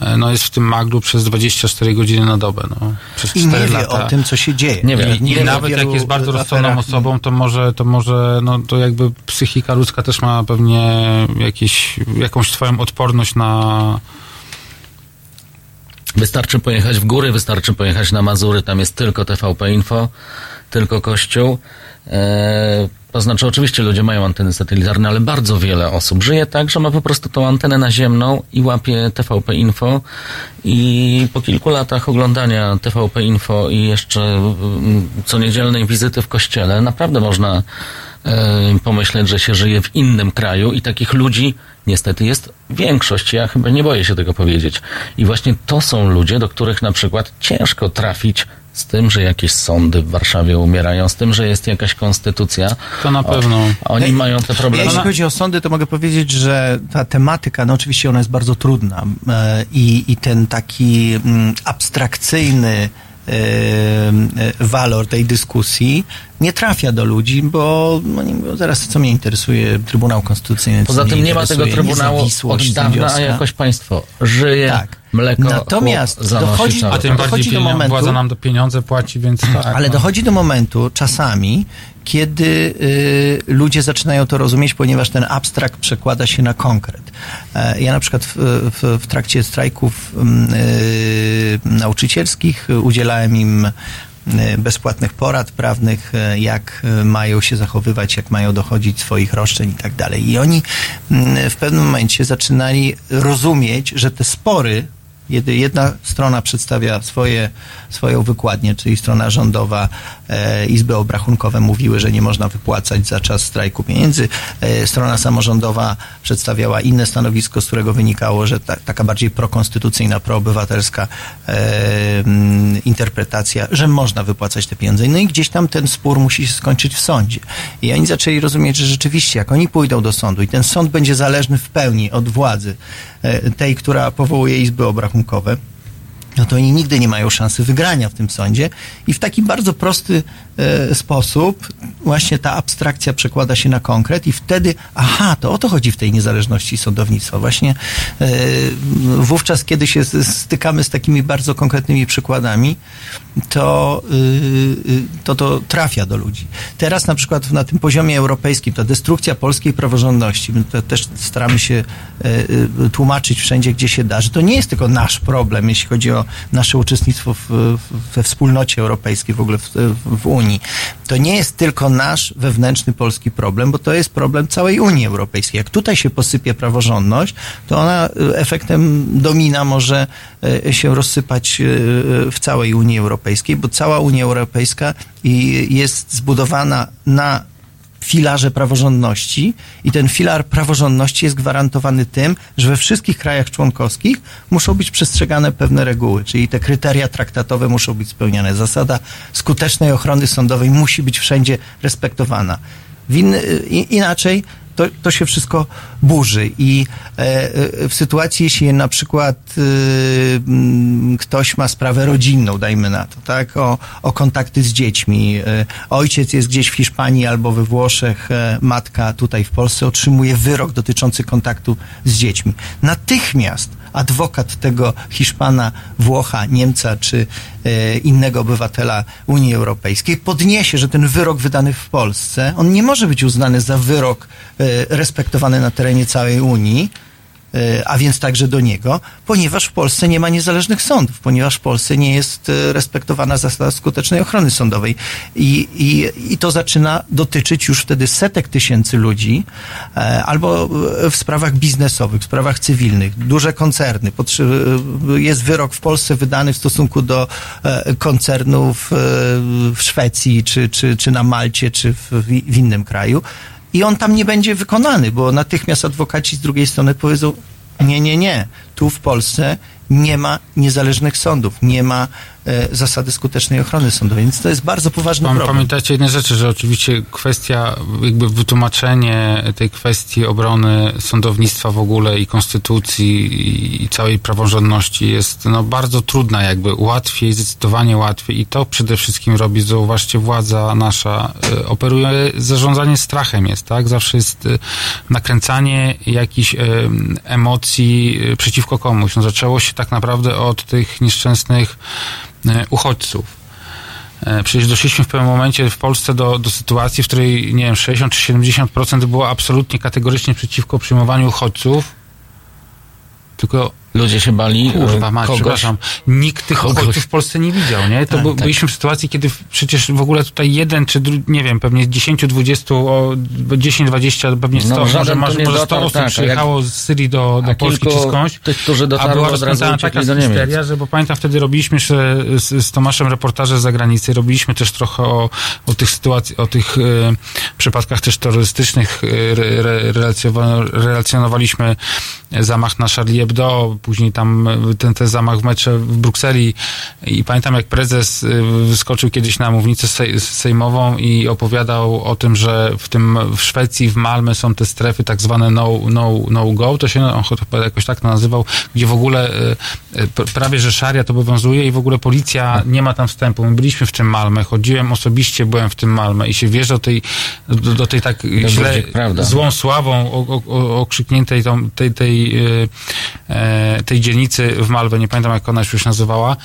e, no jest w tym maglu przez 24 godziny na dobę. No, przez I nie 4 wie lata. o tym, co się dzieje. Nie Nie I wie o nawet jak jest bardzo rozsądną osobą, to może, to może, no to jakby psychika ludzka też ma pewnie jakieś, jakąś swoją odporność na... Wystarczy pojechać w góry, wystarczy pojechać na Mazury, tam jest tylko TVP Info, tylko Kościół. To znaczy, oczywiście ludzie mają anteny satelitarne, ale bardzo wiele osób żyje tak, że ma po prostu tą antenę naziemną i łapie TVP Info. I po kilku latach oglądania TVP Info i jeszcze mm, co niedzielnej wizyty w kościele, naprawdę można e, pomyśleć, że się żyje w innym kraju i takich ludzi niestety jest większość. Ja chyba nie boję się tego powiedzieć. I właśnie to są ludzie, do których na przykład ciężko trafić z tym, że jakieś sądy w Warszawie umierają, z tym, że jest jakaś konstytucja. To na pewno. O, oni mają te problemy. Jeśli chodzi o sądy, to mogę powiedzieć, że ta tematyka, no oczywiście ona jest bardzo trudna e, i, i ten taki mm, abstrakcyjny walor tej dyskusji nie trafia do ludzi, bo no nie zaraz co mnie interesuje Trybunał Konstytucyjny. Poza tym nie ma tego Trybunału od dawna, a jakoś państwo żyje, Tak. mleko Natomiast dochodzi- A tym bardziej dochodzi do momentu- władza nam do pieniądze płaci, więc tak. Ale no. dochodzi do momentu czasami, kiedy y, ludzie zaczynają to rozumieć, ponieważ ten abstrakt przekłada się na konkret. E, ja na przykład w, w, w trakcie strajków mm, y, nauczycielskich udzielałem im y, bezpłatnych porad prawnych, y, jak mają się zachowywać, jak mają dochodzić swoich roszczeń i tak dalej. I oni mm, w pewnym momencie zaczynali rozumieć, że te spory jedna strona przedstawia swoje, swoją wykładnię, czyli strona rządowa, e, izby obrachunkowe mówiły, że nie można wypłacać za czas strajku pieniędzy. E, strona samorządowa przedstawiała inne stanowisko, z którego wynikało, że ta, taka bardziej prokonstytucyjna, proobywatelska e, interpretacja, że można wypłacać te pieniądze. No i gdzieś tam ten spór musi się skończyć w sądzie. I oni zaczęli rozumieć, że rzeczywiście, jak oni pójdą do sądu i ten sąd będzie zależny w pełni od władzy e, tej, która powołuje izby obrachunkowe, no to oni nigdy nie mają szansy wygrania w tym sądzie i w taki bardzo prosty e, sposób właśnie ta abstrakcja przekłada się na konkret i wtedy, aha, to o to chodzi w tej niezależności sądownictwa. Właśnie e, wówczas, kiedy się stykamy z takimi bardzo konkretnymi przykładami, to, y, y, to to trafia do ludzi. Teraz na przykład na tym poziomie europejskim ta destrukcja polskiej praworządności, to też staramy się e, tłumaczyć wszędzie, gdzie się da, że to nie jest tylko nasz problem, jeśli chodzi o nasze uczestnictwo w, we wspólnocie europejskiej, w ogóle w, w Unii. To nie jest tylko nasz wewnętrzny polski problem, bo to jest problem całej Unii Europejskiej. Jak tutaj się posypie praworządność, to ona y, efektem domina może y, się rozsypać y, w całej Unii Europejskiej, bo cała Unia Europejska jest zbudowana na filarze praworządności i ten filar praworządności jest gwarantowany tym, że we wszystkich krajach członkowskich muszą być przestrzegane pewne reguły, czyli te kryteria traktatowe muszą być spełniane. Zasada skutecznej ochrony sądowej musi być wszędzie respektowana. I, inaczej to, to się wszystko burzy i e, e, w sytuacji, jeśli na przykład e, ktoś ma sprawę rodzinną, dajmy na to, tak, o, o kontakty z dziećmi, ojciec jest gdzieś w Hiszpanii albo we Włoszech, matka tutaj w Polsce otrzymuje wyrok dotyczący kontaktu z dziećmi. Natychmiast adwokat tego Hiszpana, Włocha, Niemca czy e, innego obywatela Unii Europejskiej podniesie, że ten wyrok wydany w Polsce, on nie może być uznany za wyrok e, respektowany na terenie całej Unii, a więc także do niego, ponieważ w Polsce nie ma niezależnych sądów, ponieważ w Polsce nie jest e, respektowana zasada skutecznej ochrony sądowej. I, i, i to zaczyna dotyczyć już wtedy setek tysięcy ludzi, e, albo w sprawach biznesowych, w sprawach cywilnych, duże koncerny. Jest wyrok w Polsce wydany w stosunku do e, koncernów e, w Szwecji, czy, czy, czy na Malcie, czy w, w innym kraju. I on tam nie będzie wykonany, bo natychmiast adwokaci z drugiej strony powiedzą, nie, nie, nie. Tu w Polsce nie ma niezależnych sądów, nie ma zasady skutecznej ochrony sądowej, więc to jest bardzo poważny Pam- problem. Pamiętajcie jednej rzeczy, że oczywiście kwestia, jakby wytłumaczenie tej kwestii obrony sądownictwa w ogóle i konstytucji i- całej praworządności jest no, bardzo trudna, jakby łatwiej, zdecydowanie łatwiej i to przede wszystkim robi, zauważcie, władza nasza e, operuje, zarządzanie strachem jest, tak? Zawsze jest e, nakręcanie jakichś e, emocji e, przeciwko komuś. No, zaczęło się tak naprawdę od tych nieszczęsnych e, uchodźców. E, Przecież doszliśmy w pewnym momencie w Polsce do, do sytuacji, w której, nie wiem, 60 czy 70% było absolutnie kategorycznie przeciwko przyjmowaniu uchodźców. Tylko Ludzie się bali Kurwa, e, mać, kogoś. przepraszam. Nikt tych kogoś. uchodźców w Polsce nie widział, nie? To Tak, by, tak. byliśmy w sytuacji, kiedy przecież w ogóle tutaj jeden czy dru, nie wiem, pewnie 10, 20, o 10, 20, pewnie 100, No, może, może, może 100 dotarł, osób tak, przyjechało z Syrii do, do Polski kilku czy skądś. tych, którzy dotarli, a była uciekli taka histeria, że bo pamiętam wtedy robiliśmy z, z Tomaszem reportaże z zagranicy, robiliśmy też trochę o, o tych sytuacji, o tych e, przypadkach też terrorystycznych, e, re, relacjonowaliśmy zamach na Charlie Hebdo, później tam e, ten, ten zamach w metrze w Brukseli i pamiętam jak prezes y, wyskoczył kiedyś na mównicę sej- sejmową i opowiadał o tym, że w tym w Szwecji, w Malmö są te strefy tak zwane no, no, no go, to się on chyba jakoś tak nazywał, gdzie w ogóle pr- prawie, że szaria to obowiązuje i w ogóle policja nie ma tam wstępu. My byliśmy w tym Malmö, chodziłem osobiście, byłem w tym Malmö i się wierzę do tej, do, do tej tak źle, ludzi, prawda. złą sławą okrzykniętej tą, tej, tej, y, e, tej dzielnicy w Malwę, nie pamiętam jak ona się już nazywała,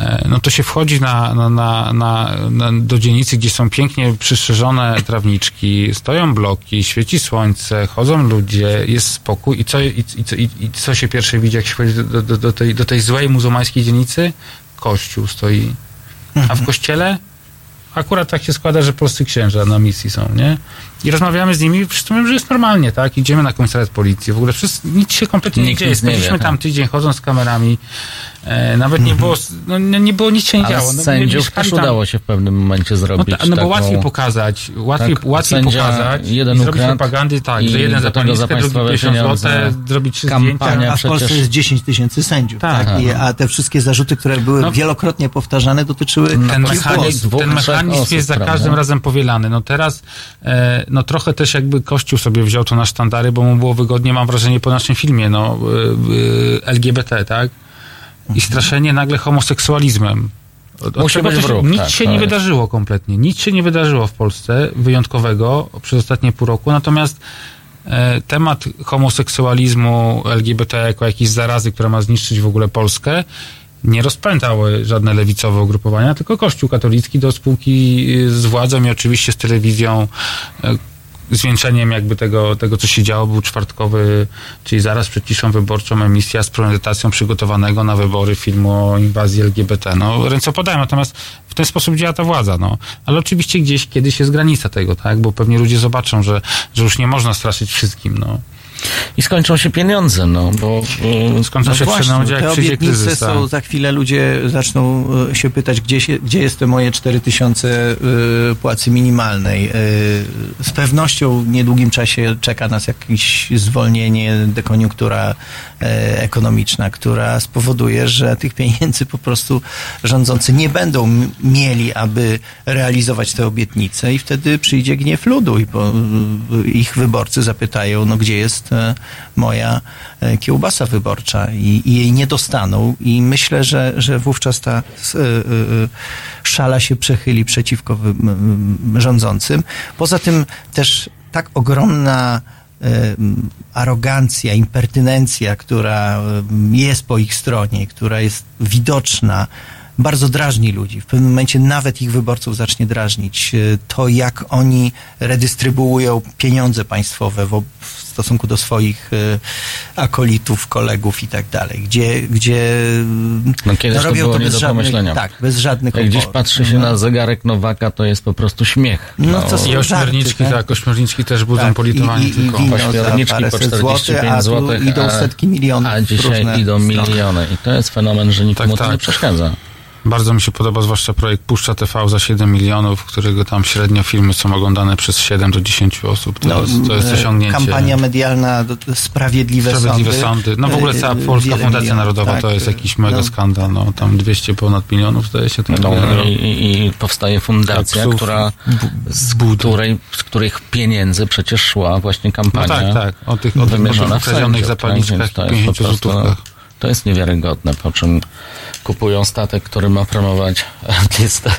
e, no to się wchodzi na, na, na, na, do dzielnicy, gdzie są pięknie przystrzeżone trawniczki, stoją bloki, świeci słońce, chodzą ludzie, jest spokój i co, i, i, i, i co się pierwsze widzi, jak się wchodzi do, do, do, tej, do tej złej muzułmańskiej dzielnicy? Kościół stoi. A w kościele? Akurat tak się składa, że polscy księża na misji są, nie? I rozmawiamy z nimi, przy tym, że jest normalnie, tak? Idziemy na komisariat policji, w ogóle wszyscy, nic się kompletnie Nikt nie dzieje. Spędziliśmy tak. tam tydzień chodząc z kamerami, nawet nie było, no, nie, było, nic się nie działo. No, sędziów też tam- udało się w pewnym momencie no, zrobić ta, no bo taką... łatwiej pokazać, łatwiej, tak, łatwiej pokazać jeden i zrobić propagandy, tak, i że jeden za drugi państwowe 50 pieniądze. zł, zrobić trzy Kampania zdjęcia. A w Polsce przecież- jest 10 tysięcy sędziów, Tak. tak? I, a te wszystkie zarzuty, które były No. wielokrotnie powtarzane, dotyczyły ten mechanizm, ten mechanizm osób, jest za prawda? każdym razem powielany. No teraz, e, no trochę też jakby Kościół sobie wziął to na sztandary, bo mu było wygodnie, mam wrażenie, po naszym filmie, no, e, e, LGBT, tak? I straszenie nagle homoseksualizmem. Od, od Musi tego być to się, wróg, nic tak, się nie jest. wydarzyło kompletnie. Nic się nie wydarzyło w Polsce wyjątkowego przez ostatnie pół roku. Natomiast e, temat homoseksualizmu, LGBT jako jakiejś zarazy, która ma zniszczyć w ogóle Polskę, nie rozpętały żadne lewicowe ugrupowania, tylko Kościół katolicki do spółki y, z władzą i oczywiście z telewizją. Zwieńczeniem jakby tego, tego, co się działo, był czwartkowy, czyli zaraz przed ciszą wyborczą emisja z premedytacją przygotowanego na wybory filmu o inwazji LGBT. No, ręce podają, natomiast w ten sposób działa ta władza, no. Ale oczywiście gdzieś kiedyś jest granica tego, tak? Bo pewnie ludzie zobaczą, że, że już nie można straszyć wszystkim, no. I skończą się pieniądze, no, bo... e, Skończą No się właśnie, przyjdą, jak te przyjdzie obietnice kryzys. są, tak. za chwilę ludzie zaczną e, się pytać, gdzie, się, gdzie jest te moje 4000 y, płacy minimalnej. Y, z pewnością w niedługim czasie czeka nas jakieś zwolnienie, dekoniunktura e, ekonomiczna, która spowoduje, że tych pieniędzy po prostu rządzący nie będą mieli, aby realizować te obietnice i wtedy przyjdzie gniew ludu i po, y, ich wyborcy zapytają, no gdzie jest e, moja e, kiełbasa wyborcza i, i jej nie dostaną i myślę, że, że wówczas ta szala się przechyli przeciwko rządzącym. Poza tym też tak ogromna e, arogancja, impertynencja, która em, jest po ich stronie, która jest widoczna, bardzo drażni ludzi. W pewnym momencie nawet ich wyborców zacznie drażnić e, to, jak oni redystrybuują pieniądze państwowe w, w stosunku do swoich e, akolitów, kolegów i tak dalej, gdzie, gdzie No kiedyś to było nie do pomyślenia. tak, bez żadnych Jak gdzieś patrzy się na zegarek Nowaka, to jest po prostu śmiech. No to są I ośmiorniczki, żarty, tak, ośmiorniczki też budzą Tak, politowanie i, i, tylko. i wino Ośmiorniczki po paręset 45 złotych, a tu złotych, idą setki milionów. A dzisiaj idą miliony. I to jest fenomen, że nikomu Tak, to tak. nie przeszkadza. Bardzo mi się podoba zwłaszcza projekt Puszcza TV za 7 milionów, którego tam średnio filmy są oglądane przez 7 do 10 osób. To, No, jest, to jest e, osiągnięcie. Kampania medialna, sprawiedliwe, Sprawiedliwe sądy. sądy. No w ogóle cała E, Polska Fundacja milionów, Narodowa tak. to jest jakiś mega No. skandal. No, tam 200 ponad milionów zdaje się. Tak, No, no, i, i, I powstaje fundacja, Tak, która, z, której, z których pieniędzy przecież szła właśnie no kampania tak, tak. O tych, o tych, o wymierzona tych w ukradzionych sędziów, tak? zapalniczkach po 50 prostu, no, złotówkach. To jest niewiarygodne, po czym kupują statek, który ma promować artystę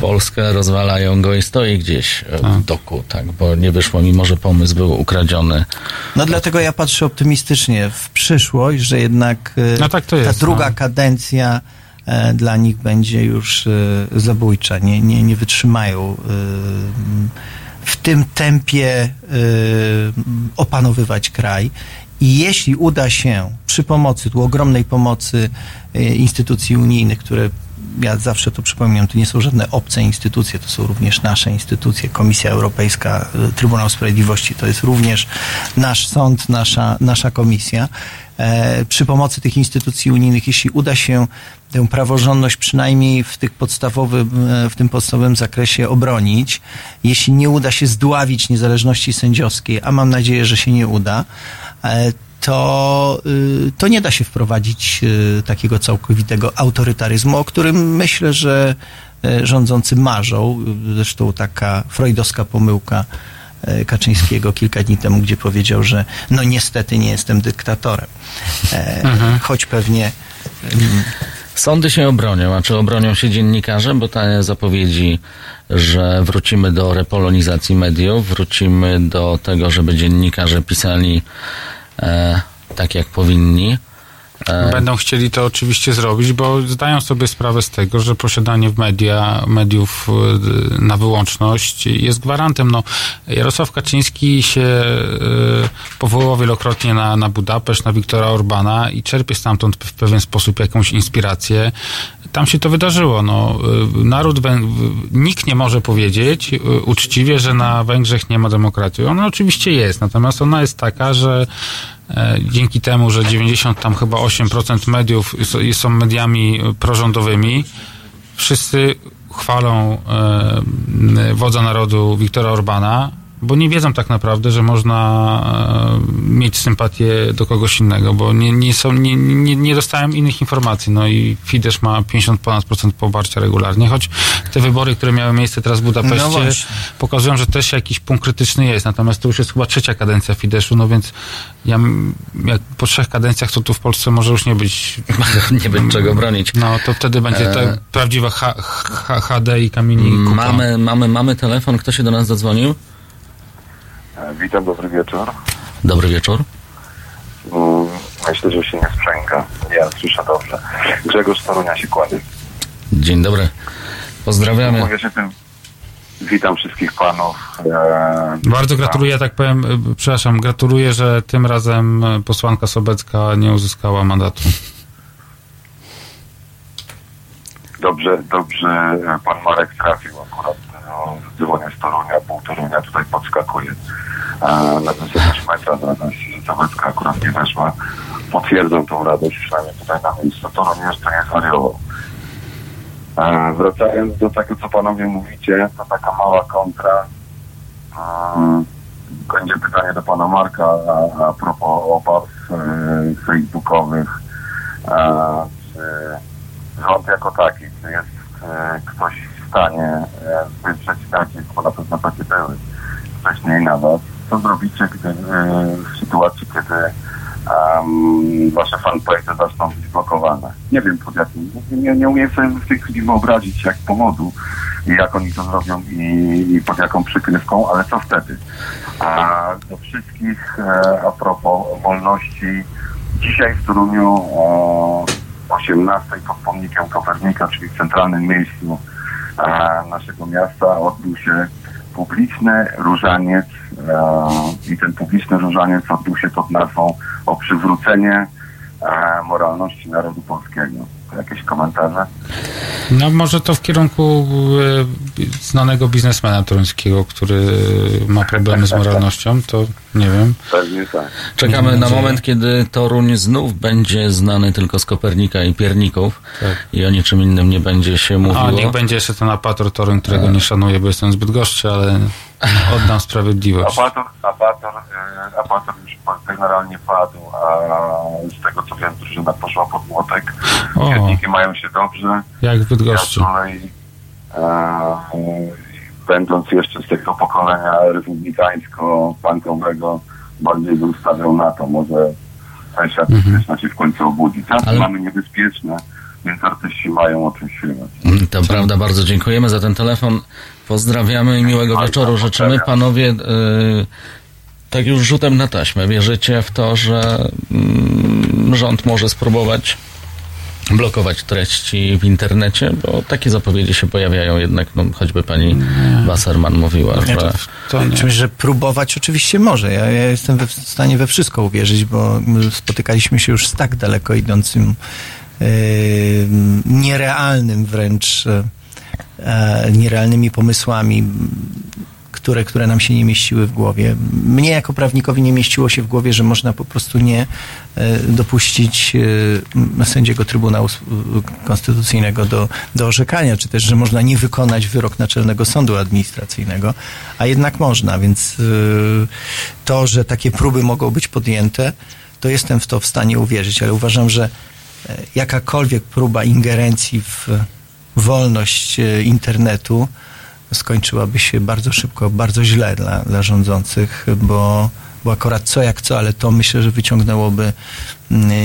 Polskę, rozwalają go i stoi gdzieś e, w doku, tak, bo nie wyszło, mimo że pomysł był ukradziony. No dlatego ja patrzę optymistycznie w przyszłość, że jednak e, No tak to ta jest, druga no. kadencja e, dla nich będzie już zabójcza. Nie, nie, nie wytrzymają w tym tempie opanowywać kraj. I jeśli uda się przy pomocy, tu ogromnej pomocy e, instytucji unijnych, które ja zawsze to przypominam, to nie są żadne obce instytucje, to są również nasze instytucje, Komisja Europejska, e, Trybunał Sprawiedliwości, to jest również nasz sąd, nasza, nasza komisja. E, przy pomocy tych instytucji unijnych, jeśli uda się tę praworządność przynajmniej w, tych podstawowym, e, w tym podstawowym zakresie obronić, jeśli nie uda się zdławić niezależności sędziowskiej, a mam nadzieję, że się nie uda, to, y, to nie da się wprowadzić y, takiego całkowitego autorytaryzmu, o którym myślę, że e, rządzący marzą. Zresztą taka freudowska pomyłka e, Kaczyńskiego kilka dni temu, gdzie powiedział, że no niestety nie jestem dyktatorem. E, Choć pewnie mm, Sądy się obronią, a czy obronią się dziennikarze? Bo te zapowiedzi, że wrócimy do repolonizacji mediów, wrócimy do tego, żeby dziennikarze pisali e, tak jak powinni, Będą chcieli to oczywiście zrobić, bo zdają sobie sprawę z tego, że posiadanie media, mediów y, na wyłączność jest gwarantem. No, Jarosław Kaczyński się y, powołał wielokrotnie na, na Budapeszt, na Wiktora Orbana i czerpie stamtąd w pewien sposób jakąś inspirację. Tam się to wydarzyło. No, naród, nikt nie może powiedzieć uczciwie, że na Węgrzech nie ma demokracji. Ona oczywiście jest, natomiast ona jest taka, że e, dzięki temu, że 90 tam chyba 8% mediów są mediami e, prorządowymi, wszyscy chwalą e, wodza narodu Wiktora Orbana, bo nie wiedzą tak naprawdę, że można e, mieć sympatię do kogoś innego, bo nie, nie, są, nie, nie, nie dostałem innych informacji. No i Fidesz ma 50 ponad procent poparcia regularnie, choć te wybory, które miały miejsce teraz w No Budapeszcie, właśnie. pokazują, że też jakiś punkt krytyczny jest. Natomiast to już jest chyba trzecia kadencja Fideszu, no więc ja jak po trzech kadencjach to tu w Polsce może już nie być. nie być czego bronić. No to wtedy będzie E, ta prawdziwa H, H, HD i kamieni. Mamy, mamy, mamy telefon. Kto się do nas zadzwonił? E, Witam, dobry wieczór. Dobry wieczór. Mm, Myślę, że się nie sprzęga. Ja słyszę dobrze. Grzegorz Starunia się kłania. Dzień dobry. Pozdrawiamy. Mówię się tym. Witam wszystkich panów. E, Bardzo gratuluję, tak powiem, y, przepraszam, gratuluję, że tym razem y, posłanka Sobecka nie uzyskała mandatu. Dobrze, dobrze e, pan Marek trafił akurat. No, dzwonię z Torunia, pół Torunia tutaj podskakuje. E, na wysokość metra na nas Zawecka akurat nie weszła. Potwierdzą tą radość, przynajmniej tutaj na miejscu. Toruń jeszcze nie zwariował. E, wracając do tego, co panowie mówicie, to taka mała kontra. E, będzie pytanie do pana Marka a, a propos obaw facebookowych. E, czy rząd jako taki, czy jest ktoś stanie e, wywrzeć nacisk, bo na pewno takie były wcześniej na was. Co zrobicie, gdy e, w sytuacji, kiedy em, wasze fanpage zaczną być blokowane? Nie wiem pod jakim, nie, nie umiem sobie w tej chwili wyobrazić jak powodu i jak oni to zrobią i, i pod jaką przykrywką, ale co wtedy? A do wszystkich e, a propos wolności, dzisiaj w Toruniu o 18 pod pomnikiem Kopernika, czyli w centralnym miejscu naszego miasta odbył się publiczny różaniec e, i ten publiczny różaniec odbył się pod nazwą o przywrócenie e, moralności narodu polskiego. Jakieś komentarze? No może to w kierunku y, znanego biznesmena toruńskiego, który ma problemy z moralnością, to nie wiem. Pewnie tak. Czekamy na moment, kiedy Toruń znów będzie znany tylko z Kopernika i Pierników i o niczym innym nie będzie się mówiło. A niech będzie jeszcze ten apator Toruń, którego nie szanuję, bo jestem zbyt goszczy, ale oddam sprawiedliwość. Apator, apator, e, apator już po- generalnie padł, a z tego co wiem, drużyna poszła pod Pierniki mają się dobrze. Jak w Bydgoszczy. Ja z kolei, e, będąc jeszcze z tego pokolenia republikańsko-pankowego, bardziej bym stawiał na to. Może świat artystyczna się w końcu obudzi. Czasy Ale- mamy niebezpieczne, więc artyści mają o czym śpiewać. Mm, To prawda, bardzo dziękujemy za ten telefon. Pozdrawiamy i miłego wieczoru życzymy. Panowie, y, tak już rzutem na taśmę, wierzycie w to, że mm, rząd może spróbować blokować treści w internecie? Bo takie zapowiedzi się pojawiają jednak, no, choćby pani Wasserman mówiła, Nie, że... to, to Czymś, że próbować oczywiście może. Ja, ja jestem we, w stanie we wszystko uwierzyć, bo my spotykaliśmy się już z tak daleko idącym, yy, nierealnym wręcz, e, nierealnymi pomysłami, które, które nam się nie mieściły w głowie. Mnie jako prawnikowi nie mieściło się w głowie, że można po prostu nie e, dopuścić e, sędziego Trybunału S- Konstytucyjnego do, do orzekania, czy też, że można nie wykonać wyrok Naczelnego Sądu Administracyjnego, a jednak można, więc e, to, że takie próby mogą być podjęte, to jestem w to w stanie uwierzyć, ale uważam, że e, jakakolwiek próba ingerencji w wolność e, internetu skończyłaby się bardzo szybko, bardzo źle dla, dla rządzących, bo, bo akurat co jak co, ale to myślę, że wyciągnęłoby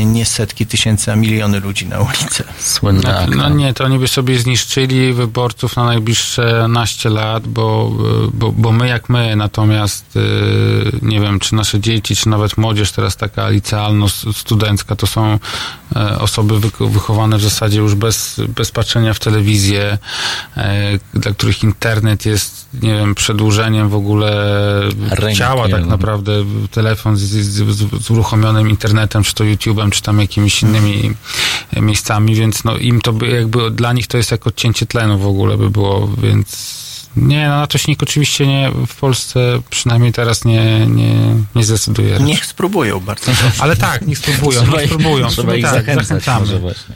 nie setki tysięcy, a miliony ludzi na ulicę. Słynna No, no nie, to oni by sobie zniszczyli wyborców na najbliższe naście lat, bo, bo, bo my jak my, natomiast y, nie wiem, czy nasze dzieci, czy nawet młodzież teraz taka licealno-studencka, to są osoby wychowane w zasadzie już bez, bez patrzenia w telewizję, dla których internet jest, nie wiem, przedłużeniem w ogóle ciała tak no. naprawdę, telefon z, z, z, z uruchomionym internetem, czy to YouTube'em, czy tam jakimiś innymi e, miejscami, więc no im to by jakby dla nich to jest jak odcięcie tlenu w ogóle by było, więc nie, no na to się nikt oczywiście nie w Polsce przynajmniej teraz nie, nie, nie zdecyduje. raczej. Niech spróbują bardzo. Ale tak, niech spróbują, Trzeba niech spróbują. Trzeba ich tak, zachęcać zachęcamy. może właśnie.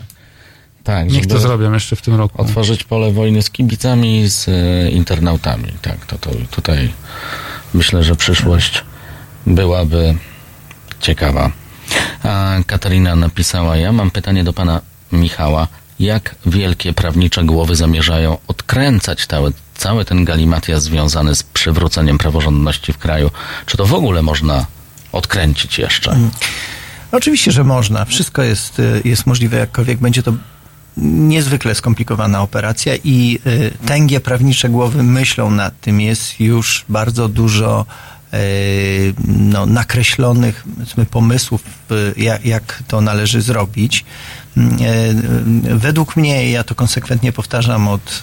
Tak, Niech to zrobią jeszcze w tym roku. Otworzyć pole wojny z kibicami, z e, internautami. Tak, to, to tutaj myślę, że przyszłość byłaby ciekawa. A Katarina napisała, ja mam pytanie do pana Michała. Jak wielkie prawnicze głowy zamierzają odkręcać cały, cały ten galimatias związany z przywróceniem praworządności w kraju? Czy to w ogóle można odkręcić jeszcze? Oczywiście, że można. Wszystko jest, y, jest możliwe, jakkolwiek będzie to niezwykle skomplikowana operacja i y, tęgie prawnicze głowy myślą nad tym. Jest już bardzo dużo no, nakreślonych pomysłów, y, jak, jak to należy zrobić. Y, Według mnie, ja to konsekwentnie powtarzam od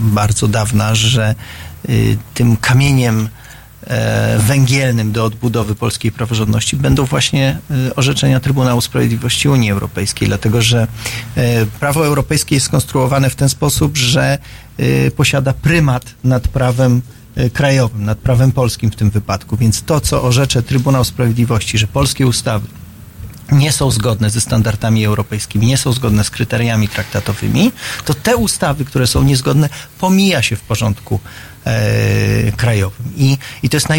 bardzo dawna, że tym kamieniem e, węgielnym do odbudowy polskiej praworządności będą właśnie e, orzeczenia Trybunału Sprawiedliwości Unii Europejskiej, dlatego że e, prawo europejskie jest skonstruowane w ten sposób, że e, posiada prymat nad prawem e, krajowym, nad prawem polskim w tym wypadku. Więc to, co orzecze Trybunał Sprawiedliwości, że polskie ustawy nie są zgodne ze standardami europejskimi, nie są zgodne z kryteriami traktatowymi, to te ustawy, które są niezgodne, pomija się w porządku e, krajowym. I, I to jest najprostsze